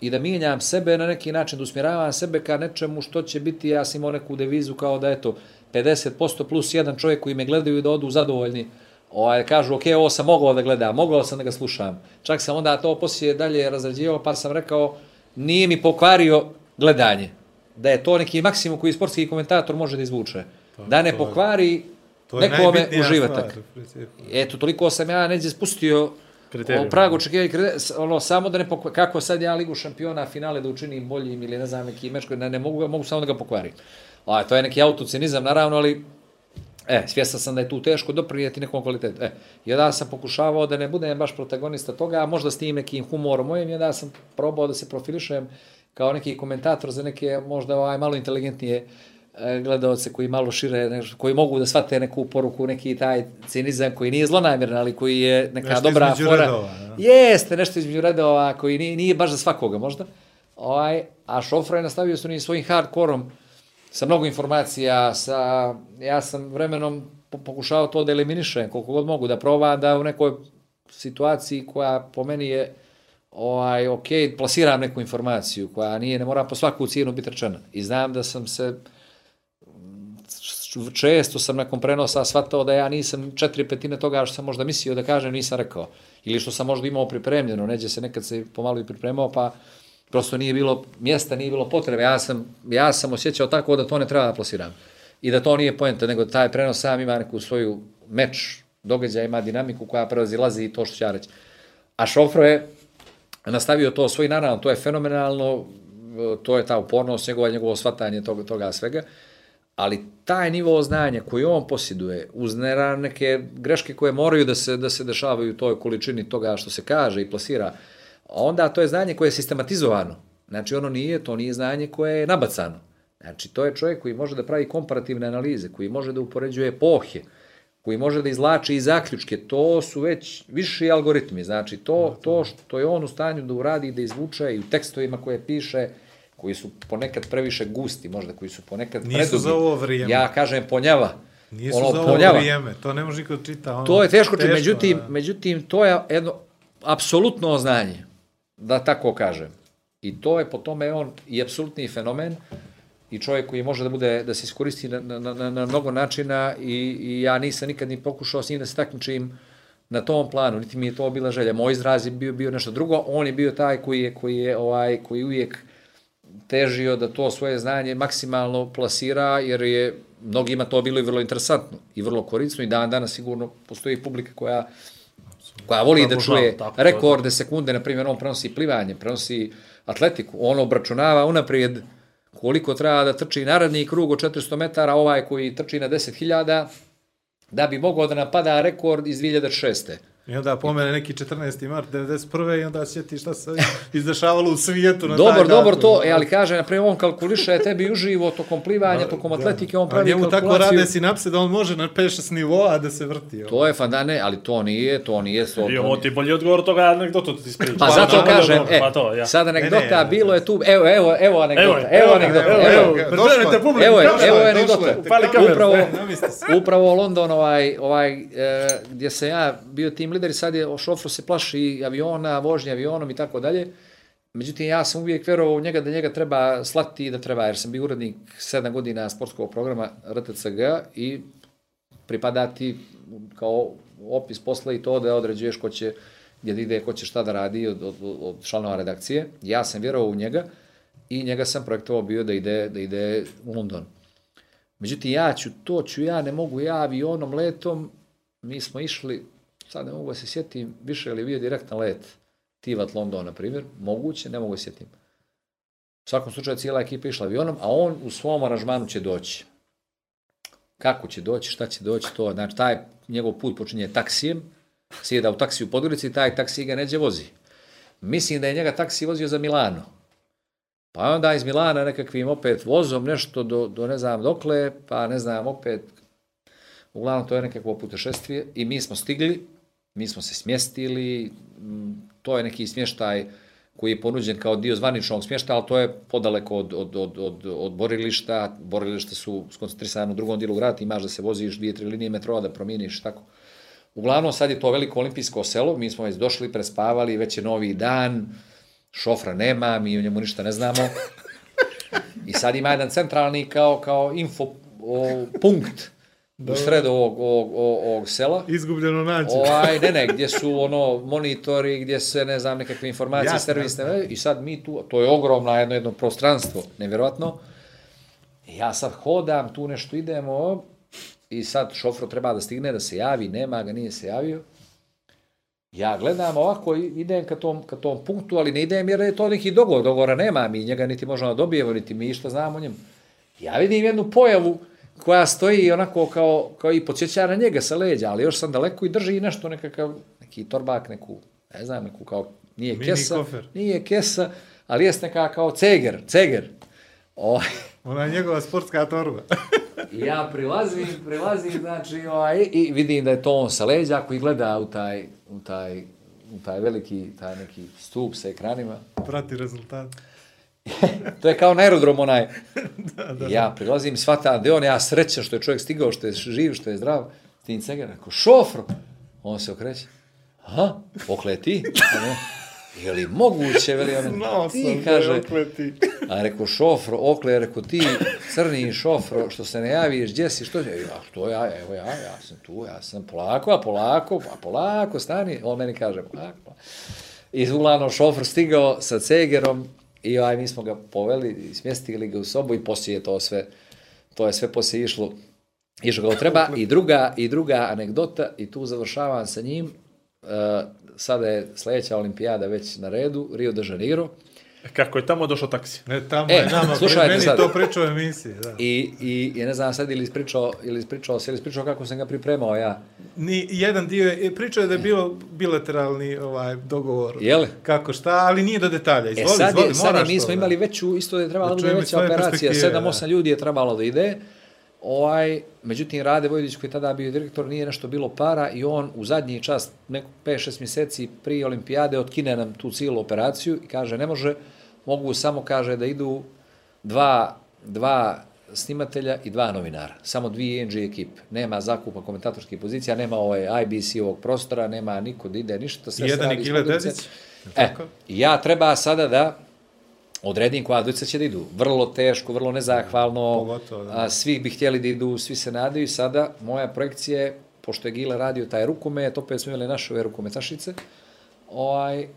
i da mijenjam sebe na neki način, da usmjeravam sebe ka nečemu što će biti, ja sam imao neku devizu kao da eto, 50% plus jedan čovjek koji me gledaju da odu zadovoljni ovaj, kažu, ok, ovo sam mogao da gledam, mogao sam da ga slušam. Čak sam onda to poslije dalje razrađivao, pa sam rekao, nije mi pokvario gledanje. da je to neki maksimum koji sportski komentator može da izvuče. da ne to pokvari To je nekome uživatak. stvar. Eto, toliko sam ja neđe spustio Kriterijum. o pragu očekivanja, ono, samo da ne pokvari, kako sad ja ligu šampiona finale da učinim boljim ili ne znam neki meč koji ne, ne mogu, mogu samo da ga pokvarim. A, to je neki autocinizam, naravno, ali E, svjestan sam da je tu teško doprinijeti nekom kvalitetu. E, jedan sam pokušavao da ne budem baš protagonista toga, a možda s tim nekim humorom mojim, jedan sam probao da se profilišem kao neki komentator za neke možda ovaj malo inteligentnije e, gledalce koji malo šire, koji mogu da shvate neku poruku, neki taj cinizam koji nije zlonamjeran, ali koji je neka Nešto dobra fora. redova, ja. Jeste, nešto između redova koji nije, nije baš za svakoga možda. Ovaj, a Šofra je nastavio s onim svojim hardkorom sa mnogo informacija, sa, ja sam vremenom po- pokušao to da eliminišem koliko god mogu, da probam da u nekoj situaciji koja po meni je ovaj, ok, plasiram neku informaciju koja nije, ne mora po svaku cijenu biti rečena. I znam da sam se često sam nakon prenosa shvatao da ja nisam četiri petine toga što sam možda mislio da kažem, nisam rekao. Ili što sam možda imao pripremljeno, neđe se nekad se pomalo i pripremao, pa prosto nije bilo mjesta, nije bilo potrebe. Ja sam, ja sam osjećao tako da to ne treba da plasiram. I da to nije poenta, nego da taj prenos sam ima neku svoju meč, događaj, ima dinamiku koja prevazilazi i to što ću ja reći. A Šofro je nastavio to svoj, naravno, to je fenomenalno, to je ta upornost, njegova, njegovo shvatanje toga, toga svega, ali taj nivo znanja koji on posjeduje, uz neke greške koje moraju da se, da se dešavaju u toj količini toga što se kaže i plasira, onda to je znanje koje je sistematizovano. Znači, ono nije, to nije znanje koje je nabacano. Znači, to je čovjek koji može da pravi komparativne analize, koji može da upoređuje epohe, koji može da izlači i zaključke, to su već viši algoritmi. Znači, to, to što je on u stanju da uradi, da izvuče i u tekstovima koje piše, koji su ponekad previše gusti, možda koji su ponekad Nisu predugi. za ovo vrijeme. Ja kažem ponjava. Nisu Ono, za ovo ponjava. vrijeme, to ne može niko da čita. Ono, To je teško, teško međutim, da. međutim, to je jedno apsolutno znanje, da tako kažem. I to je po tome on i apsolutni fenomen i čovjek koji može da bude da se iskoristi na, na, na, na mnogo načina i, i ja nisam nikad ni pokušao s njim da se takmičim na tom planu, niti mi je to bila želja. Moj izraz je bio, bio nešto drugo, on je bio taj koji je, koji je ovaj, koji uvijek težio da to svoje znanje maksimalno plasira, jer je mnogima to bilo i vrlo interesantno i vrlo korisno i dan danas sigurno postoji publika koja koja voli da čuje tako, rekorde sekunde, na primjer, on prenosi plivanje, prenosi atletiku, on obračunava unaprijed koliko treba da trči naredni krug od 400 metara, ovaj koji trči na 10.000, da bi mogao da napada rekord iz 2006. I onda pomene neki 14. mart 91. i onda sjeti šta se izdešavalo u svijetu na Dobar, taj dobar datum. to, e, ali kaže, na primjer, on kalkuliše tebi uživo tokom plivanja, tokom atletike, on A pravi njemu tako kalkulaciju. rade sinapse da on može na 5-6 nivoa da se vrti. To je fandane, ali to nije, to nije. To, I ovo ti bolji odgovor od toga anegdotu ti ispričam. Pa Pa, zato da, kažem, da, e, pa to, ja. sad anegdota, Ne, ne, bilo je tu, evo, evo, evo anegdota, Evo, evo, evo, anegdota, evo, evo, evo, evo. Evo anegdota. Upravo, upravo London, ovaj, ovaj, e, gdje se ja bio tim lider sad je o šofru se plaši aviona, vožnje avionom i tako dalje. Međutim, ja sam uvijek verovao u njega da njega treba slati i da treba, jer sam bio urednik 7 godina sportskog programa RTCG i pripadati kao opis posla i to da određuješ ko će gdje da ide, ko će šta da radi od, od, od članova redakcije. Ja sam vjerovao u njega i njega sam projektovao bio da ide, da ide u London. Međutim, ja ću, to ću ja, ne mogu ja avionom, letom, mi smo išli, sad ne mogu da se sjetim, više ili bio direktan let Tivat London, na primjer, moguće, ne mogu da sjetim. U svakom slučaju cijela ekipa išla avionom, a on u svom aranžmanu će doći. Kako će doći, šta će doći, to, znači taj njegov put počinje taksijem, sjeda u taksiju u Podgorici i taj taksi ga neđe vozi. Mislim da je njega taksi vozio za Milano. Pa onda iz Milana nekakvim opet vozom nešto do, do ne znam dokle, pa ne znam opet, uglavnom to je nekakvo putešestvije i mi smo stigli, mi smo se smjestili, to je neki smještaj koji je ponuđen kao dio zvaničnog smještaja, ali to je podaleko od, od, od, od, od borilišta, borilišta su skoncentrisane u drugom dijelu grada, ti imaš da se voziš dvije, tri linije metroa, da promijeniš, tako. Uglavnom, sad je to veliko olimpijsko selo, mi smo već došli, prespavali, već je novi dan, šofra nema, mi o njemu ništa ne znamo. I sad ima jedan centralni kao, kao info o, punkt u sredu ovog, ovog, ovog, ovog sela. Izgubljeno nađe. Ovaj, ne, ne, gdje su ono monitori, gdje se, ne znam, nekakve informacije, Jasno, servisne, i sad mi tu, to je ogromno jedno, jedno prostranstvo, nevjerojatno, I ja sad hodam, tu nešto idemo, i sad šofro treba da stigne, da se javi, nema ga, nije se javio. Ja gledam ovako, idem ka tom, ka tom punktu, ali ne idem jer je to neki dogovor, dogovora nema, mi njega niti možemo da dobijemo, niti mi šta znamo o njemu. Ja vidim jednu pojavu koja stoji onako kao, kao i podsjeća na njega sa leđa, ali još sam daleko i drži nešto nekakav, neki torbak, neku, ne znam, neku kao, nije Mini kesa, kofer. nije kesa, ali jest neka kao ceger, ceger. O, Ona je njegova sportska torba. Ja prilazim, prilazim, znači, ovaj, i vidim da je to on sa leđa koji gleda u taj, u taj, u taj veliki, taj neki stup sa ekranima. Prati rezultat. To je kao na aerodrom onaj. I ja prilazim, shvatam da je on, ja srećan što je čovjek stigao, što je živ, što je zdrav. Tim ceger, rekao, šofro. On se okreće. Aha, okle ti? A ne, Je li moguće, veli on, Znao ti, sam da kaže, je okleti. A rekao šofro, okle, rekao ti, crni šofro, što se ne javiš, gdje si, što? Ja, što ja, evo ja, ja sam tu, ja sam polako, a polako, a polako, stani. On meni kaže, polako. polako. I uglavnom šofr stigao sa cegerom i ovaj, mi smo ga poveli smjestili ga u sobu i poslije je to sve, to je sve poslije išlo, išlo kako treba. I druga, I druga anegdota, i tu završavam sa njim, uh, sada je sljedeća olimpijada već na redu, Rio de Janeiro, Kako je tamo došao taksi? Ne, tamo E, je nama, slušajte meni sad. to pričao u emisiji, da. I, i, i ne znam sad ili ispričao, ili ispričao se, ili ispričao kako sam ga pripremao ja. Ni jedan dio je, pričao je da je bilo bilateralni ovaj dogovor. Jel? Kako šta, ali nije do detalja. E Izvoli, sad, izvoli, je, sad je, mi smo da. imali veću, isto je trebala Da da bude veća operacija, perspektive, 7-8 da. ljudi je trebalo da ide. Ovaj, međutim, Rade Vojdić koji tada bio direktor, nije nešto bilo para i on u zadnji čas, neko 5-6 mjeseci prije olimpijade, otkine nam tu cijelu operaciju i kaže, ne može, mogu samo, kaže, da idu dva, dva snimatelja i dva novinara. Samo dvije NG ekipe. Nema zakupa komentatorskih pozicija, nema ovaj IBC ovog prostora, nema niko da ide ništa. Sve Jedan Gile produkcije. Dedić. E, i ja treba sada da odredim koja dvojica će da idu. Vrlo teško, vrlo nezahvalno. Pogotovo, da. A, svi bi htjeli da idu, svi se nadaju. i Sada moja projekcija je, pošto je Gile radio taj rukomet, opet smo imali naše ove rukometašice, ovaj,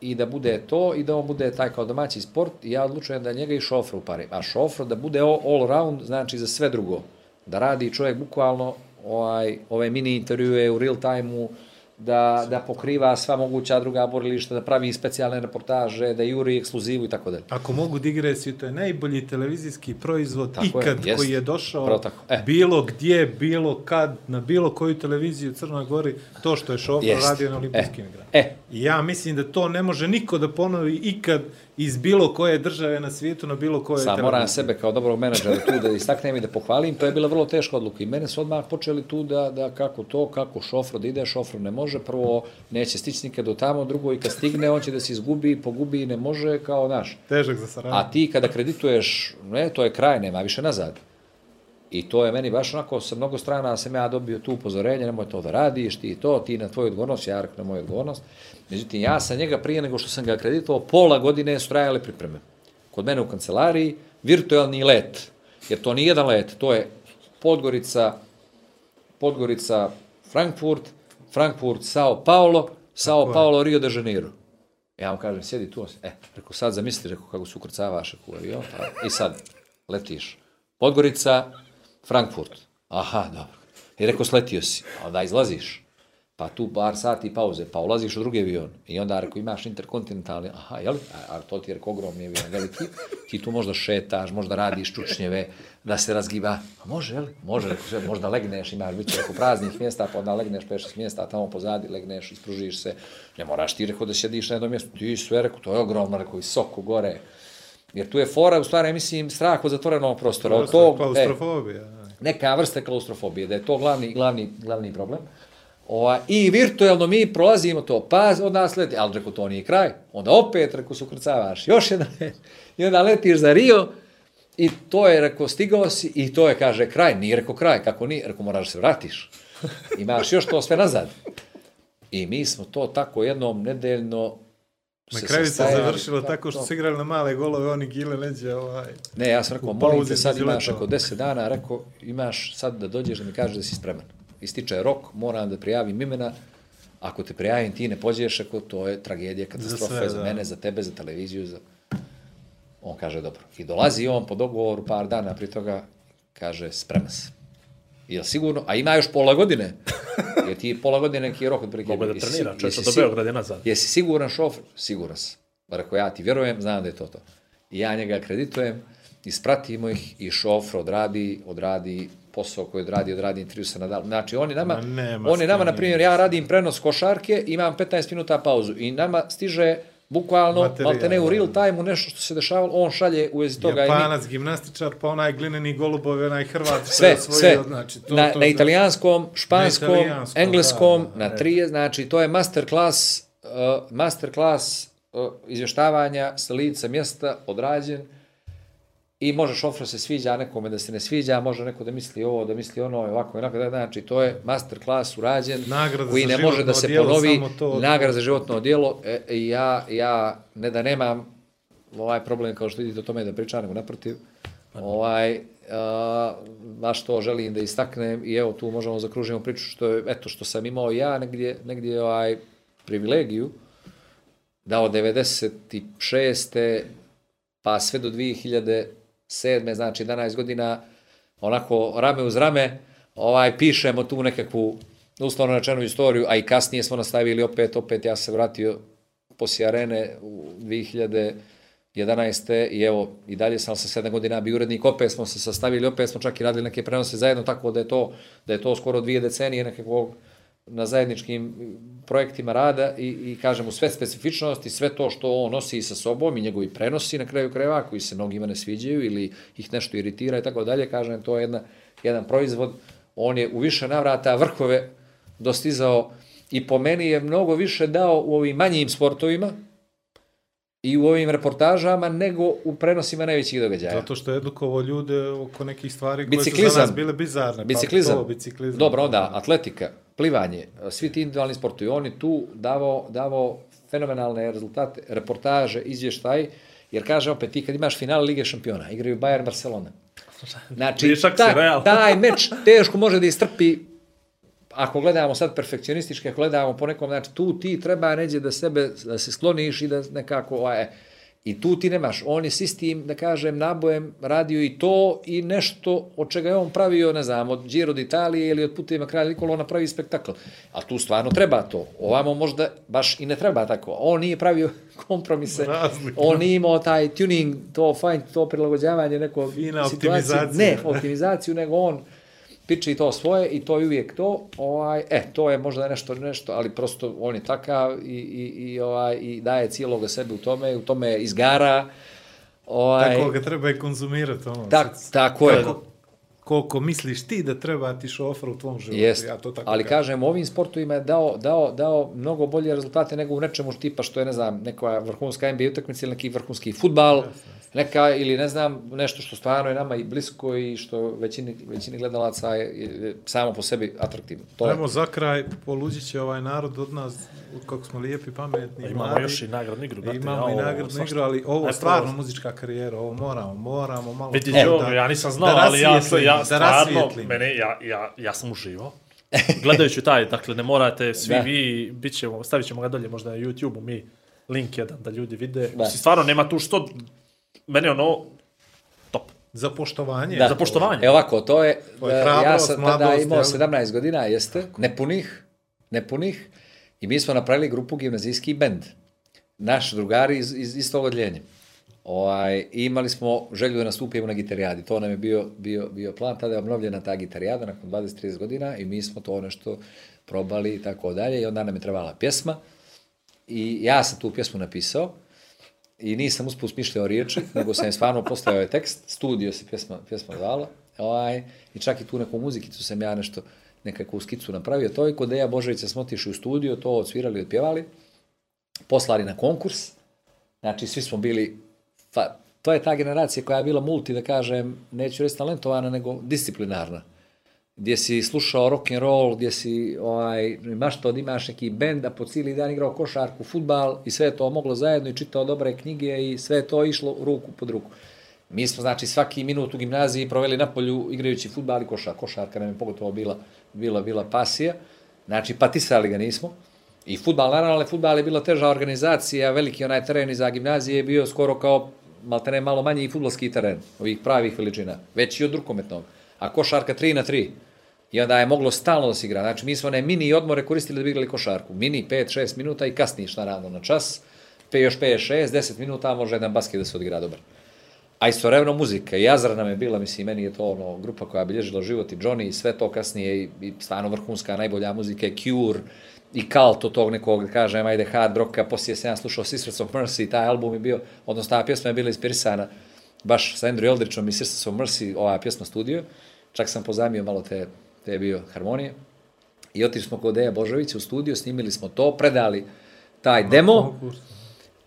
i da bude to, i da on bude taj kao domaći sport, i ja odlučujem da njega i šofra uparim. A šofra da bude all round, znači za sve drugo. Da radi čovjek bukvalno ovaj, ove mini intervjue u real time-u, da, da pokriva sva moguća druga borilišta, da pravi specijalne reportaže, da juri ekskluzivu i tako dalje. Ako mogu digresiju, to je najbolji televizijski proizvod Tako je, ikad jest. koji je došao e. bilo gdje, bilo kad, na bilo koju televiziju u Crnoj Gori, to što je Šofra radio na olimpijskim E, igrama. e. I ja mislim da to ne može niko da ponovi ikad iz bilo koje države na svijetu na bilo koje Sad moram sebe kao dobrog menadžera tu da istaknem i da pohvalim, to je bila vrlo teška odluka i mene su odmah počeli tu da, da kako to, kako šofro da ide, šofro ne može, prvo neće stići nikad do tamo, drugo i kad stigne on će da se izgubi, pogubi, ne može kao naš. Težak za saradnju. A ti kada kredituješ, ne, to je kraj, nema više nazad. I to je meni baš onako, sa mnogo strana sam ja dobio tu upozorenje, nemoj to da radiš, ti to, ti na tvoju odgovornost, ja na moju odgovornost. Međutim, ja sam njega prije nego što sam ga kreditovao, pola godine su trajale pripreme. Kod mene u kancelariji, virtualni let, jer to nije jedan let, to je Podgorica, Podgorica, Frankfurt, Frankfurt, Sao Paulo, Sao. Paulo, Rio de Janeiro. Ja vam kažem, sjedi tu, e, rekao, sad zamisli, rekao, kako se ukrcavaš rekao, avion, pa, i sad letiš. Podgorica, Frankfurt. Aha, dobro. I rekao, sletio si, a onda izlaziš. Pa tu bar sati pauze, pa ulaziš u drugi avion. I onda, rekao, imaš interkontinentalni, aha, jel? A, a to ti je, rekao, ogromni avion, veliki. Ti tu možda šetaš, možda radiš čučnjeve, da se razgiba. A može, jel? Može, rekao, sve, možda legneš, imaš bit će, rekao, praznih mjesta, pa onda legneš 5-6 mjesta, tamo pozadi legneš, ispružiš se. Ne moraš ti, rekao, da sjediš na jednom mjestu. Ti sve, rekao, to je ogromno, rekao, visoko gore. Jer tu je fora, u stvari, mislim, strah od zatvorenog prostora. Od tog, e, Klaustrofobija. neka vrsta klaustrofobije, da je to glavni, glavni, glavni problem. Ova, I virtualno mi prolazimo to, pa od nas leti, ali rekao, to nije kraj. Onda opet, rekao, se ukrcavaš, još jedan let. I onda letiš za Rio, i to je, rekao, stigao si, i to je, kaže, kraj. Nije rekao kraj, kako nije, rekao, moraš da se vratiš. Imaš još to sve nazad. I mi smo to tako jednom nedeljno Na se kraju se završilo tako što su igrali na male golove, oni gile leđe, ovaj. Ne, ja sam rekao, molim te, sad imaš ako 10 dana, rekao, imaš sad da dođeš da mi kažeš da si spreman. Ističe rok, moram da prijavim imena, ako te prijavim ti ne pođeš, ako to je tragedija, katastrofa sve, za, da. mene, za tebe, za televiziju, za... On kaže, dobro. I dolazi on po dogovoru par dana prije toga, kaže, spreman se. Jel sigurno? A ima još pola godine. Jer ti pola godine neki rok od Mogu da trenira, jesi do Beograda nazad. Jesi siguran šofer? Siguran sam. Rekao, ja ti vjerujem, znam da je to to. I ja njega akreditujem, ispratimo ih i šofer odradi, odradi posao koji odradi, odradi intervju sa Nadal. Znači, oni nama, Ma nema oni nama, na primjer, ja radim prenos košarke, imam 15 minuta pauzu i nama stiže bukvalno, Materijal, malte ne u da. real time nešto što se dešavalo, on šalje u vezi toga. i mi- Japanac, gimnastičar, pa onaj glineni golubovi, onaj Hrvat, sve, osvojio, sve. Znači, to, na, to, na italijanskom, španskom, italijanskom, engleskom, da, da, na trije, znači to je master klas, uh, master klas uh, izvještavanja sa lica mjesta odrađen i može šofra se sviđa, a nekome da se ne sviđa, može neko da misli ovo, da misli ono, ovako, onako, da, znači to je master klas urađen, Nagrada koji za ne može da životno se odijelo, ponovi, to- nagrada za životno odijelo, e, ja, ja, ne da nemam ovaj problem kao što vidite o tome da pričam, nego naprotiv, ovaj, a, baš to želim da istaknem i evo tu možemo zakružimo priču što je, eto, što sam imao ja negdje, negdje ovaj privilegiju da od 96. pa sve do 2007. znači 11 godina onako rame uz rame ovaj pišemo tu nekakvu uslovno rečenu istoriju, a i kasnije smo nastavili opet, opet ja se vratio poslije arene u 2011. i evo, i dalje sam sa sedam godina bio urednik, opet smo se sastavili, opet smo čak i radili neke prenose zajedno, tako da je to, da je to skoro dvije decenije nekakvog na zajedničkim projektima rada i, i kažem u sve specifičnosti, sve to što on nosi sa sobom i njegovi prenosi na kraju krajeva koji se mnogima ne sviđaju ili ih nešto iritira i tako dalje, kažem to je jedna, jedan proizvod, on je u više navrata vrhove dostizao i po meni je mnogo više dao u ovim manjim sportovima i u ovim reportažama nego u prenosima najvećih događaja. Zato što je edukovao ljude oko nekih stvari koje su za Biciklizam. nas bile bizarne. Biciklizam. Pa to, biciklizam. Dobro, onda, atletika, plivanje, svi ti individualni sportovi, on je tu davao, davao fenomenalne rezultate, reportaže, izvještaj, jer kaže opet, ti kad imaš finale Lige šampiona, igraju Bayern Barcelona. Znači, ta, taj meč teško može da istrpi ako gledamo sad perfekcionistički, ako gledamo po nekom, znači tu ti treba neđe da sebe, da se skloniš i da nekako, ovaj, i tu ti nemaš. On je s istim, da kažem, nabojem radio i to i nešto od čega je on pravio, ne znam, od Giro d'Italije ili od putevima kralja Nikola, on napravi spektakl. A tu stvarno treba to. Ovamo možda baš i ne treba tako. On nije pravio kompromise. Razlika. On nije imao taj tuning, to fine, to prilagođavanje neko Fina optimizacija. Ne, optimizaciju, nego on piči to svoje i to je uvijek to. Ovaj, e, to je možda nešto, nešto, ali prosto on je takav i, i, i, ovaj, i daje cijeloga sebe u tome, u tome izgara. Ovaj, Tako ga treba i konzumirati. Ono, tak, sad, tako je. koliko, koliko misliš ti da treba ti šofer u tvom životu. Jest, Ja to tako ali kažem. kažem, ovim sportovima je dao, dao, dao mnogo bolje rezultate nego u nečemu tipa što je, ne znam, neka vrhunska NBA utakmica ili neki vrhunski futbal, neka ili ne znam, nešto što stvarno je nama i blisko i što većini, većini gledalaca je, je, je samo po sebi atraktivno. To je, Ajmo za kraj, poluđit će ovaj narod od nas, kako smo lijepi, pametni, Imamo mladi. još i nagradnu igru, brate. Imamo ja, i nagradnu svašta. igru, ali ovo stvarno muzička karijera, ovo moramo, moramo malo... Vidi, to Joe, ja nisam znao, ali ja, ja da stvarno, rasvijetlim. mene, ja, ja, ja sam uživao. Gledajući taj, dakle, ne morate svi Da. vi, bit ćemo, stavit ćemo ga dolje možda na YouTube-u, mi link jedan da ljudi vide. Da. Mislim, stvarno nema tu što, meni ono, top. Za poštovanje. Da. Za poštovanje. E ovako, to je, To je e, ja hrabrost, sam tada mladost, imao jel? 17 godina, jeste, nepunih, nepunih, i mi smo napravili grupu gimnazijski bend. Naš drugari iz, iz istog odljenja. Ovaj, imali smo želju da nastupimo na gitarijadi. To nam je bio, bio, bio plan. Tada je obnovljena ta gitarijada nakon 20-30 godina i mi smo to nešto probali i tako dalje. I onda nam je trebala pjesma. I ja sam tu pjesmu napisao i nisam usput smišljao riječi, nego sam je stvarno postavio ovaj tekst, studio se pjesma, pjesma zvala, ovaj, i čak i tu neku muzikicu sam ja nešto, nekakvu skicu napravio, to je kod Deja Boževića smo otišli u studio, to odsvirali, otpjevali, poslali na konkurs, znači svi smo bili, fa, to je ta generacija koja je bila multi, da kažem, neću reći talentovana, nego disciplinarna gdje si slušao rock and roll, gdje si ovaj, imaš to da imaš neki bend, a po cijeli dan igrao košarku, futbal i sve to moglo zajedno i čitao dobre knjige i sve to išlo ruku pod ruku. Mi smo, znači, svaki minut u gimnaziji proveli na polju igrajući futbal i košar. Košarka nam je pogotovo bila, bila, bila pasija. Znači, patisali ga nismo. I futbal, naravno, ali futbal je bila teža organizacija, veliki onaj teren iza gimnazije je bio skoro kao maltene malo manji i futbolski teren, ovih pravih veličina, veći od rukometnog, a košarka 3 na 3. I onda je moglo stalno da se igra. Znači, mi smo one mini odmore koristili da bi igrali košarku. Mini 5-6 minuta i kasniš naravno na čas. Pe još 5-6, 10 minuta, a može jedan basket da se odigra dobar. A istovremeno muzika. I Azra nam je bila, mislim, meni je to ono, grupa koja je bilježila život i Johnny i sve to kasnije i, i stvarno vrhunska, najbolja muzika je Cure i Cult od tog nekog, da kažem, ajde, hard rocka, poslije sam ja slušao Sisters of Mercy, taj album je bio, odnosno ta pjesma je bila inspirisana baš sa Andrew Eldridgeom i Sisters of Mercy, ova pjesma studio, čak sam pozamio malo te, te bio harmonije. I otišli smo kod Deja Božovića u studio, snimili smo to, predali taj demo.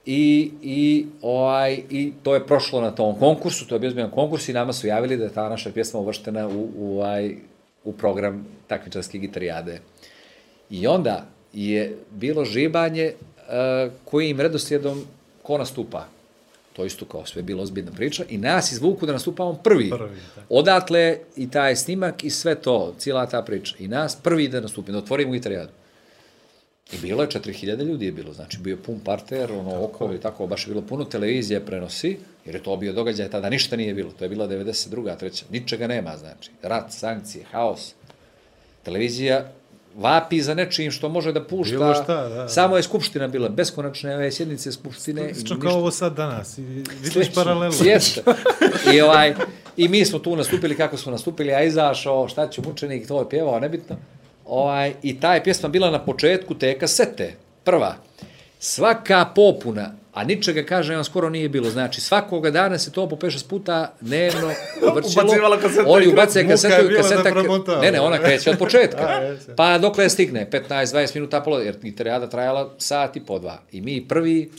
I, i, ovaj, I to je prošlo na tom konkursu, to je bio zbijan konkurs i nama su javili da je ta naša pjesma uvrštena u, u, ovaj, u program takmičarske gitarijade. I onda je bilo žibanje uh, kojim redoslijedom ko nastupa. To isto kao sve je bilo ozbiljna priča. I nas izvuku da nastupamo prvi. Prvi, tako. Odatle i taj snimak i sve to, cijela ta priča. I nas prvi da nastupimo, da otvorimo gitarijadu. I bilo je 4000 ljudi je bilo, znači bio pun parter, ono okolo i tako, baš je bilo puno televizije prenosi, jer je to bio događaj, tada ništa nije bilo, to je bila 92. treća, ničega nema, znači, rat, sankcije, haos. Televizija vapi za nečim što može da pušta, Bilo šta, da. samo je skupština bila, beskonačne ove sjednice skupštine. Slično kao ovo sad danas. I vidiš paralelu. Jeste. I, ovaj, I mi smo tu nastupili kako smo nastupili, a izašao, šta će mučenik, to je pjevao, nebitno. Ovaj, I ta je pjesma bila na početku te kasete, prva. Svaka popuna, a ničega, kažem vam, skoro nije bilo. Znači, svakoga dana se to po 5-6 puta dnevno vrćelo. Ubacivala kaseta Oni ubace kasetu i da kaseta... premontava. Ne, ne, ona kreće od početka. A, pa dokle stigne, 15-20 minuta, pola, jer gitarijada trajala sat i po dva. I mi prvi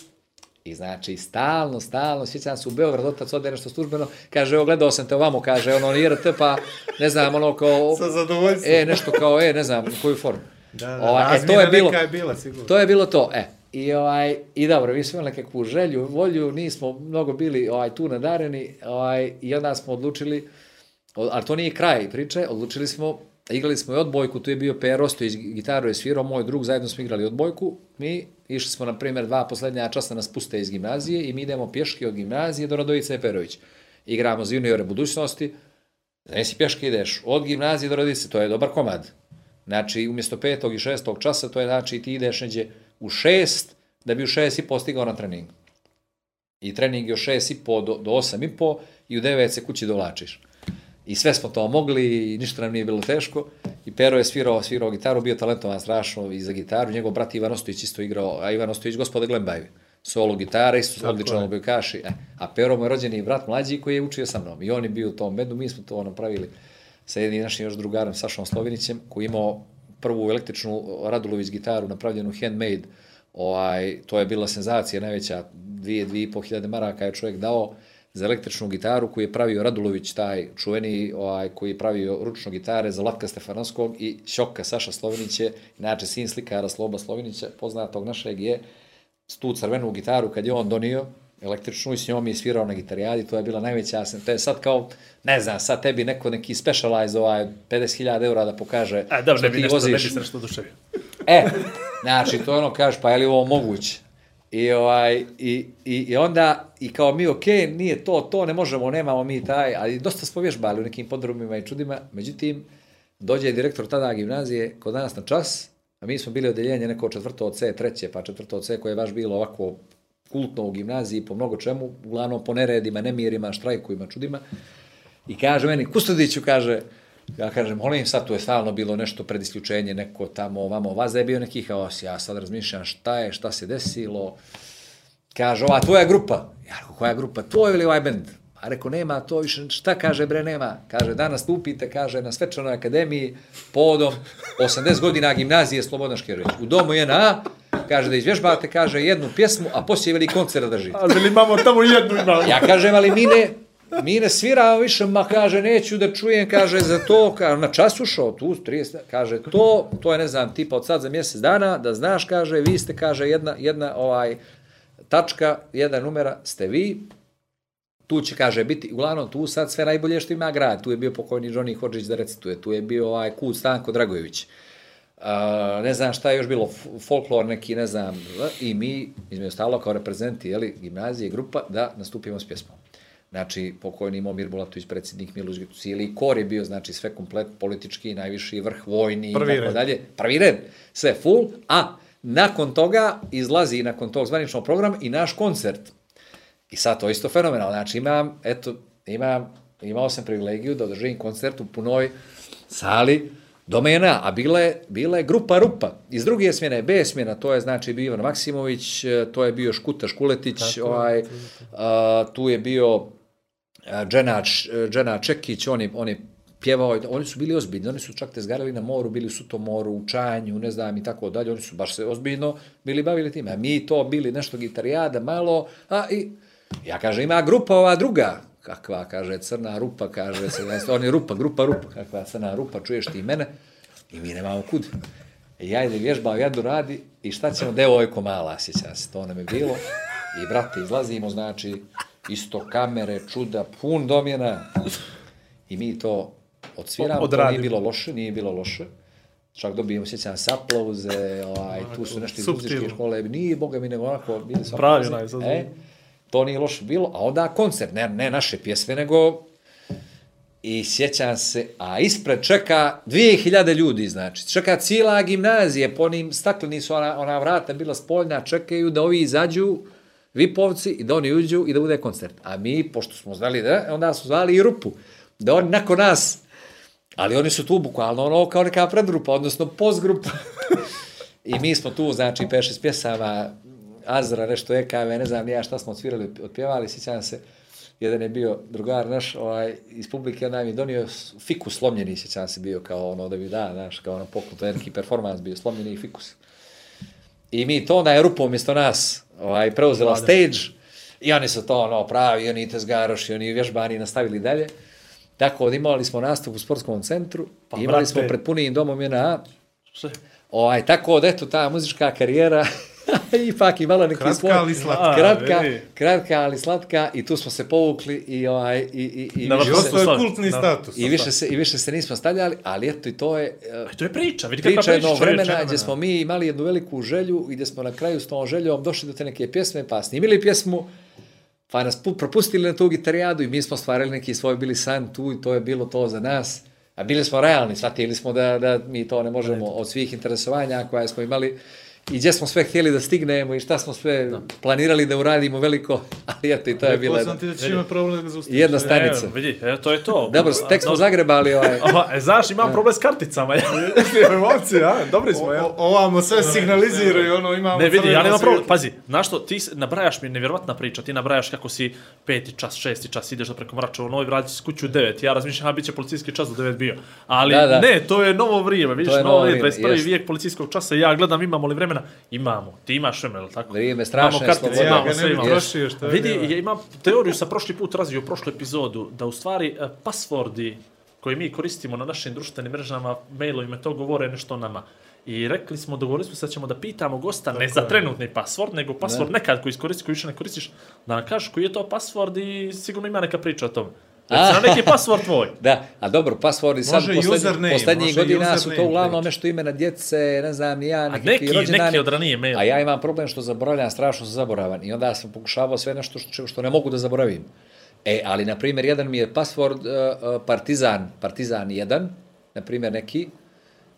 I znači, stalno, stalno, sjećam se u Beograd, otac ode nešto službeno, kaže, evo, gledao sam te ovamo, kaže, ono, nije RT, pa, ne znam, ono, kao, Sa zadovoljstvom. e, nešto kao, e, ne znam, koju formu. Da, da, Ovaj, e, to je bilo, je bila, sigurno. to je bilo to, e. I, ovaj, I dobro, mi smo imali nekakvu želju, volju, nismo mnogo bili ovaj, tu nadareni, ovaj, i onda smo odlučili, ali to nije kraj priče, odlučili smo, igrali smo i odbojku, tu je bio Per Ostojić, gitaru je svirao, moj drug, zajedno smo igrali odbojku, mi išli smo, na primjer, dva poslednja časa nas puste iz gimnazije i mi idemo pješke od gimnazije do Radovice Perović. Igramo za juniore budućnosti, Nesi pješke ideš od gimnazije do Radice, to je dobar komad. Znači, umjesto petog i šestog časa, to je znači ti ideš neđe u šest, da bi u šest i po stigao na trening. I trening je od šest i po do, do osam i po i u devet se kući dovlačiš. I sve smo to mogli i ništa nam nije bilo teško. I Pero je svirao, svirao gitaru, bio talentovan strašno i za gitaru. Njegov brat Ivan Ostojić isto igrao, a Ivan Ostojić gospoda Glembajevi. Solo gitara, isto odličan je. odbojkaš. i- E, a Pero mu je rođeni brat mlađi koji je učio sa mnom. I on je bio u tom bendu, mi smo to napravili sa jednim našim još drugarom Sašom Slovinićem, koji je imao prvu električnu Radulović gitaru napravljenu handmade. Ovaj, to je bila senzacija najveća, dvije, dvije i po hiljade maraka je čovjek dao za električnu gitaru koju je pravio Radulović, taj čuveni ovaj, koji je pravio ručno gitare za Latka Stefanovskog i Šoka Saša Slovinić je, inače sin slikara Sloba Slovinića, poznatog našeg je, tu crvenu gitaru kad je on donio, električnu i s njom je svirao na gitarijadi, to je bila najveća, to je sad kao, ne znam, sad tebi neko neki specialize ovaj 50.000 eura da pokaže A, što ne bi ti nešto, ne bi voziš. se nešto oduševio. E, znači, to ono, kažeš, pa je li ovo moguće? I, ovaj, i, i, I onda, i kao mi, ok, nije to, to, ne možemo, nemamo mi taj, ali dosta smo vježbali u nekim podrumima i čudima, međutim, dođe direktor tada gimnazije kod nas na čas, a mi smo bili odeljenje neko četvrto od C, treće, pa četvrto od C, koje je baš bilo ovako kultno u gimnaziji po mnogo čemu, uglavnom po neredima, nemirima, štrajkovima, čudima. I kaže meni, Kustodiću, kaže, ja kažem, molim sad, tu je stalno bilo nešto pred isključenje, neko tamo, ovamo, vas da je bio neki haos, ja sad razmišljam šta je, šta se desilo, kaže, ova tvoja grupa, ja rekao, koja grupa, tvoj ili ovaj bend? A rekao, nema to više, šta kaže bre, nema. Kaže, danas stupite, kaže, na svečanoj akademiji, povodom 80 godina gimnazije Slobodan Škerović. U domu JNA, kaže da izvježbate, kaže, jednu pjesmu, a poslije veli koncert da držite. Ali imamo tamo jednu imamo. Ja kažem, ali mi ne, mi ne sviramo više, ma kaže, neću da čujem, kaže, za to, kaže, na čas ušao, tu, 30, kaže, to, to je, ne znam, tipa od sad za mjesec dana, da znaš, kaže, vi ste, kaže, jedna, jedna, ovaj, tačka, jedna numera, ste vi, tu će, kaže, biti, uglavnom, tu sad sve najbolje što ima grad, tu je bio pokojni Johnny Hodžić da recituje, tu je bio ovaj Kud Stanko Dragojević, a, ne znam šta je još bilo, folklor neki, ne znam, i mi, između ostalo, kao reprezenti, jeli, gimnazije, grupa, da nastupimo s pjesmom. Znači, pokojni Momir Bulatović, predsjednik Miloš cijeli kor je bio, znači, sve komplet politički, najviši vrh, vojni i tako red. dalje. Prvi red, sve full, a nakon toga izlazi nakon tog zvaničnog programa i naš koncert. I sad to je isto fenomenalno. Znači imam, eto, imam, imao sam privilegiju da održim koncert u punoj sali domena, a bila je, bila je grupa rupa. Iz druge smjene, B smjena, to je znači bio Ivan Maksimović, e, to je bio Škuta Škuletić, ovaj, a, tu je bio Džena, Džena Čekić, on je, on je pjevao, oni su bili ozbiljni, oni su čak te zgarali na moru, bili u Sutomoru, u Čanju, ne znam i tako dalje, oni su baš se ozbiljno bili bavili time, a mi to bili nešto gitarijada, malo, a i, ja kažem, ima grupa ova druga, kakva, kaže, crna rupa, kaže se, ne, on je rupa, grupa rupa, kakva crna rupa, čuješ ti mene, i mi nemamo kud. I ja idem vježbao, jadu radi, i šta ćemo, devojko mala, sjećam se, to nam je bilo, i brate, izlazimo, znači, isto kamere, čuda, pun domjena, i mi to odsviramo, to nije Odradimo. bilo loše, nije bilo loše. Čak dobijemo, sjećam se, aplauze, ovaj, tu su nešto iz muzičke škole, nije, boga mi, nego onako, bili su Pravi aplauzi. To nije loše bilo, a onda koncert, ne, ne naše pjesme, nego i sjećam se, a ispred čeka 2000 ljudi, znači, čeka cijela gimnazija, po onim stakleni su ona, ona vrata bila spoljna, čekaju da ovi izađu, vipovci, i da oni uđu i da bude koncert. A mi, pošto smo znali da, onda su zvali i rupu, da oni nakon nas, ali oni su tu bukvalno ono kao neka predgrupa, odnosno postgrupa. I mi smo tu, znači, peše s pjesama, Azra, nešto EKV, ne znam ni ja šta smo odsvirali, otpjevali, sjećam se, jedan je bio drugar naš, ovaj, iz publike, onda mi je donio fikus slomljeni, sjećam se, bio kao ono da bi da, znaš, kao ono je neki performans bio, slomljeni fikus. I mi to onda je rupa umjesto nas ovaj, preuzela stage i oni su to ono pravi, oni tezgaroši, oni vježbani nastavili dalje. Tako da imali smo nastup u sportskom centru, Pa, pa, imali brate. smo pred punim domom JNA, Sve. ovaj, tako da eto ta muzička karijera ipak imala neki Kratka, svoj... ali slatka. A, Kratka, vidi. kratka, ali slatka i tu smo se povukli i, ovaj, i, i, i, Na više I se, ostao je kultni da. status. i, više se, I više se nismo stavljali, ali eto i to je... Aj, to je priča, vidi priča priča. jednog vremena gdje smo mi imali jednu veliku želju i gdje smo na kraju s tom željom došli do te neke pjesme, pa snimili pjesmu, pa nas pu- propustili na tu gitarijadu i mi smo stvarali neki svoj bili san tu i to je bilo to za nas. A bili smo realni, shvatili smo da, da mi to ne možemo od svih interesovanja koja smo imali i gdje smo sve htjeli da stignemo i šta smo sve planirali da uradimo veliko, ali eto i to je bila jedna, da ćeš imati problem da zaustaviš. jedna stanica. Evo, vidi, evo, to je to. Dobro, tek smo zagrebali ovaj... Ova, e, znaš, imam problem s karticama. Emocije, a? Dobri smo, ja. Ovamo sve signaliziraju, ono imamo... Ne, vidi, ja nemam problem. Pazi, znaš što, ti nabrajaš mi nevjerovatna priča, ti nabrajaš kako si peti čas, šesti čas, ideš da preko Mračeva, novi vraći se kuću u devet, ja razmišljam, a bit će policijski čas do devet bio. Ali Da, da. ne, to je novo vrijeme, vidiš, je novo novo vrijeme, vrijeme, 21. jest. vijek policijskog časa, ja gledam imamo li vremena, imamo, ti imaš vremena, tako? Vrijeme strašne Imamo kartice, slobode. Ja imamo sve, ne imamo. trošio, što je Vidi, ja imam teoriju sa prošli put razvio u prošlu epizodu, da u stvari e, pasvordi koje mi koristimo na našim društvenim mrežama, mailovima, to govore nešto o nama. I rekli smo, dogovorili smo se da ćemo da pitamo gosta, ne za trenutni pasvord, nego pasvord nekad koji iskoristiš, koji više ne koristiš, da nam kažeš koji je to pasvord i sigurno ima neka priča o tome. Nam neki pasvord tvoj. Da, a dobro, sad Može poslednji, username, poslednjih može godina su to uglavnom nešto imena djece, ne znam, ni ja, neki, neki- rođendani. neki od ranije maila. A ja imam problem što zaboravljam, strašno sam zaboravan. I onda sam pokušavao sve nešto što, što ne mogu da zaboravim. E, ali, na primjer, jedan mi je pasvord uh, uh, Partizan, Partizan 1, na primjer, neki,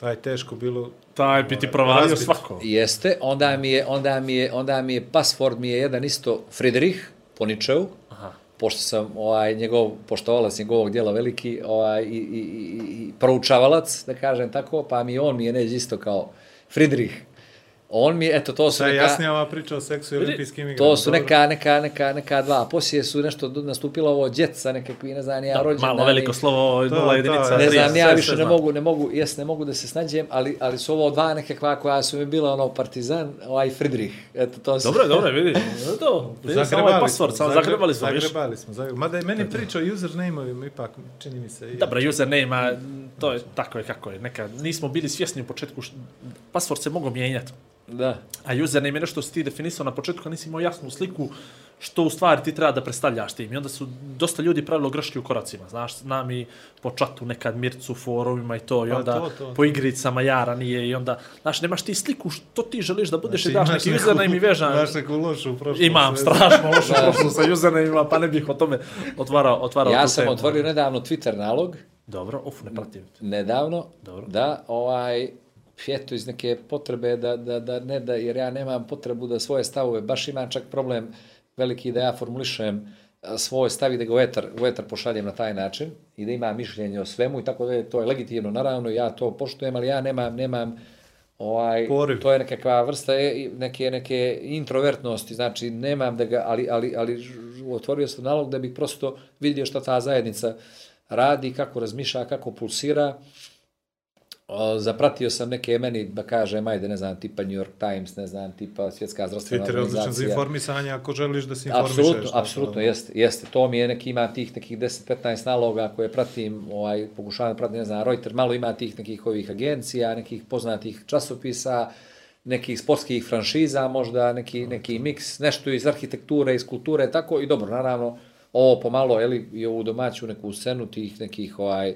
Taj je teško bilo... Taj bi ti provalio Razbit. svako. jeste, onda mi je, onda mi je, onda mi je pasvord mi je jedan isto Friedrich, po Aha. Pošto sam ovaj njegov poštovalac njegovog djela veliki ovaj i, i, i, i proučavalac da kažem tako pa mi on mi je neđe isto kao Friedrich on mi eto to su Sad je neka jasnija ova priča o seksu i olimpijskim igrama. to su dobro. neka neka neka neka dva poslije su nešto nastupilo ovo djeca nekakvi ne znam ja rođendani Malo veliko slovo, To, nula to, jedinica, ne znam, ja više ne mogu, ne mogu, jes, ne mogu da se snađem, ali, ali su ovo dva nekakva koja su mi bila ono Partizan, ovaj Friedrich. Eto, to su... Dobro, dobro, vidi. To, samo ovaj pasvord, samo zagrebali smo, viš. Zagrebali smo, zagrebali. Mada je meni priča o username-ovima ipak, čini mi se. Dobro, username, a to je tako je kako je. Neka, nismo bili svjesni u početku, pasvord se mogao mijenjati. Da. A username je nešto što si ti definisao na početku, a nisi imao jasnu sliku što u stvari ti treba da predstavljaš tim. I onda su dosta ljudi pravilo greške u koracima. Znaš, znam i po čatu nekad Mircu, forumima i to, i Pa onda to, to, to. po igricama Jara nije i onda, znaš, nemaš ti sliku što ti želiš da budeš i daš neki neku- username i vežan. Imaš neku lošu prošlost. Imam veze. strašno lošu prošlost sa username pa ne bih o tome otvarao, otvarao Ja tu sam temu. otvorio nedavno Twitter nalog, Dobro, uf, ne pratim. nedavno, Dobro. da, ovaj, eto, iz neke potrebe da, da, da ne da, jer ja nemam potrebu da svoje stavove, baš imam čak problem veliki da ja formulišem svoj stav i da ga u etar, u etar pošaljem na taj način i da imam mišljenje o svemu i tako da je, to je legitimno, naravno, ja to poštujem, ali ja nemam, nemam ovaj, Poriv. to je nekakva vrsta e, neke, neke introvertnosti, znači nemam da ga, ali, ali, ali otvorio sam nalog da bih prosto vidio šta ta zajednica radi, kako razmišlja, kako pulsira. O, zapratio sam neke meni, da kažem, ajde, ne znam, tipa New York Times, ne znam, tipa Svjetska zdravstvena Twitter je odličan za organizacija. informisanje ako želiš da se informišeš. Apsolutno, apsolutno, jeste, jeste. To mi je neki, ima tih nekih 10-15 naloga koje pratim, ovaj, pokušavam da pratim, ne znam, Reuters, malo ima tih nekih ovih agencija, nekih poznatih časopisa, nekih sportskih franšiza, možda neki, neki miks, nešto iz arhitekture, iz kulture, tako i dobro, naravno, ovo pomalo, eli, i ovu domaću neku scenu tih nekih, ovaj,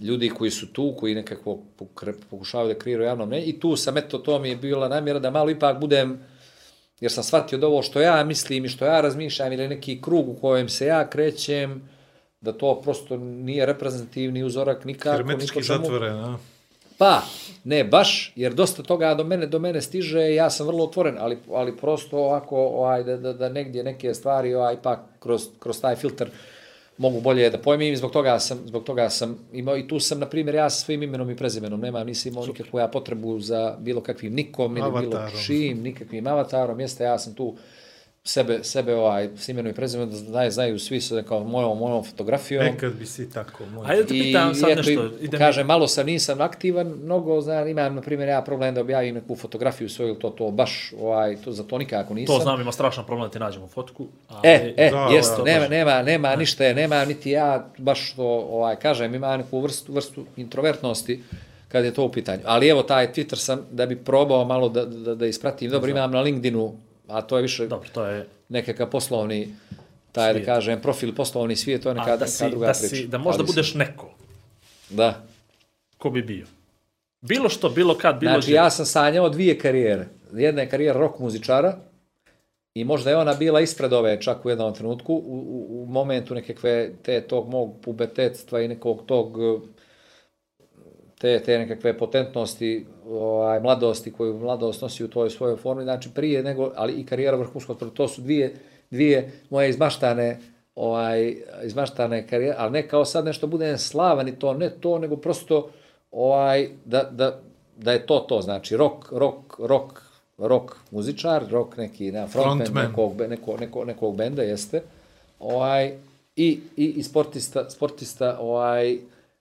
ljudi koji su tu, koji nekako pokušavaju da kreiraju javno mnenje i tu sam, eto, to mi je bila namjera da malo ipak budem jer sam shvatio da ovo što ja mislim i što ja razmišljam ili neki krug u kojem se ja krećem, da to prosto nije reprezentativni uzorak nikako. Hermetički ni po čemu. zatvoren, a? Pa, ne baš, jer dosta toga do mene do mene stiže, ja sam vrlo otvoren, ali, ali prosto ovako, ovaj, da, da, da negdje neke stvari ovaj, ipak kroz, kroz taj filter mogu bolje da pojmim i zbog toga sam, zbog toga sam imao i tu sam, na primjer, ja sa svojim imenom i prezimenom, nemam, nisam imao nikakvu ja potrebu za bilo kakvim nikom ili bilo čim, nikakvim avatarom, jeste, ja sam tu sebe, sebe ovaj, s imenom i prezimenom, da znaju, znaju svi sa kao mojom, mojom fotografijom. Nekad bi si tako. Moj. Ajde da te pitam sad eto, nešto. i kažem, malo sam, nisam aktivan, mnogo, znam, imam, na primjer, ja problem da objavim neku fotografiju svoju, to, to baš, ovaj, to, za to nikako nisam. To znam, ima strašan problem da ti nađemo fotku. Ali, E, e, Da, jest, da, nema, baš. nema, nema ništa, nema niti ja baš to, ovaj, kažem, ima neku vrstu, vrstu introvertnosti kad je to u pitanju. Ali evo, taj Twitter sam, da bi probao malo da, da, da ispratim, dobro, imam na LinkedInu, a to je više Dobro, to je... nekakav poslovni, taj, Svijet. da kažem, profil poslovni svijet, to je neka, A da, neka si, druga da, priča. si, da možda Ali budeš neko. Da. Ko bi bio? Bilo što, bilo kad, bilo Znači, gdje. ja sam sanjao dvije karijere. Jedna je karijera rock muzičara i možda je ona bila ispred ove čak u jednom trenutku, u, u, u momentu nekakve te, tog mog pubertetstva i nekog tog te, te nekakve potentnosti, ovaj, mladosti koju mladost nosi u toj svojoj formi, znači prije nego, ali i karijera vrhunskog sporta, to su dvije, dvije moje izmaštane ovaj, izmaštane karijere, ali ne kao sad nešto budem slavan i to, ne to, nego prosto ovaj, da, da, da je to to, znači rock, rock, rock, rock muzičar, rock neki na frontman, Frontman. nekog, neko, neko, nekog benda jeste, ovaj, i, i, i sportista, sportista ovaj,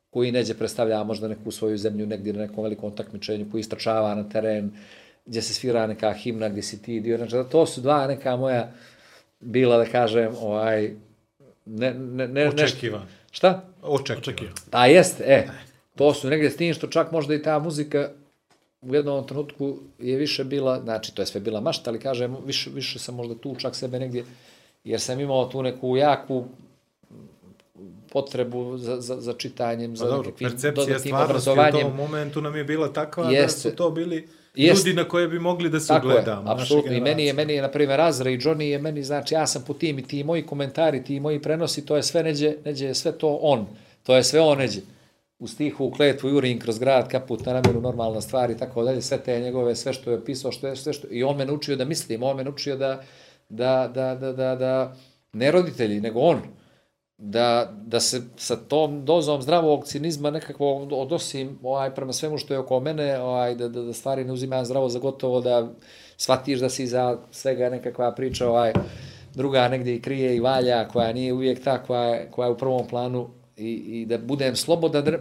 koji neđe predstavlja možda neku svoju zemlju negdje na nekom velikom takmičenju, koji istračava na teren, gdje se svira neka himna, gdje si ti dio. Znači, da to su dva neka moja bila, da kažem, ovaj, ne, ne, ne, nešto- Očekivan. Šta? Očekivan. Očekio. A jeste, e. To su negdje s tim što čak možda i ta muzika u jednom trenutku je više bila, znači to je sve bila mašta, ali kažem, više, više sam možda tu čak sebe negdje, jer sam imao tu neku jaku potrebu za, za, za čitanjem, za Pa dobro, nekakvim dodatnim stvarnosti u obrazovanjem. tom momentu nam je bila takva Jeste. da su to bili Jeste. ljudi na koje bi mogli da se Tako je, ugledamo. naša apsolutno. I meni je, meni je, na primjer, Azra i Johnny je meni, znači, ja sam po tim i ti moji komentari, ti moji prenosi, to je sve neđe, neđe je sve to on. To je sve on neđe. U stihu, u kletvu, jurin kroz grad, kaput na ramenu, normalna stvar i tako dalje, sve te njegove, sve što je opisao, što je, sve što, i on me naučio da mislim, on me naučio da, da, da, da, da, da ne roditelji, nego on, da, da se sa tom dozom zdravog cinizma nekako odosim ovaj, prema svemu što je oko mene, ovaj, da, da, da stvari ne uzimam zdravo za gotovo, da shvatiš da si za svega nekakva priča ovaj, druga negdje i krije i valja, koja nije uvijek ta koja je, koja je u prvom planu i, i da budem slobodan, da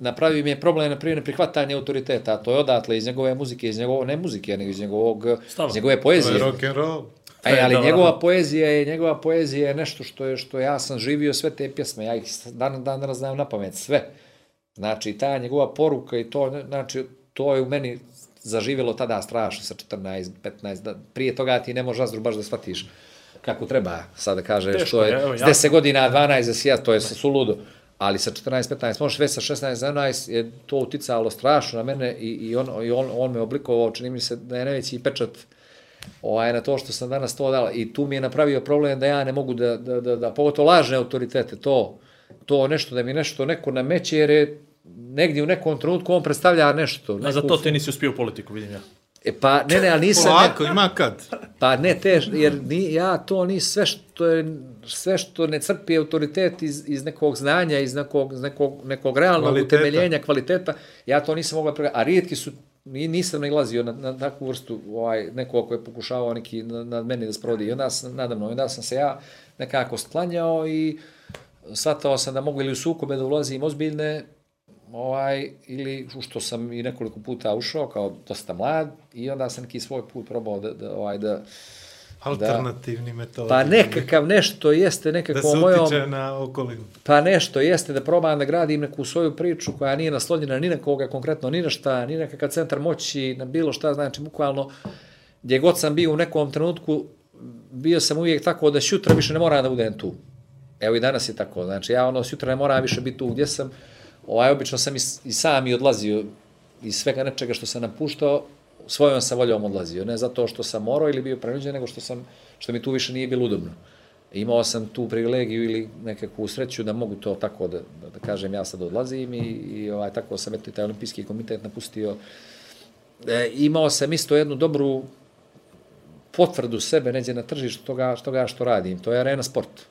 napravi mi je problem, na primjer, neprihvatanje autoriteta, a to je odatle iz njegove muzike, iz njegove, ne muzike, nego iz njegovog, Stava. iz njegove To poezije. je rock and roll. E, ali dobro. njegova poezija je njegova poezija je nešto što je što ja sam živio sve te pjesme, ja ih dan dan znam na pamet sve. Znači ta njegova poruka i to znači to je u meni zaživjelo tada strašno sa 14, 15, da, prije toga ti ne možeš Azdru baš da shvatiš kako treba, sad da kažeš, Teško što je, evo, ja- 10 godina, 12 za sija, to je suludo. Ali sa 14, 15, možeš već sa 16, 17 je to uticalo strašno na mene i, i, on, i on, on me oblikovao, čini mi se da je najveći pečat ovaj, na to što sam danas to dala. I tu mi je napravio problem da ja ne mogu da, da, da, da pogotovo lažne autoritete, to, to nešto, da mi nešto neko nameće, jer je negdje u nekom trenutku on predstavlja nešto. A neku- za to ti nisi uspio u politiku, vidim ja. E, pa, ne, ne, ali nisam... Ne, Polako, ima kad. Pa ne te, jer ni, ja to ni sve što je, sve što ne crpi autoritet iz, iz nekog znanja, iz nekog, iz nekog, nekog realnog Kvaliteta. utemeljenja, kvaliteta, ja to nisam mogla pregledati. A rijetki su, nisam nailazio na, na takvu vrstu ovaj, nekog koji je pokušavao neki na, na meni da sprodi. I onda sam, nadamno, onda sam se ja nekako sklanjao i shvatao sam da mogu ili u sukobe da ulazim ozbiljne, ovaj, ili što sam i nekoliko puta ušao kao dosta mlad i onda sam neki svoj put probao da, da, ovaj, da, Alternativni metod. Pa nekakav nešto jeste Da nekako se mojom... utiče na okolinu. Pa nešto jeste da probam da gradim neku svoju priču koja nije naslonjena ni na koga konkretno, ni na šta, ni na kakav centar moći, na bilo šta, znači bukvalno gdje god sam bio u nekom trenutku, bio sam uvijek tako da sutra više ne moram da budem tu. Evo i danas je tako, znači ja ono sutra ne moram više biti tu gdje sam, ovaj, obično sam i, i sam i odlazio iz svega nečega što sam napuštao, svojom sam voljom odlazio, ne zato što sam morao ili bio prenuđen, nego što, sam, što mi tu više nije bilo udobno. Imao sam tu privilegiju ili nekakvu sreću da mogu to tako da, da, da kažem ja sad odlazim i, i ovaj, tako sam eto i taj olimpijski komitet napustio. E, imao sam isto jednu dobru potvrdu sebe neđe na tržištu toga, toga što radim. To je arena sport.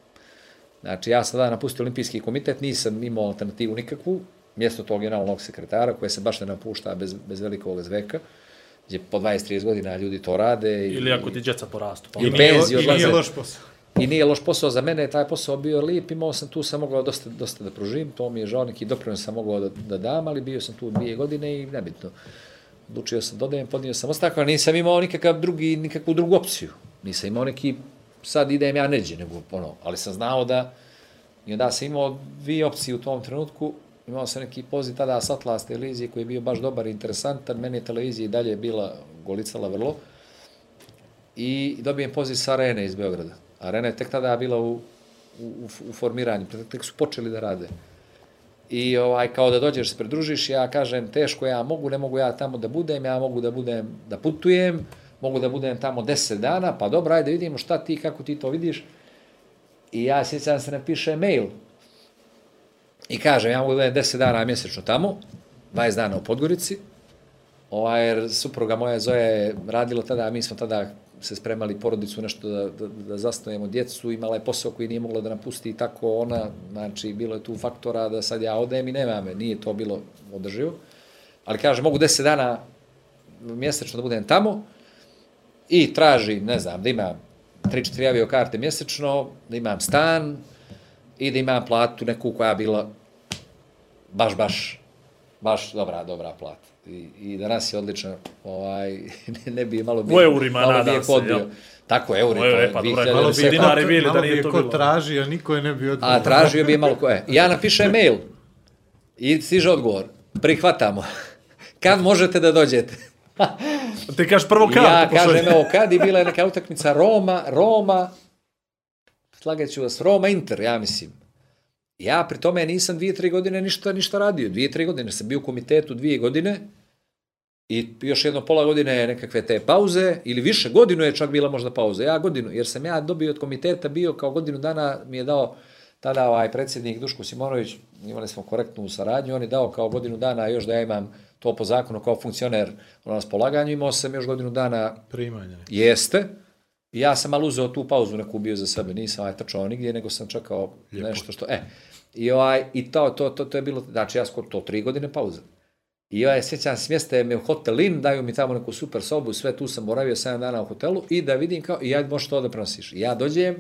Znači, ja sam tada napustio olimpijski komitet, nisam imao alternativu nikakvu, mjesto tog generalnog sekretara, koje se baš ne napušta bez, bez velikog zveka, gdje po 20-30 godina ljudi to rade. I, Ili ako ti djeca porastu. Pa I Nije, penziju I nije odlaze. loš posao. I nije loš posao za mene, je taj posao bio lijep, imao sam tu, sam mogao dosta, dosta da pružim, to mi je žao, neki doprinos sam mogao da, da dam, ali bio sam tu dvije godine i nebitno. Odlučio sam dodajem, podnio sam ostavku, nisam imao nikakav drugi, nikakvu drugu opciju. Nisam imao neki, sad idem ja neđe, nego ono, ali sam znao da, i onda sam imao dvije opcije u tom trenutku, imao sam neki poziv tada s Atlas televizije koji je bio baš dobar i interesantan, meni je televizija i dalje bila golicala vrlo, i dobijem poziv sa Arene iz Beograda. Arena je tek tada bila u, u, u formiranju, tek- su počeli da rade. I ovaj, kao da dođeš se pridružiš, ja kažem teško, ja mogu, ne mogu ja tamo da budem, ja mogu da budem, da putujem, mogu da budem tamo 10 dana, pa dobro, ajde vidimo šta ti, kako ti to vidiš. I ja sjećam se napiše mail i kažem, ja mogu da budem 10 dana mjesečno tamo, 20 dana u Podgorici, ovaj, jer supruga moja Zoja je radila tada, mi smo tada se spremali porodicu nešto da, da, da zasnujemo djecu, imala je posao koji nije mogla da napusti i tako ona, znači bilo je tu faktora da sad ja odem i nema me, nije to bilo održivo. Ali kaže, mogu 10 dana mjesečno da budem tamo i traži, ne znam, da imam 3-4 avio karte mjesečno, da imam stan i da imam platu neku koja bila baš, baš, baš dobra, dobra plata. I, i danas je odlično, ovaj, ne, ne bi malo bio, U eurima, malo nadam bi je se, bio. Tako, euri, to pa je dobro, 2000 malo Malo bi bi je dinari ko- bili da nije bi je to ko bilo. tražio, niko je ne bi odgovorio. A tražio bi je malo koje. Ja napišem mail i stiže odgovor. Prihvatamo. Kad možete da dođete? Ti kažeš prvo I kartu. ja pošalji. kažem, evo, kad je bila neka utakmica Roma, Roma, slagat ću vas, Roma Inter, ja mislim. Ja pri tome nisam dvije, tri godine ništa, ništa radio. Dvije, tri godine sam bio u komitetu dvije godine i još jedno pola godine nekakve te pauze, ili više godinu je čak bila možda pauza. Ja godinu, jer sam ja dobio od komiteta bio kao godinu dana mi je dao tada ovaj predsjednik Duško Simonović, imali smo korektnu saradnju, on je dao kao godinu dana još da ja imam to po zakonu kao funkcioner na raspolaganju, imao sam još godinu dana Primanja. Jeste. Ja sam malo uzeo tu pauzu neku bio za sebe, nisam ovaj trčao nigdje, nego sam čekao Lijepo. nešto što... E, i, ovaj, i to, to, to, to je bilo, znači ja skoro to tri godine pauze. I ovaj, sjećam se, smjeste me u hotel in, daju mi tamo neku super sobu, sve tu sam boravio 7 dana u hotelu i da vidim kao, i ja možeš to da prenosiš. I ja dođem,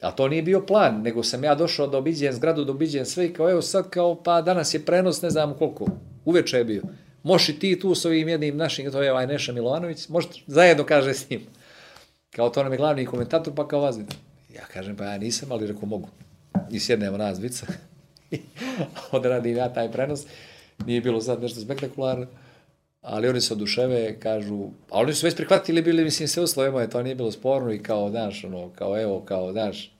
a to nije bio plan, nego sam ja došao da obiđem zgradu, da obiđem sve i kao, evo sad kao, pa danas je prenos, ne znam koliko, uveče je bio. Moši ti tu s ovim jednim našim, to je ovaj Neša Milovanović, možete zajedno kaže s njim. Kao to nam je glavni komentator, pa kao vas. Ja kažem, pa ja nisam, ali rekao mogu. I sjednemo nas dvica. odradim ja taj prenos. Nije bilo sad nešto spektakularno. ali oni se oduševe, kažu, a oni su već prihvatili bili, mislim, sve uslove moje, to nije bilo sporno i kao, znaš, ono, kao, evo, kao, znaš,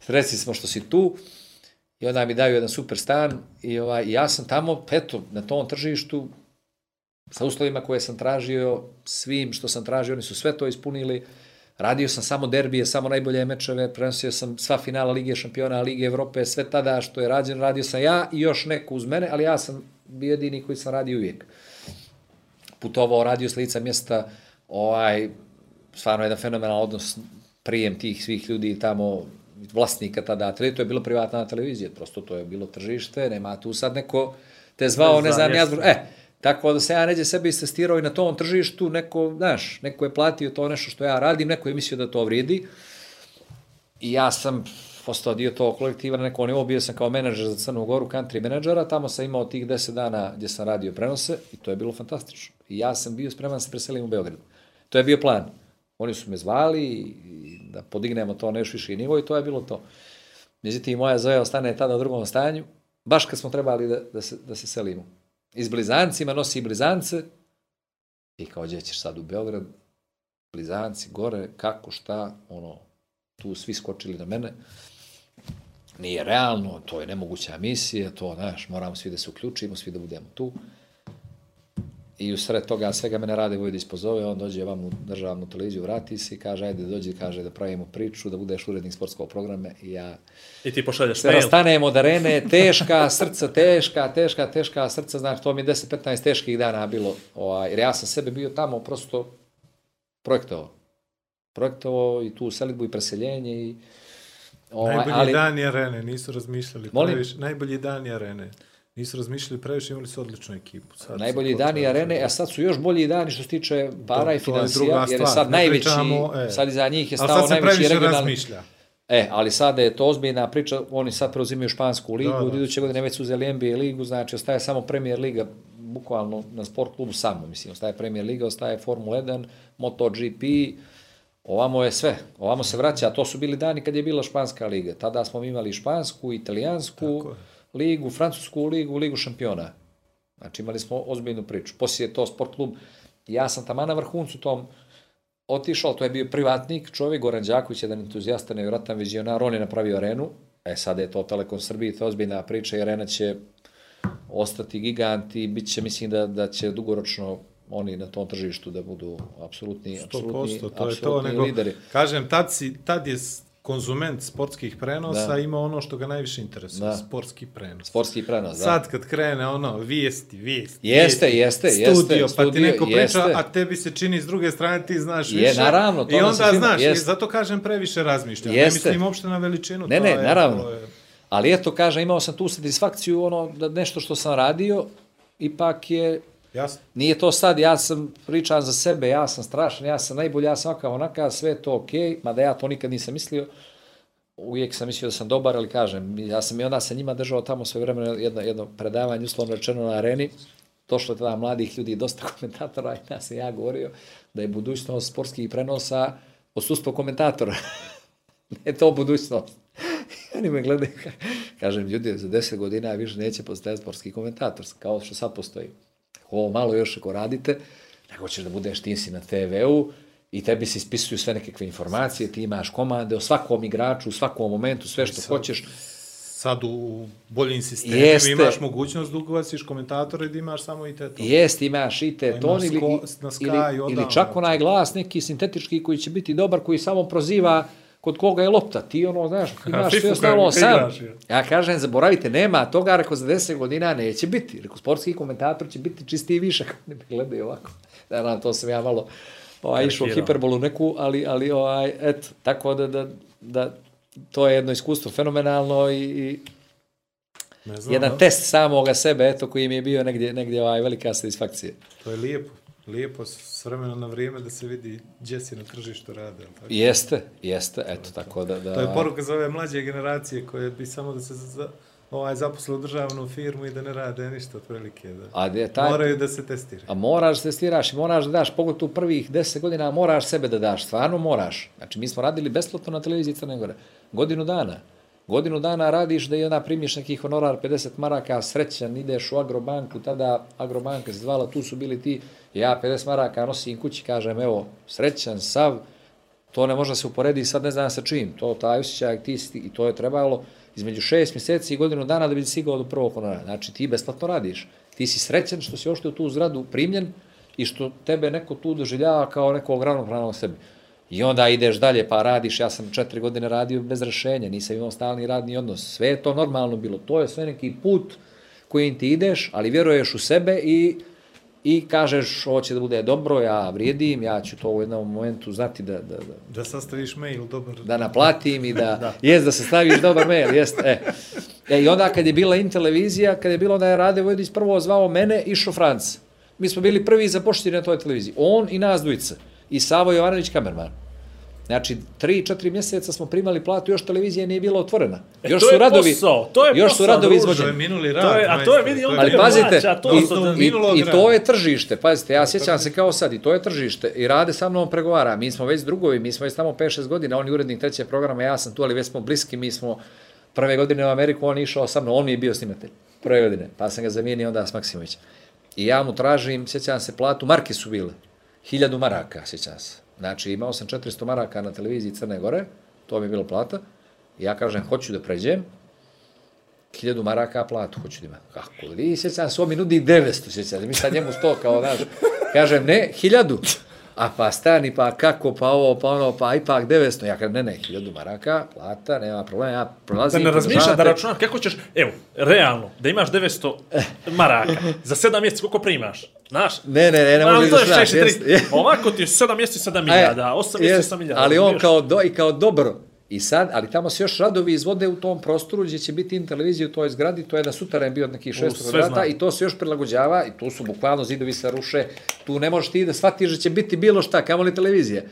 srećni smo što si tu i onda mi daju jedan super stan i ovaj, ja sam tamo, eto, na tom tržištu, sa uslovima koje sam tražio, svim što sam tražio, oni su sve to ispunili, Radio sam samo derbije, samo najbolje mečeve, prenosio sam sva finala Lige šampiona, Lige Evrope, sve tada što je rađeno, radio sam ja i još neko uz mene, ali ja sam bio jedini koji sam radio uvijek. Putovao, radio s lica mjesta, ovaj, stvarno jedan fenomenal odnos, prijem tih svih ljudi tamo, vlasnika tada, to je bilo privatna televizija, prosto to je bilo tržište, nema tu sad neko te zvao, ne znam, znam, e, Tako da se ja neđe sebi istestirao i na tom tržištu, neko, znaš, neko je platio to nešto što ja radim, neko je mislio da to vridi. I ja sam postao dio tog kolektiva na nekom nivou, bio sam kao menadžer za Crnu Goru, country menadžera, tamo sam imao tih 10 dana gdje sam radio prenose i to je bilo fantastično. I ja sam bio spreman da se preselim u Beograd. To je bio plan. Oni su me zvali i da podignemo to nešto više nivo i to je bilo to. Međutim, moja Zoja ostane tada u drugom stanju, baš kad smo trebali da, da, se, da se selimo i s blizancima nosi blizance i kao ćeš sad u Beograd, blizanci gore, kako, šta, ono, tu svi skočili na mene. Nije realno, to je nemoguća misija, to, znaš, moramo svi da se uključimo, svi da budemo tu. I u sred toga svega mene rade Vojdić pozove, on dođe vam u državnu televiziju, vrati se i kaže, ajde, dođi, kaže da pravimo priču, da budeš urednik sportskog programe i ja... I ti pošalješ Se mail. rastanemo od arene, teška srca, teška, teška, teška srca, znači to mi je 10-15 teških dana bilo, ovaj, jer ja sam sebe bio tamo prosto projektovao. Projektovao i tu selitbu i preseljenje i Ovaj, najbolji ali... dan je arene, nisu razmišljali Molim? previše. Najbolji dan je arene. Nisu razmišljali previše, imali su odličnu ekipu. Sad najbolji dani arene, a sad su još bolji dani što se tiče para To- i to je financija, jer je sad Ne najveći, pričamo, e. sad iza njih je Ali stao najveći regionalni... razmišlja. E, ali sada je to ozbiljna priča, oni sad preuzimaju špansku ligu, da. da. iduće godine već su uzeli NBA ligu, znači ostaje samo Premier liga, bukvalno na sport klubu samo, mislim, ostaje Premier liga, ostaje Formula 1, MotoGP, ovamo je sve, ovamo se vraća, a to su bili dani kad je bila španska liga, tada smo imali špansku, italijansku Tako je. Ligu, francusku ligu, ligu šampiona. Znači imali smo ozbiljnu priču. Poslije je to sport klub, ja sam tamo na vrhuncu tom otišao, to je bio privatnik, čovjek, Goran Đaković, jedan entuzijasta, nevjerojatan vizionar, on je napravio arenu, e sada je to Telekom Srbiji, to je ozbiljna priča i arena će ostati gigant i bit će, mislim da, da će dugoročno oni na tom tržištu da budu apsolutni, apsolutni, 100%, to je to, apsolutni lideri. kažem, tad, si, tad je konzument sportskih prenosa Da. ima ono što ga najviše interesuje, Da. sportski prenos. Sportski prenos, da. Sad kad krene ono, vijesti, vijesti, Jeste, vijesti, jeste, jeste, studio, pa ti studio, neko priča, jeste. a tebi se čini s druge strane, ti znaš Je, više. naravno, to I onda svima- znaš, i jeste. zato kažem previše razmišljam. Ne Jeste. mislim uopšte na veličinu. Ne, to ne, je, naravno. je- Ali eto, kažem, imao sam tu satisfakciju, ono, da nešto što sam radio, ipak je, Jasno. nije to sad, ja sam pričan za sebe, ja sam strašan, ja sam najbolji, ja sam ovakav, onaka, sve to okej, okay, mada ja to nikad nisam mislio, uvijek sam mislio da sam dobar, ali kažem, ja sam i onda sa njima držao tamo sve vremena jedno, jedno predavanje, uslovno rečeno na areni, došlo je tada mladih ljudi, dosta komentatora, i ja sam ja govorio da je budućnost sportskih prenosa odsustvo komentatora. ne to budućnost. Oni me gledaju, ka- kažem, ljudi, za deset godina više neće postojati sportski komentator, kao što sad postoji. Ovo malo još ako radite, nego ćeš da budeš ti si na TV-u i tebi se ispisuju sve nekakve informacije, ti imaš komande o svakom igraču, u svakom momentu, sve što hoćeš. Sad u boljim sistemima Jeste. imaš mogućnost da ugasiš komentatore da imaš samo i te to. Jest, imaš i te ton ili, ili, ili čak onaj glas neki sintetički koji će biti dobar, koji samo proziva kod koga je lopta. Ti ono, znaš, imaš sve ostalo sam. Ja kažem, zaboravite, nema toga, reko za 10 godina neće biti. Reko, sportski komentator će biti čistiji višak. Ne me gledaju ovako. Naravno, to sam ja malo ovaj, išao hiperbolu neku, ali, ali ovaj, eto, tako da, da, da to je jedno iskustvo fenomenalno i, i Ne znam, jedan da. test samoga sebe, eto, koji mi je bio negdje, negdje ovaj, velika satisfakcija. To je lijepo. Lijepo s vremena na vrijeme da se vidi gdje si na tržištu jel Tako? Jeste, jeste, eto, tako da... da To je poruka za ove mlađe generacije koje bi samo da se za, ovaj, zaposle u državnu firmu i da ne rade ništa otprilike. Da. A gdje taj, Moraju da se testiraju. A moraš da testiraš i moraš da daš, pogotovo prvih deset godina, moraš sebe da daš, stvarno moraš. Znači, mi smo radili besplatno na televiziji Crne Gore, godinu dana. Godinu dana radiš da i onda primiš neki honorar 50 maraka, srećan, ideš u Agrobanku, tada Agrobanka se zvala, tu su bili ti, ja 50 maraka nosim kući, kažem, evo, srećan, sav, to ne može da se uporedi sad ne znam sa čim, to taj osjećaj, ti, si- i to je trebalo između šest mjeseci i godinu dana da bi stigao do prvog honorara. Znači ti besplatno radiš, ti si srećan što si ošte u tu zgradu primljen i što tebe neko tu doživljava kao nekog ravnopravnog sebi. I onda ideš dalje pa radiš, ja sam četiri godine radio bez rešenja, nisam imao stalni radni odnos, sve je to normalno bilo, to je sve neki put kojim ti ideš, ali vjeruješ u sebe i i kažeš ovo će da bude dobro, ja vrijedim, ja ću to u jednom momentu znati da, da, da, Da sastaviš mail, dobar. da naplatim i da, da. jest da se staviš dobar mail, jest, e. e. I onda kad je bila in televizija, kad je bilo da je Rade Vojdić prvo zvao mene i Šofranc. Mi smo bili prvi započeti na toj televiziji. On i nas dvojica. I Savo Jovanović kamerman. Znači, tri, četiri mjeseca smo primali platu, još televizija nije bila otvorena. E, još to su je radovi, posao, to je još su posao, radovi druže. To je izvođeni. minuli rad. To je, a to je, vidi, on Ali pazite, mlađ, a to i, su i, i rada. to je tržište, pazite, ja sjećam se kao sad, i to je tržište, i rade sa mnom pregovara, mi smo već drugovi, mi smo već tamo 5-6 godina, on je urednik trećeg programa, ja sam tu, ali već smo bliski, mi smo prve godine u Ameriku, on je išao sa mnom, on mi je bio snimatelj, prve godine, pa sam ga zamijenio onda s Maksimovićem. I ja mu tražim, sjećam se, platu, marke su bile, hiljadu maraka, sjećam se. Znači, imao sam 400 maraka na televiziji Crne Gore, to mi je bilo plata, ja kažem, hoću da pređem, hiljadu maraka platu hoću da imam. Kako li? Sjećam se, on mi nudi 900, sjećam se, mi sad njemu sto kao, znaš, kažem, ne, hiljadu. A pa stani, pa kako, pa ovo, pa ono, pa ipak 900. Ja kažem, ne, ne, hiljadu maraka, plata, nema problema, ja Da prolazim. ne razmišljaš, da računaš, kako ćeš, evo, realno, da imaš 900 maraka, za 7 mjeseci koliko primaš? Znaš? Ne, ne, ne, ne Ma, može to da znaš. 63. Ovako ti je 7 mjeseci 7 milijada, 8 mjeseci 8 milijada. Ali on kao do, i kao dobro. I sad, ali tamo se još radovi izvode u tom prostoru gdje će biti televizija u toj zgradi, to je na sutaren bio od nekih 600 sve kvadrata i to se još prilagođava i tu su bukvalno zidovi se ruše, tu ne možeš ti da shvatiš da će biti bilo šta, kamo li televizija.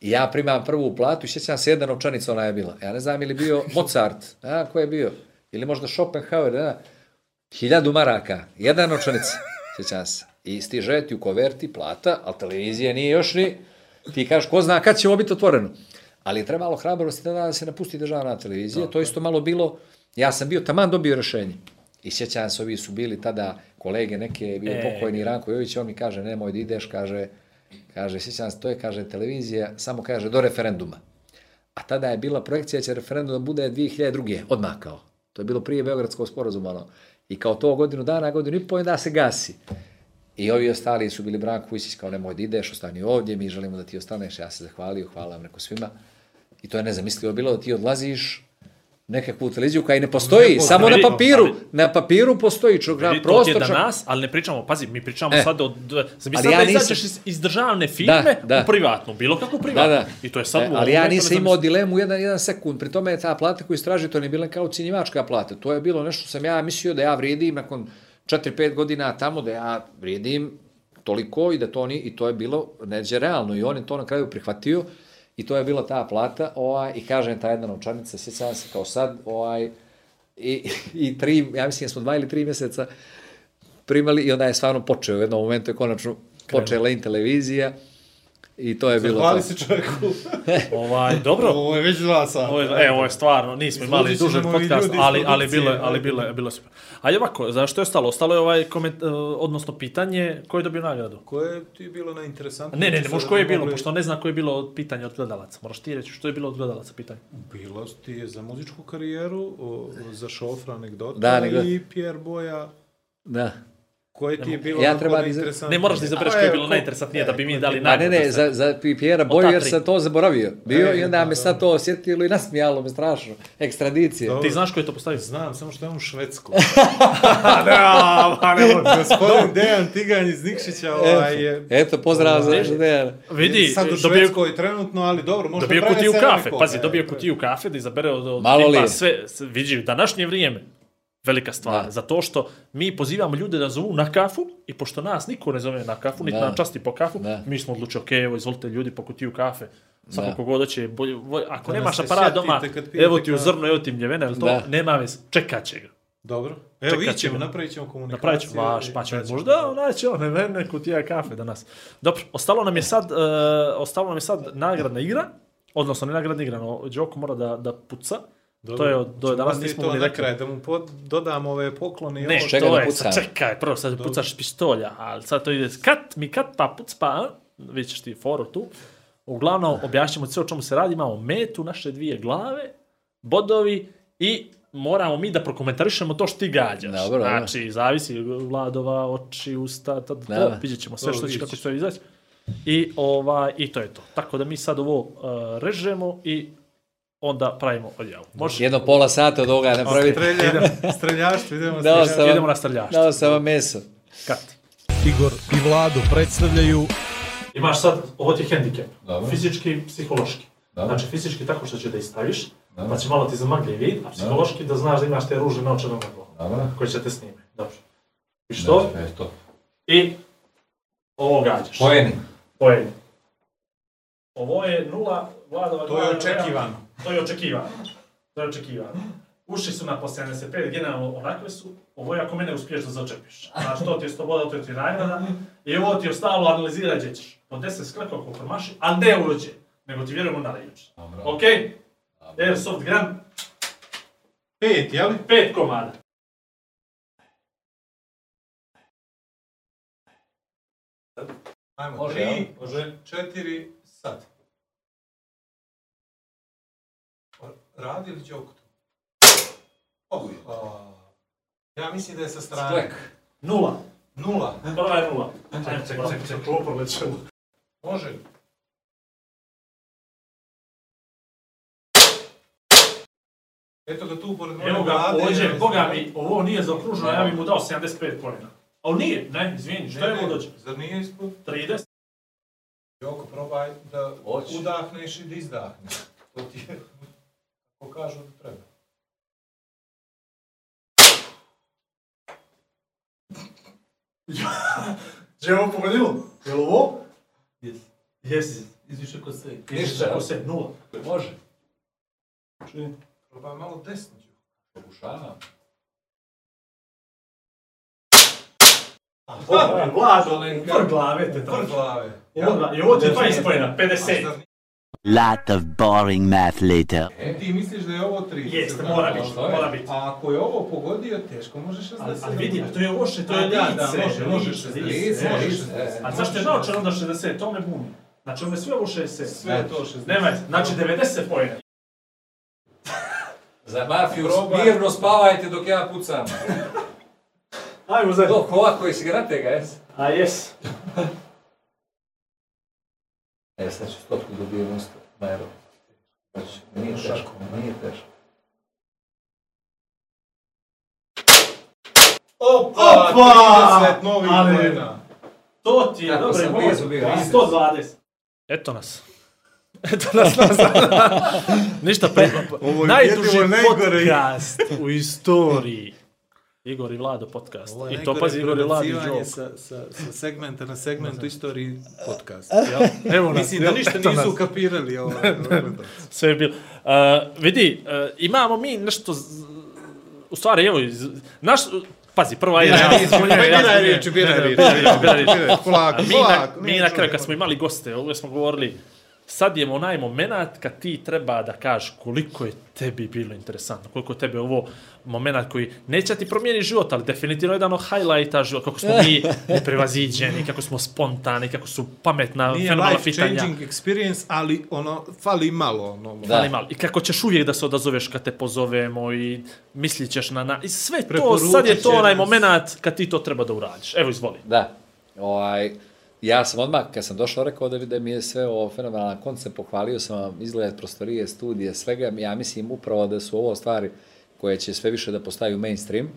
I ja primam prvu platu i sjećam se jedna novčanica ona je bila. Ja ne znam ili bio Mozart, a, ko je bio? Ili možda Schopenhauer, ne, hiljadu maraka, jedna novčanica, sjećam se. I stiže ti u koverti plata, ali televizija nije još ni, ti kažeš ko zna kad će ovo biti otvoreno. Ali je trebalo hrabrosti tada da se napusti državna televizija, to isto malo bilo, ja sam bio taman dobio rešenje. I sjećam se, ovi su bili tada kolege neke, je bio E. pokojni Ranko Jović, on mi kaže, nemoj da ideš, kaže, kaže, sjećam se, to je, kaže, televizija, samo kaže, do referenduma. A tada je bila projekcija da će referendum da bude 2002. odmah kao. To je bilo prije Beogradskog sporazuma. Ono. I kao to godinu dana, godinu i pol, da se gasi. I ovi ostali su bili Branko Vujsić kao nemoj da ideš, ostani ovdje, mi želimo da ti ostaneš, ja se zahvalio, hvala vam neko svima. I to je nezamislivo bilo da ti odlaziš nekakvu televiziju koja i ne postoji, Ne samo na postoji. papiru. Ali- Na papiru postoji čovjek, Vidi, to prostor je čak- danas, ali ne pričamo, pazi, mi pričamo E. sad od... Zamisli Ali ja da nisam- iz, iz državne firme Da, da. u privatnu, bilo kako Da, privatnu. da. I to je sad... E, u ali ja nisam ne imao dilemu jedan, jedan sekund. Pri tome je ta plata koju istraži, to nije bila kao cinjivačka plata. To je bilo nešto sam ja mislio da ja vrijedim nakon 4-5 godina tamo, da ja vrijedim toliko i da to ni, i to je bilo neđe realno. I on je to na kraju prihvatio i to je bila ta plata ovaj, i kažem ta jedna novčanica, sjećam se kao sad, ovaj, i, i tri, ja mislim da smo dva ili tri mjeseca primali i onda je stvarno počeo. U jednom momentu je konačno počela in televizija i to je bilo Hvali to. se čovjeku. Ovaj, dobro. Ovo je već dva sata. Ovo je, e, ovo je stvarno, nismo imali i podcast, ali, ali, bilo, je- ali da. bilo, je- bilo je super. A je ovako, zašto je ostalo? Ostalo je ovaj koment, uh, odnosno pitanje, ko je dobio nagradu? Koje je ti bilo najinteresantnije? Ne, ne, ne, možeš koje je bi bilo, pošto ne zna koje je bilo od pitanja od gledalaca. Moraš ti reći što je bilo od gledalaca pitanje. Bilo ti je za muzičku karijeru, o, za šofra anegdota Da, i Pierre Boja. Da. Koje ti je bilo Ja treba da najinteresantnije? Ne, moraš da izabereš koje je bilo ko- najinteresantnije da bi mi ko dali Pa ne, ne, za, za Pijera Boju jer sam to zaboravio. Bio E, i onda da, me sad to osjetilo i nasmijalo me strašno. Ekstradicije. Dobro. Ti znaš ko je to postavio? Znam, samo što je on u Švedsku. da, pa ne mogu. Gospodin Dejan Tiganj iz Nikšića ovaj je... Eto, pozdrav za Ovaj. Dejana. Vidi, sad u dobio, Švedskoj trenutno, ali dobro, možda dobio kutiju kafe. Pazi, e, dobio je- kutiju kafe da izabere od, od Malo tipa sve, vidi, današnje vrijeme, velika stvar. Da. Zato što mi pozivamo ljude da zovu na kafu i pošto nas niko ne zove na kafu, niti Da. nam časti po kafu, Da. mi smo odlučili, ok, evo, izvolite ljudi po kutiju kafe. Samo Da. kogod hoće, bolje, bolje, ako Da nemaš aparat doma, evo ti u zrno, evo ti mljevene, ili to, Da. nema vez, čekat će ga. Dobro. Evo, će ćemo, napravit ćemo komunikaciju. Napravit ćemo vaš, pa ćemo možda naći one mene kutija kafe danas. Dobro, ostalo nam je sad, uh, ostalo nam je sad nagradna igra, odnosno ne nagradna igra, no Đoko mora da, da puca, To je od- do danas nismo to ni na rekli. kraj, da mu pod, dodam ove poklone i Ne, ovo. čega to da je, sad čekaj, prvo sad pucaš pištolja, ali sad to ide kat, mi kat, pa puc, pa, vidjet ćeš ti foru tu. Uglavnom, objašnjamo sve o čemu se radi, imamo metu, naše dvije glave, bodovi i moramo mi da prokomentarišemo to što ti gađaš. Dobro, dobro. znači, zavisi vladova, oči, usta, to, to, Da. vidjet ćemo sve To što će kako će izaći. I, ovaj, I to je to. Tako da mi sad ovo uh, režemo i onda pravimo odjavu. Može? Jedno pola sata od ovoga napraviti. Strelja, streljaštvo, idemo Dao streljaštvo. sam, Idemo na streljaštvo. dao sam vam meso. Kat. Igor i Vlado predstavljaju Imaš sad, ovo ti je hendikep. Dobro. Fizički i psihološki. Dobro. Znači, fizički tako što će da istaviš, pa će malo ti zamagli vid, a psihološki da znaš da imaš te naočare na glavu, Dobro. koje će te snimati. Dobro. I što? Eto. I ovo gađaš. Pojeni. Poeni. Ovo je nula, vladova To je očekivano. To je očekivano. To je očekivano. Uši su na po 75, generalno onakve su. Ovo je ako mene uspiješ da začepiš. Znači, to ti je sloboda, to ti je nagrada. I ovo ti je ostalo analizirati gdje ćeš. Po 10 sklekova ako promaši, a ne uđe. Nego ti vjerujemo na riječ. Ok? Airsoft Grand, Pet, jel? pet komada. Ajmo, Može, tri, može. četiri, sad. Radi ili okutu? Oh, a, ja mislim da je sa strane. Sklek. Nula. Nula. Prva je nula. Čekaj, čekaj, čekaj, čekaj, klopor leće. Može. Eto ga tu pored moje Evo ga, ja boga mi, ovo nije zaokruženo, ja bi mu dao 75 pojena. Ali nije, ne, izvini, što je ovo dođe? Zar nije ispod? 30? Joko, probaj da Hoće. udahneš i da izdahneš. To ti je, kažu da treba. Je ovo pogodilo? Je li ovo? Yes. Jes. Izviše kod sve. Ništa, jel? se, nula. Može. Probaj malo desno. Đo. Pokušavam. Ovo je vlažo, vrh glave te Vrh traži. glave. I ovo ti je 20 pojena, A 50. Lot of boring math later. nije- Ti misliš da je ovo 30? Jeste, mora biti, mora biti. A ako je ovo pogodio, teško može 60. Ali, ali vidi, to je loše, to je A, da, da, lice. može, može lice, 60. lice, Može lice. 60. A zašto je naočar onda 60? To me buni. Znači, ono je sve ovo 60. Sve je to 60. Nemaj, znači 90 pojena. Za mafiju mirno spavajte dok ja pucam. Ajmo zajedno. Dok ovako i cigarete ga, jes? A jes. E, sad ću stopku dobijem usta. Majro. Znači, nije teško, nije teško. Opa! Opa! 30 novih Ali- pojena. To ti je, dobro, a? 120. Eto nas. Eto nas nazad. Ništa pre... Ovo je Najduži podcast u istoriji. Igor i Vlado podcast. Ovo je I to pazi Igor i Vlado i joke. sa, sa, sa segmenta na segment u istoriji podcast. Evo nas. Mislim da ništa nisu nas. ukapirali ovaj, Sve je bilo. Uh, vidi, uh, imamo mi nešto... U stvari, evo, iz- naš... Pazi, prvo ajde, ja, ja, ja, biraj, biraj riječi. Biraj, Polako, mi, na, polako. mi na kraju, kad smo imali goste, ovdje smo govorili, sad je onaj moment kad ti treba da kažeš koliko je tebi bilo interesantno, koliko je tebe ovo moment koji neće ti promijeni život, ali definitivno jedan od highlighta života, kako smo mi neprevaziđeni, kako smo spontani, kako su pametna, Nije fenomenalna life pitanja. changing experience, ali ono, fali malo. Ono, Da. Fali malo. I kako ćeš uvijek da se odazoveš kad te pozovemo i mislit ćeš na... na I sve to, sad je to onaj moment kad ti to treba da uradiš. Evo, izvoli. Da. Ovaj, ja sam odmah, kad sam došao, rekao da, da mi je sve ovo fenomenalan koncept, pohvalio sam vam izgled prostorije, studije, svega. Ja mislim upravo da su ovo stvari koje će sve više da postaju mainstream,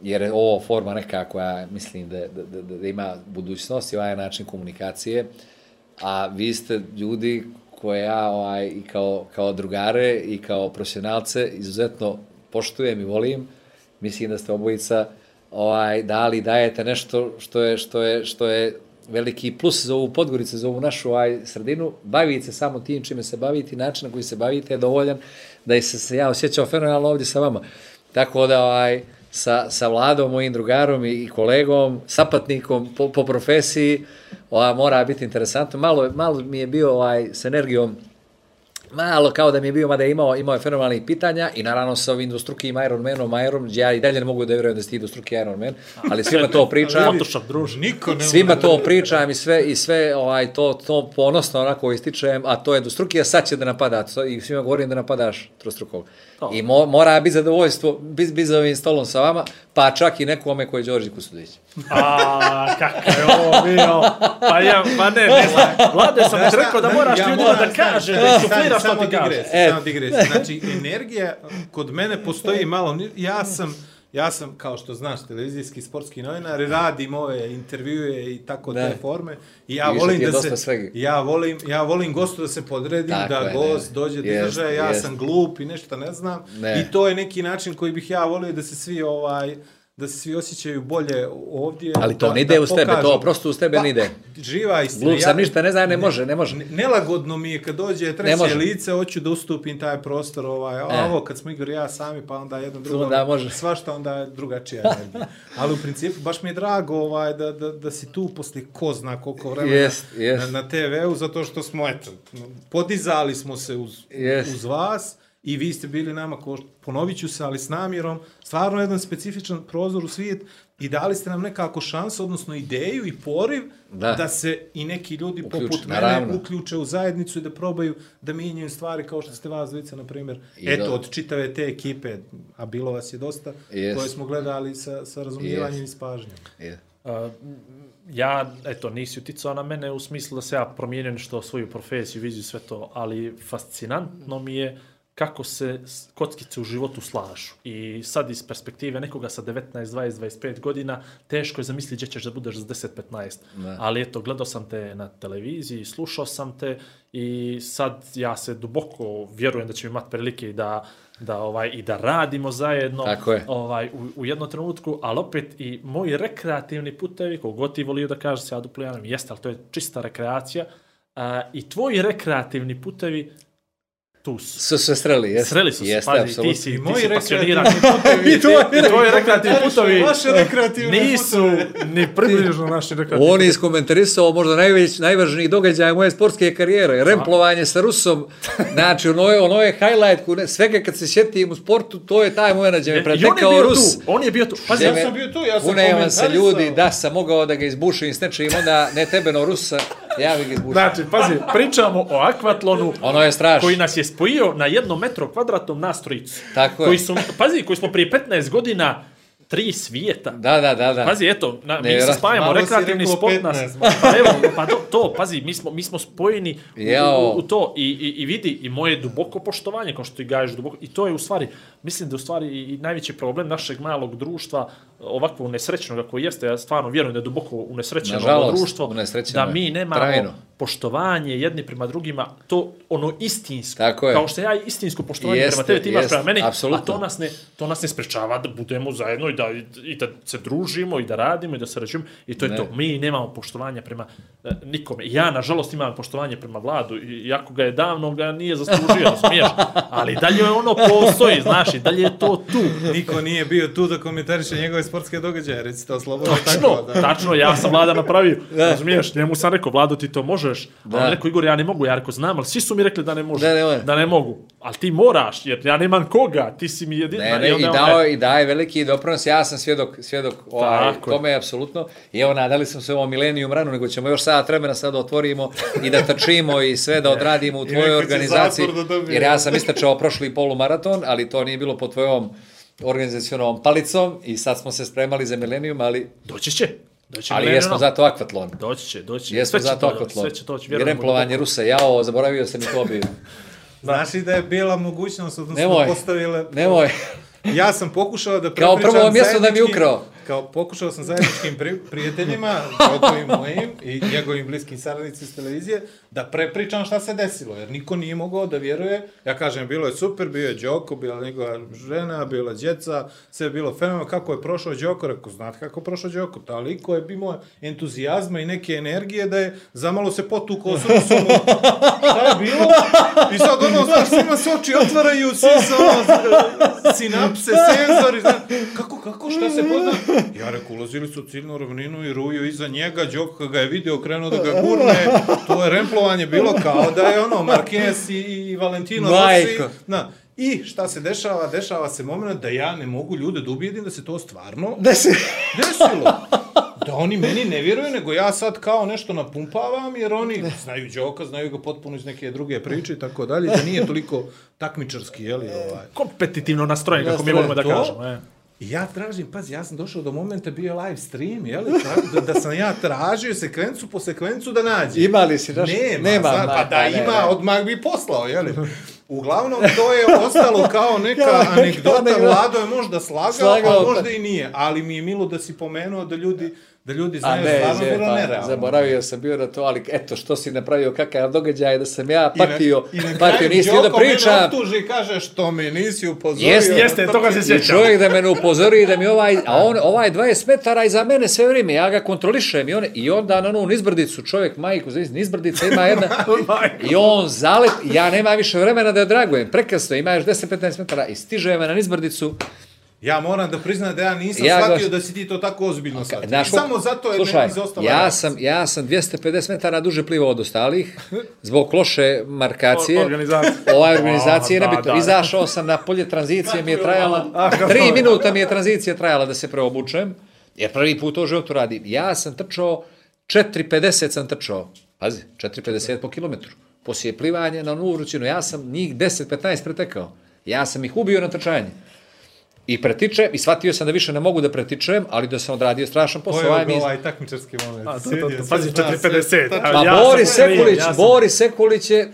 jer je ovo forma neka koja mislim da, da, da, da ima budućnost i ovaj način komunikacije, a vi ste ljudi koje ja ovaj, i kao, kao drugare i kao profesionalce izuzetno poštujem i volim. Mislim da ste obojica ovaj, dali, dajete nešto što je, što je, što je veliki plus za ovu Podgoricu, za ovu našu ovaj, sredinu. Bavite se samo tim čime se bavite način na koji se bavite je dovoljan da se, se ja osjećao fenomenalno ovdje sa vama. Tako da ovaj, sa, sa Vladom, mojim drugarom i, i kolegom, sapatnikom po, po profesiji, ovaj, mora biti interesantno. Malo, malo mi je bio ovaj, s energijom malo kao da mi je bio, mada je imao, imao je fenomenalnih pitanja i naravno sa ovim dvostrukim Iron Manom, Iron, ja i dalje ne mogu da vjerujem da si ti dvostruki Iron Man, ali svima to pričam. Niko ne Svima to pričam i sve i sve ovaj to to ponosno onako ističem, a to je dvostruki, a sad će da napada to- i svima govorim da napadaš trostrukog. To. I mo, mora biti zadovoljstvo biti bit za ovim stolom sa vama, pa čak i nekome koji je Đorđe Kusudić. A, kako je ovo bio. Pa ja, pa ne, ne znam. Vlade sam ti rekao da moraš ljudima da kaže, da insufliraš što ti kaže. E. Samo digresija. Znači, energija kod mene postoji malo. Ja sam, ja sam, kao što znaš, televizijski sportski novinar, radim ove intervjue i tako Da. te forme. I ja Više volim da se, svega. ja volim, ja volim gostu da se podredim, Tako da je, gost ne. dođe da Jest, izražaje, ja jest. sam glup i nešto ne znam. Ne. I to je neki način koji bih ja volio da se svi ovaj da se svi osjećaju bolje ovdje. Ali to da- ne ide da uz tebe, to prosto uz tebe ne ide. Živa istina. Glup sam ništa ne zna, ne može, ne može. Ne- Nelagodno mi je kad dođe treće može. lice, hoću da ustupim taj prostor, ovaj, E. ovo kad smo Igor i ja sami, pa onda jedno drugo, Onda može. svašta onda je drugačija energija. Ali u principu baš mi je drago ovaj, da, da, da si tu posle ko zna koliko vremena Jest, jest. na, na TV-u, zato što smo, eto, podizali smo se uz, Jest. uz vas i vi ste bili nama, ko, ponovit ću se, ali s namjerom, stvarno jedan specifičan prozor u svijet i dali ste nam nekako šansu, odnosno ideju i poriv Da. da, se i neki ljudi Uključe, poput mene naravno. uključe u zajednicu i da probaju da mijenjaju stvari kao što ste vas dvojica, na primjer, I eto, da- od čitave te ekipe, a bilo vas je dosta, Jest. koje smo gledali sa, sa razumijevanjem Jest. i s pažnjom. Je. A, ja, eto, nisi uticao na mene u smislu da se ja promijenim nešto svoju profesiju, viziju, sve to, ali fascinantno mi je kako se kockice u životu slažu. I sad iz perspektive nekoga sa 19, 20, 25 godina, teško je zamisliti gdje ćeš da budeš za 10, 15. Da. Ali eto, gledao sam te na televiziji, slušao sam te i sad ja se duboko vjerujem da ćemo imati prilike i da da ovaj i da radimo zajedno Tako je. ovaj, u, u jednom trenutku, ali opet i moji rekreativni putevi, kogod ti volio da kaže se ja duplijanom, jeste, ali to je čista rekreacija, a, i tvoji rekreativni putevi tu su. Su se sreli, jeste. Sreli su se, pazi, ti si, I ti moji si rekreativni putevi, I tvoji rekreativni putovi Vaše rekreativne nisu ni približno naši rekreativni On je iskomentarisao možda najveć, najvažniji događaj moje sportske karijere, remplovanje sa Rusom, znači ono je, ono je highlight, kune- svega kad se sjetim u sportu, to je taj moment gdje me pretekao Rus. tu, on je bio tu. Pazi, Ja sam bio tu, ja sam Kunevam se komentarisao. ljudi, da sam mogao da ga izbušim s nečim, onda ne tebe, no Rusa, ja bih ga izbušio. Znači, pazi, pričamo o akvatlonu Ono je strašno. koji nas je spojio na jednom metru kvadratnom nastrojicu. Tako je. koji su, pazi, koji smo prije 15 godina tri svijeta. Da, da, da, da. Pazi, eto, na, mi se spajamo, rekreativni sport nas. 15, Pa evo, pa to, to, pazi, mi smo, mi smo spojeni u, u, u to i, i, i vidi i moje duboko poštovanje, kao što ti gaješ duboko, i to je u stvari, mislim da u stvari i, najveći problem našeg malog društva, ovakvog nesrećnog koji jeste, ja stvarno vjerujem da je duboko unesrećeno Nažalost, društvo, unesrećeno da mi nemamo Trajno. Poštovanje jedni prema drugima, to ono istinsko, Tako je. kao što ja istinsko poštovanje Jeste, prema tebi, ti imaš jeste, prema meni, apsolutno. a to nas ne, to nas ne sprečava da budemo zajedno i da, i da se družimo i da radimo i da se rađujemo i to je Ne. to. Mi nemamo poštovanja prema e, nikome. Ja, nažalost, imam poštovanje prema vladu, i- iako ga je davno ga nije zaslužio, razumiješ? Ali dalje ono postoji, znaš, i dalje je to tu. Niko nije bio tu da komentariše njegove sportske događaje, recite to slobodno Tačno, tako. Da. tačno, ja sam vlada napravio. Razumiješ, njemu sam rekao, Vlado, ti to možeš. Da. Da. On rekao, Igor, ja ne mogu. Ja rekao, znam, ali svi su mi rekli da ne može. Da, ne može. da ne mogu. Ali ti moraš, jer ja nemam koga. Ti si mi jedina. Ne, ne, i dao i daje veliki doprinos, ja sam svjedok, svjedok ovaj, tome apsolutno. I evo, nadali smo se ovom Millennium ranu, nego ćemo još sat vremena sad da otvorimo i da trčimo i sve da odradimo u tvojoj organizaciji. da. Jer ja sam istračao prošli polumaraton, ali to nije bilo po tvojom organizacionom palicom i sad smo se spremali za Millennium, ali, Doći će. Doći ali jesmo zato akvatlon. Doći će, doći će. Jesmo zato to- akvatlon. Sve će doći, I vjerujem. remplovanje Rusa, jao, zaboravio sam i to bio. Znaš li da je bila mogućnost, odnosno Nemoj. postavile... Nemoj. Ja sam pokušao da Kao prepričam prvo mjesto da mi ukrao. Kao pokušao sam zajedničkim pri, prijateljima, gotovim mojim i njegovim bliskim saradnicima iz televizije, da prepričam šta se desilo, jer niko nije mogao da vjeruje. Ja kažem, bilo je super, bio je Đoko, bila je njegova žena, bila je djeca, sve je bilo fenomenalno. Kako je prošao Đoko? Rekao, znate kako je prošao Đoko? Toliko je imao entuzijazma i neke energije da je zamalo se potukao s Rusom. Šta je bilo? I sad ono, znaš, svima se oči otvaraju, svi se ono, sinapse, senzori, znaš, kako, kako, šta se pozna? Ja reku, ulazili su u ciljnu ravninu i ruju iza njega, Đoko kad ga je video, krenuo da ga gurne, to je remplovanje bilo kao da je ono, Marquez i, i Valentino Rossi. Na, I šta se dešava? Dešava se moment da ja ne mogu ljude da ubijedim da se to stvarno se... desilo. Da oni meni ne vjeruju, nego ja sad kao nešto napumpavam, jer oni znaju Đoka, znaju ga potpuno iz neke druge priče i tako dalje, da nije toliko takmičarski, jeli, ovaj. Kompetitivno nastrojen, kako mi volimo da to. kažemo. E. I ja tražim, pazi, ja sam došao do momenta, bio je live stream, jeli, tako da, da sam ja tražio sekvencu po sekvencu da nađem. Ima li si naš... Nema, Nema, ma, pa da ne, ima, ne. odmah bi poslao, jeli. Uglavnom, to je ostalo kao neka anegdota. Vlado je možda slagao, Slagao, a pa- možda i nije. Ali mi je milo da si pomenuo da ljudi, da ljudi znaju ne, stvarno je, bilo pa, nerealno. zaboravio sam bio na to, ali eto, što si napravio kakav događaj, da sam ja patio, I na patio, kraju nisi htio da pričam. optuži i kaže što me nisi upozorio. Jeste, Jeste, toga se I sjećam. čovjek da me ne upozori da mi ovaj, a on, ovaj 20 metara iza mene sve vrijeme, ja ga kontrolišem i, on, i onda na onu nizbrdicu čovjek, majku, znači nizbrdica ima jedna, i on zalet, ja nema više vremena da je dragujem, prekasno, ima još 10-15 metara i stiže me na nizbrdicu, Ja moram da priznam da ja nisam Ja shvatio da si ti to tako ozbiljno shvatio. Znaš, Samo zato je slušaj, meni izostala ja sam, ja sam 250 metara duže plivao od ostalih, zbog loše markacije. Organizacija. Ova organizacija je da, nebitno. da. Izašao sam na polje tranzicije, mi je trajala, tri minuta mi je tranzicija trajala da se preobučem, jer prvi put to u životu radim. Ja sam trčao, 4.50 sam trčao, pazi, 4.50 po kilometru. Poslije plivanja na onu vrućinu, ja sam njih 10-15 pretekao. Ja sam ih ubio na trčanje. I pretičem, i shvatio sam da više ne mogu da pretičem, ali da sam odradio strašan posao. Ovaj ga mi- ovaj takmičarski moment. A, to, to, to, pazi, zna 4.50. sve. A, Pa ja Boris Sekulić, ja sam- Boris Sekulić je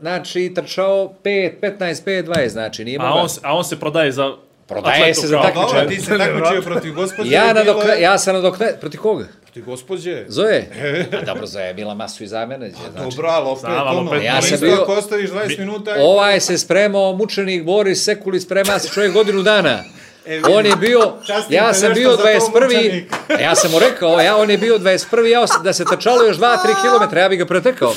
znači trčao 5, 15, 5, 20, znači nije A mogao. on, se- a on se prodaje za... Prodaje se za takmičar. Dobro, ti se takmičio protiv gospođe. Ja, nadokna, je- ja sam nadokna... Protiv koga? Protiv gospođe. Zoje? A dobro, Zoje je bila masu iza mene. Znači, Dobro, ali opet, ali ono, opet- Ja sam bio- Ako ostaviš 20 minuta... Ovaj se spremao, mučenik Boris Sekulić, sprema se čovjek godinu dana. E, On je bio, Častim ja sam bio za to, 21. mučenik. Ja sam mu rekao, ja on je bio 21. Ja da se trčalo još 2-3 km, ja bih ga pretekao.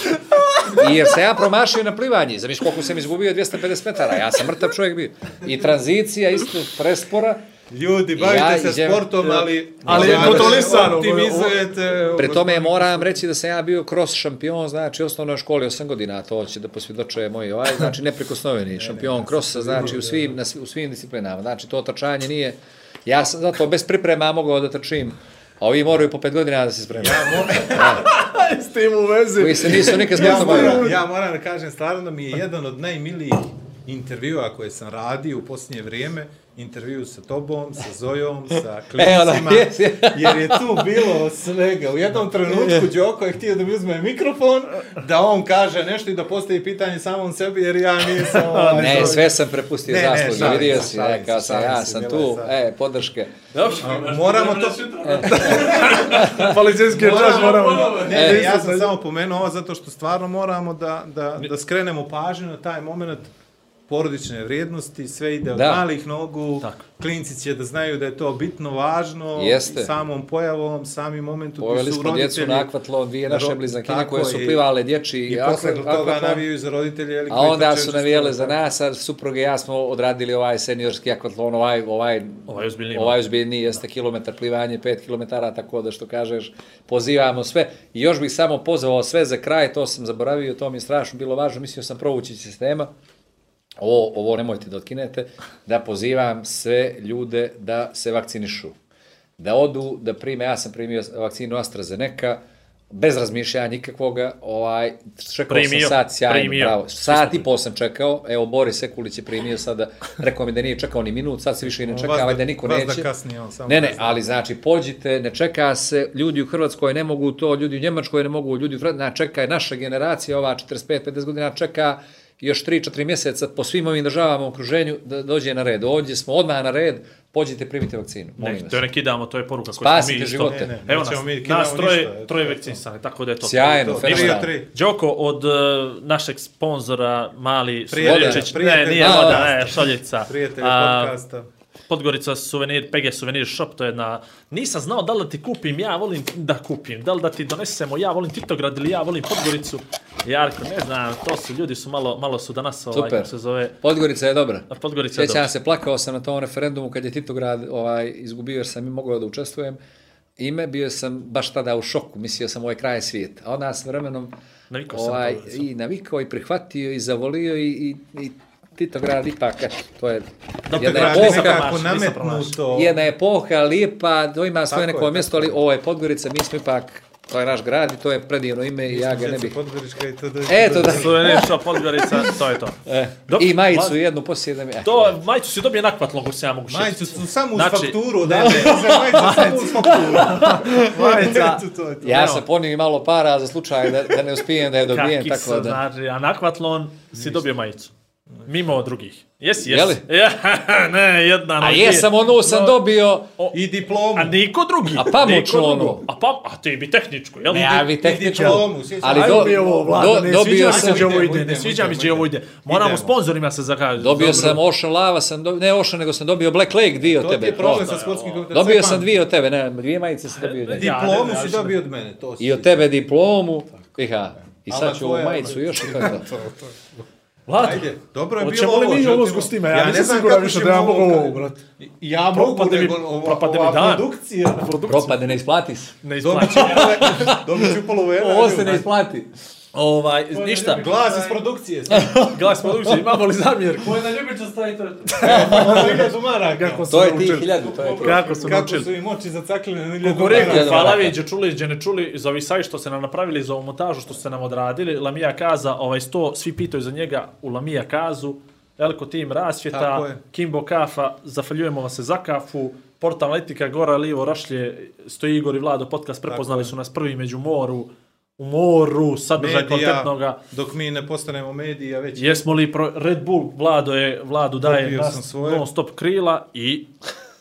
I jer se ja promašio na plivanje. Zamiš koliko sam izgubio 250 metara. Ja sam mrtav čovjek bio. I tranzicija isto prespora. Ljudi, bavite Ja se idem- sportom, ali... Ali je kontrolisano. Optimizujete... Pri tome moram reći da sam ja bio cross šampion, znači u osnovnoj školi 8 godina, to će da posvjedočuje moj ovaj, znači neprikosnoveni šampion crossa, znači u svim, na, u svim disciplinama. Znači to trčanje nije, ja sam zato bez priprema mogao da trčim, a ovi moraju po 5 godina da se spremaju. S tim u vezi. Koji se nisu nikad Ja sportom bavili. moram, ja moram da kažem, stvarno da mi je jedan od najmilijih intervjua koje sam radio u posljednje vrijeme, intervju sa tobom, sa Zojom, sa E, klinicima, jer je tu bilo svega. U jednom trenutku Đoko je htio da mi uzme mikrofon, da on kaže nešto i da postavi pitanje samom sebi, jer ja nisam... ovaj, Ne, sve sam prepustio Ne, ne, šalim vidio se, si, rekao se, sam, ja sam je tu, e, podrške. Moramo to... Policijski čas moramo... Ne, E, ne, ja sam samo pomenuo ovo zato što stvarno moramo da, da, da skrenemo pažnju na taj moment porodične vrijednosti, sve ide od Da. malih nogu, Tako. klinci će da znaju da je to bitno važno, Jeste. samom pojavom, samim momentu Poveli smo djecu na akvatlon, dvije naše blizankinje koje su plivale dječji i posle toga navijaju za roditelje. Ili A onda su navijele za nas, a supruge i ja smo odradili ovaj seniorski akvatlon, ovaj, ovaj, Ovaj ozbiljniji. ovaj ozbiljniji jeste kilometar plivanje, pet kilometara, tako da što kažeš, pozivamo sve. I još bih samo pozvao sve za kraj, to sam zaboravio, to mi je strašno bilo važno, mislio sam provući sistema, ovo, ovo nemojte da otkinete, da pozivam sve ljude da se vakcinišu. Da odu, da prime, ja sam primio vakcinu AstraZeneca, bez razmišljanja nikakvoga, ovaj, čekao Primio, sam sat, sjajno, primio. bravo. Sat i pol sam čekao, evo Boris Sekulić je primio sada, rekao mi da nije čekao ni minut, sad se više i ne čeka, da- da niko vas da neće. kasnije, on samo ne, ne, zna. ali znači, pođite, ne čeka se, ljudi u Hrvatskoj ne mogu to, ljudi u Njemačkoj ne mogu, ljudi u Fran... na, čeka je naša generacija, ova 45-50 godina čeka još 3-4 mjeseca po svim ovim državama u okruženju da dođe na red. Ovdje smo odmah na red, pođite, primite vakcinu. Molim Ne, vas. to je ne kidamo, to je poruka koju Spasite mi isto. živote. Ne, ne, Evo nas, mi nas troje, ništa, troje to. vakcinisani, tako da je to. Sjajno, fenomenalno. Đoko, od uh, našeg sponzora, mali Šoljičić, ne, nije voda, ne, Šoljica. Prijatelj podcasta. Podgorica suvenir, PG suvenir shop, to je jedna... Nisam znao da li da ti kupim, ja volim da kupim, da li da ti donesemo, ja volim Titograd ili ja volim Podgoricu. Jarko, ne znam, to su, ljudi su malo, malo su danas, ovaj, Super. kako se zove, Podgorica je dobra. a Podgorica je Sjećam dobra. se, plakao sam na tom referendumu kad je Titograd ovaj, izgubio jer sam i mogao da učestvujem. Ime, bio sam baš tada u šoku, mislio sam ovo je kraj svijeta. A onda s vremenom Navikao sam na ovaj, Podgoricu. i navikao i prihvatio i zavolio i, i, i Titograd ipak, eto, to je Dobro, jedna je epoha, nametnuto. jedna epoha, lijepa, to ima svoje Tako neko je, mjesto, ali ovo je Podgorica, mi smo ipak, to je naš grad i to je predivno ime i ja ga ne bih... Podgorička i td. Eto da, Suvenir shop Podgorica, to je to. e, Dobro, i majicu hvala. jednu poslije da mi... e. To, majicu si dobije nakvatlo, ako se ja mogu šetiti. Majicu su samo uz Znači, fakturu, da, majicu samo uz fakturu. Majica, to je to. Ja sam ponio i malo para za slučaj da, da ne uspijem da je dobijem, Kaki tako da... znači, a nakvatlon si dobio majicu. Mimo drugih. Jesi, Jeli? jesi. Ja, ne, jedna. A jesam, onu sam No, dobio... I diplomu. A niko drugi. A pamučno Niko drugi. ono. A, pa, a ti bi tehničku, jel? Ne, a vi tehničku. diplomu. Ali do, mi ovo, Vlado, do, ne dobio sviđa mi sam... se gdje ovo ide, ne sviđa mi gdje ovo ide. Moramo Idemo. sponzorima se zakažiti. Dobio sam Ocean Lava, sam do, ne Ocean, nego sam dobio Black Lake dvije od To ti tebe. je problem To. sa sportskim komitetom. Dobio sam dvije od tebe, ne, dvije majice sam dobio Diplomu si dobio od mene, to si. I od tebe diplomu. Iha, i sad ću ovu majicu još i tako. Vlado, Ajde, dobro je bilo Hoćemo li ovo. mi ovo s gostima? Ja nisam znam kako više da ja mogu ovo- ovo, brate. Ja mogu, Propade mi- nego ova, propade mi dan. produkcija. Propade, ne isplati se. ne Dobit isplaća. ću, dobit ću polovena. Ovo se ne isplati. Ovaj, ništa. Glas iz produkcije. Glas produkcije, imamo li zamjerku? Ko je na ljubiču stavi to? Hiljadu maraka. Kako su To je ti hiljadu, to je ti. Kako su Kako su im oči zacakljene na hiljadu maraka. hvala vi, gdje čuli, gdje ne čuli, za ovi sajt što ste nam napravili, za ovu montažu što ste nam odradili. Lamija Kaza, ovaj sto, svi pitaju za njega u Lamija Kazu. Elko Tim Rasvjeta. Kimbo Kafa, zahvaljujemo vas se za kafu. Portal Analitika, Gora, Livo, Rašlje, stoji Igor i Vlado, podcast, prepoznali su nas prvi među moru, u moru, sadržaj Medija, kvalitetnoga. dok mi ne postanemo medija, već Jesmo li pro... Red Bull, Vlado je, Vladu daje sam nas non stop krila i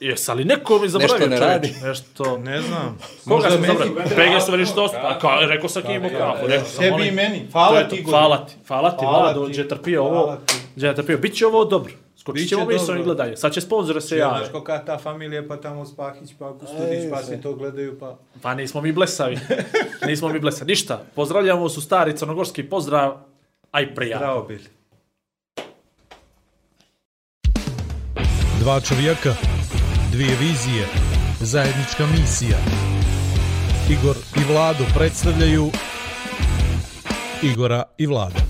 Jes, ali neko mi zaboravio Nešto ne čovječ. radi. Nešto... ne znam. Koga sam zaboravio? PG su veli što? A ka, rekao sam Kimbo Kafu. rekao sam, Tebi i meni. Hvala ti. Hvala ti, hvala ti, Vlado, je trpio ovo. Je trpio. Biće ovo dobro. Skočit ćemo mi s ovim gledanje. Sad će sponzore se Ja, jave. znaš je ta familija, pa tamo Spahić, pa Kustudić, pa svi to gledaju, pa... Pa nismo mi blesavi. nismo mi blesavi. Ništa. Pozdravljamo su stari crnogorski pozdrav. Aj prijatno. Bravo bili. Dva čovjeka, dvije vizije, zajednička misija. Igor i Vlado predstavljaju Igora i Vlada.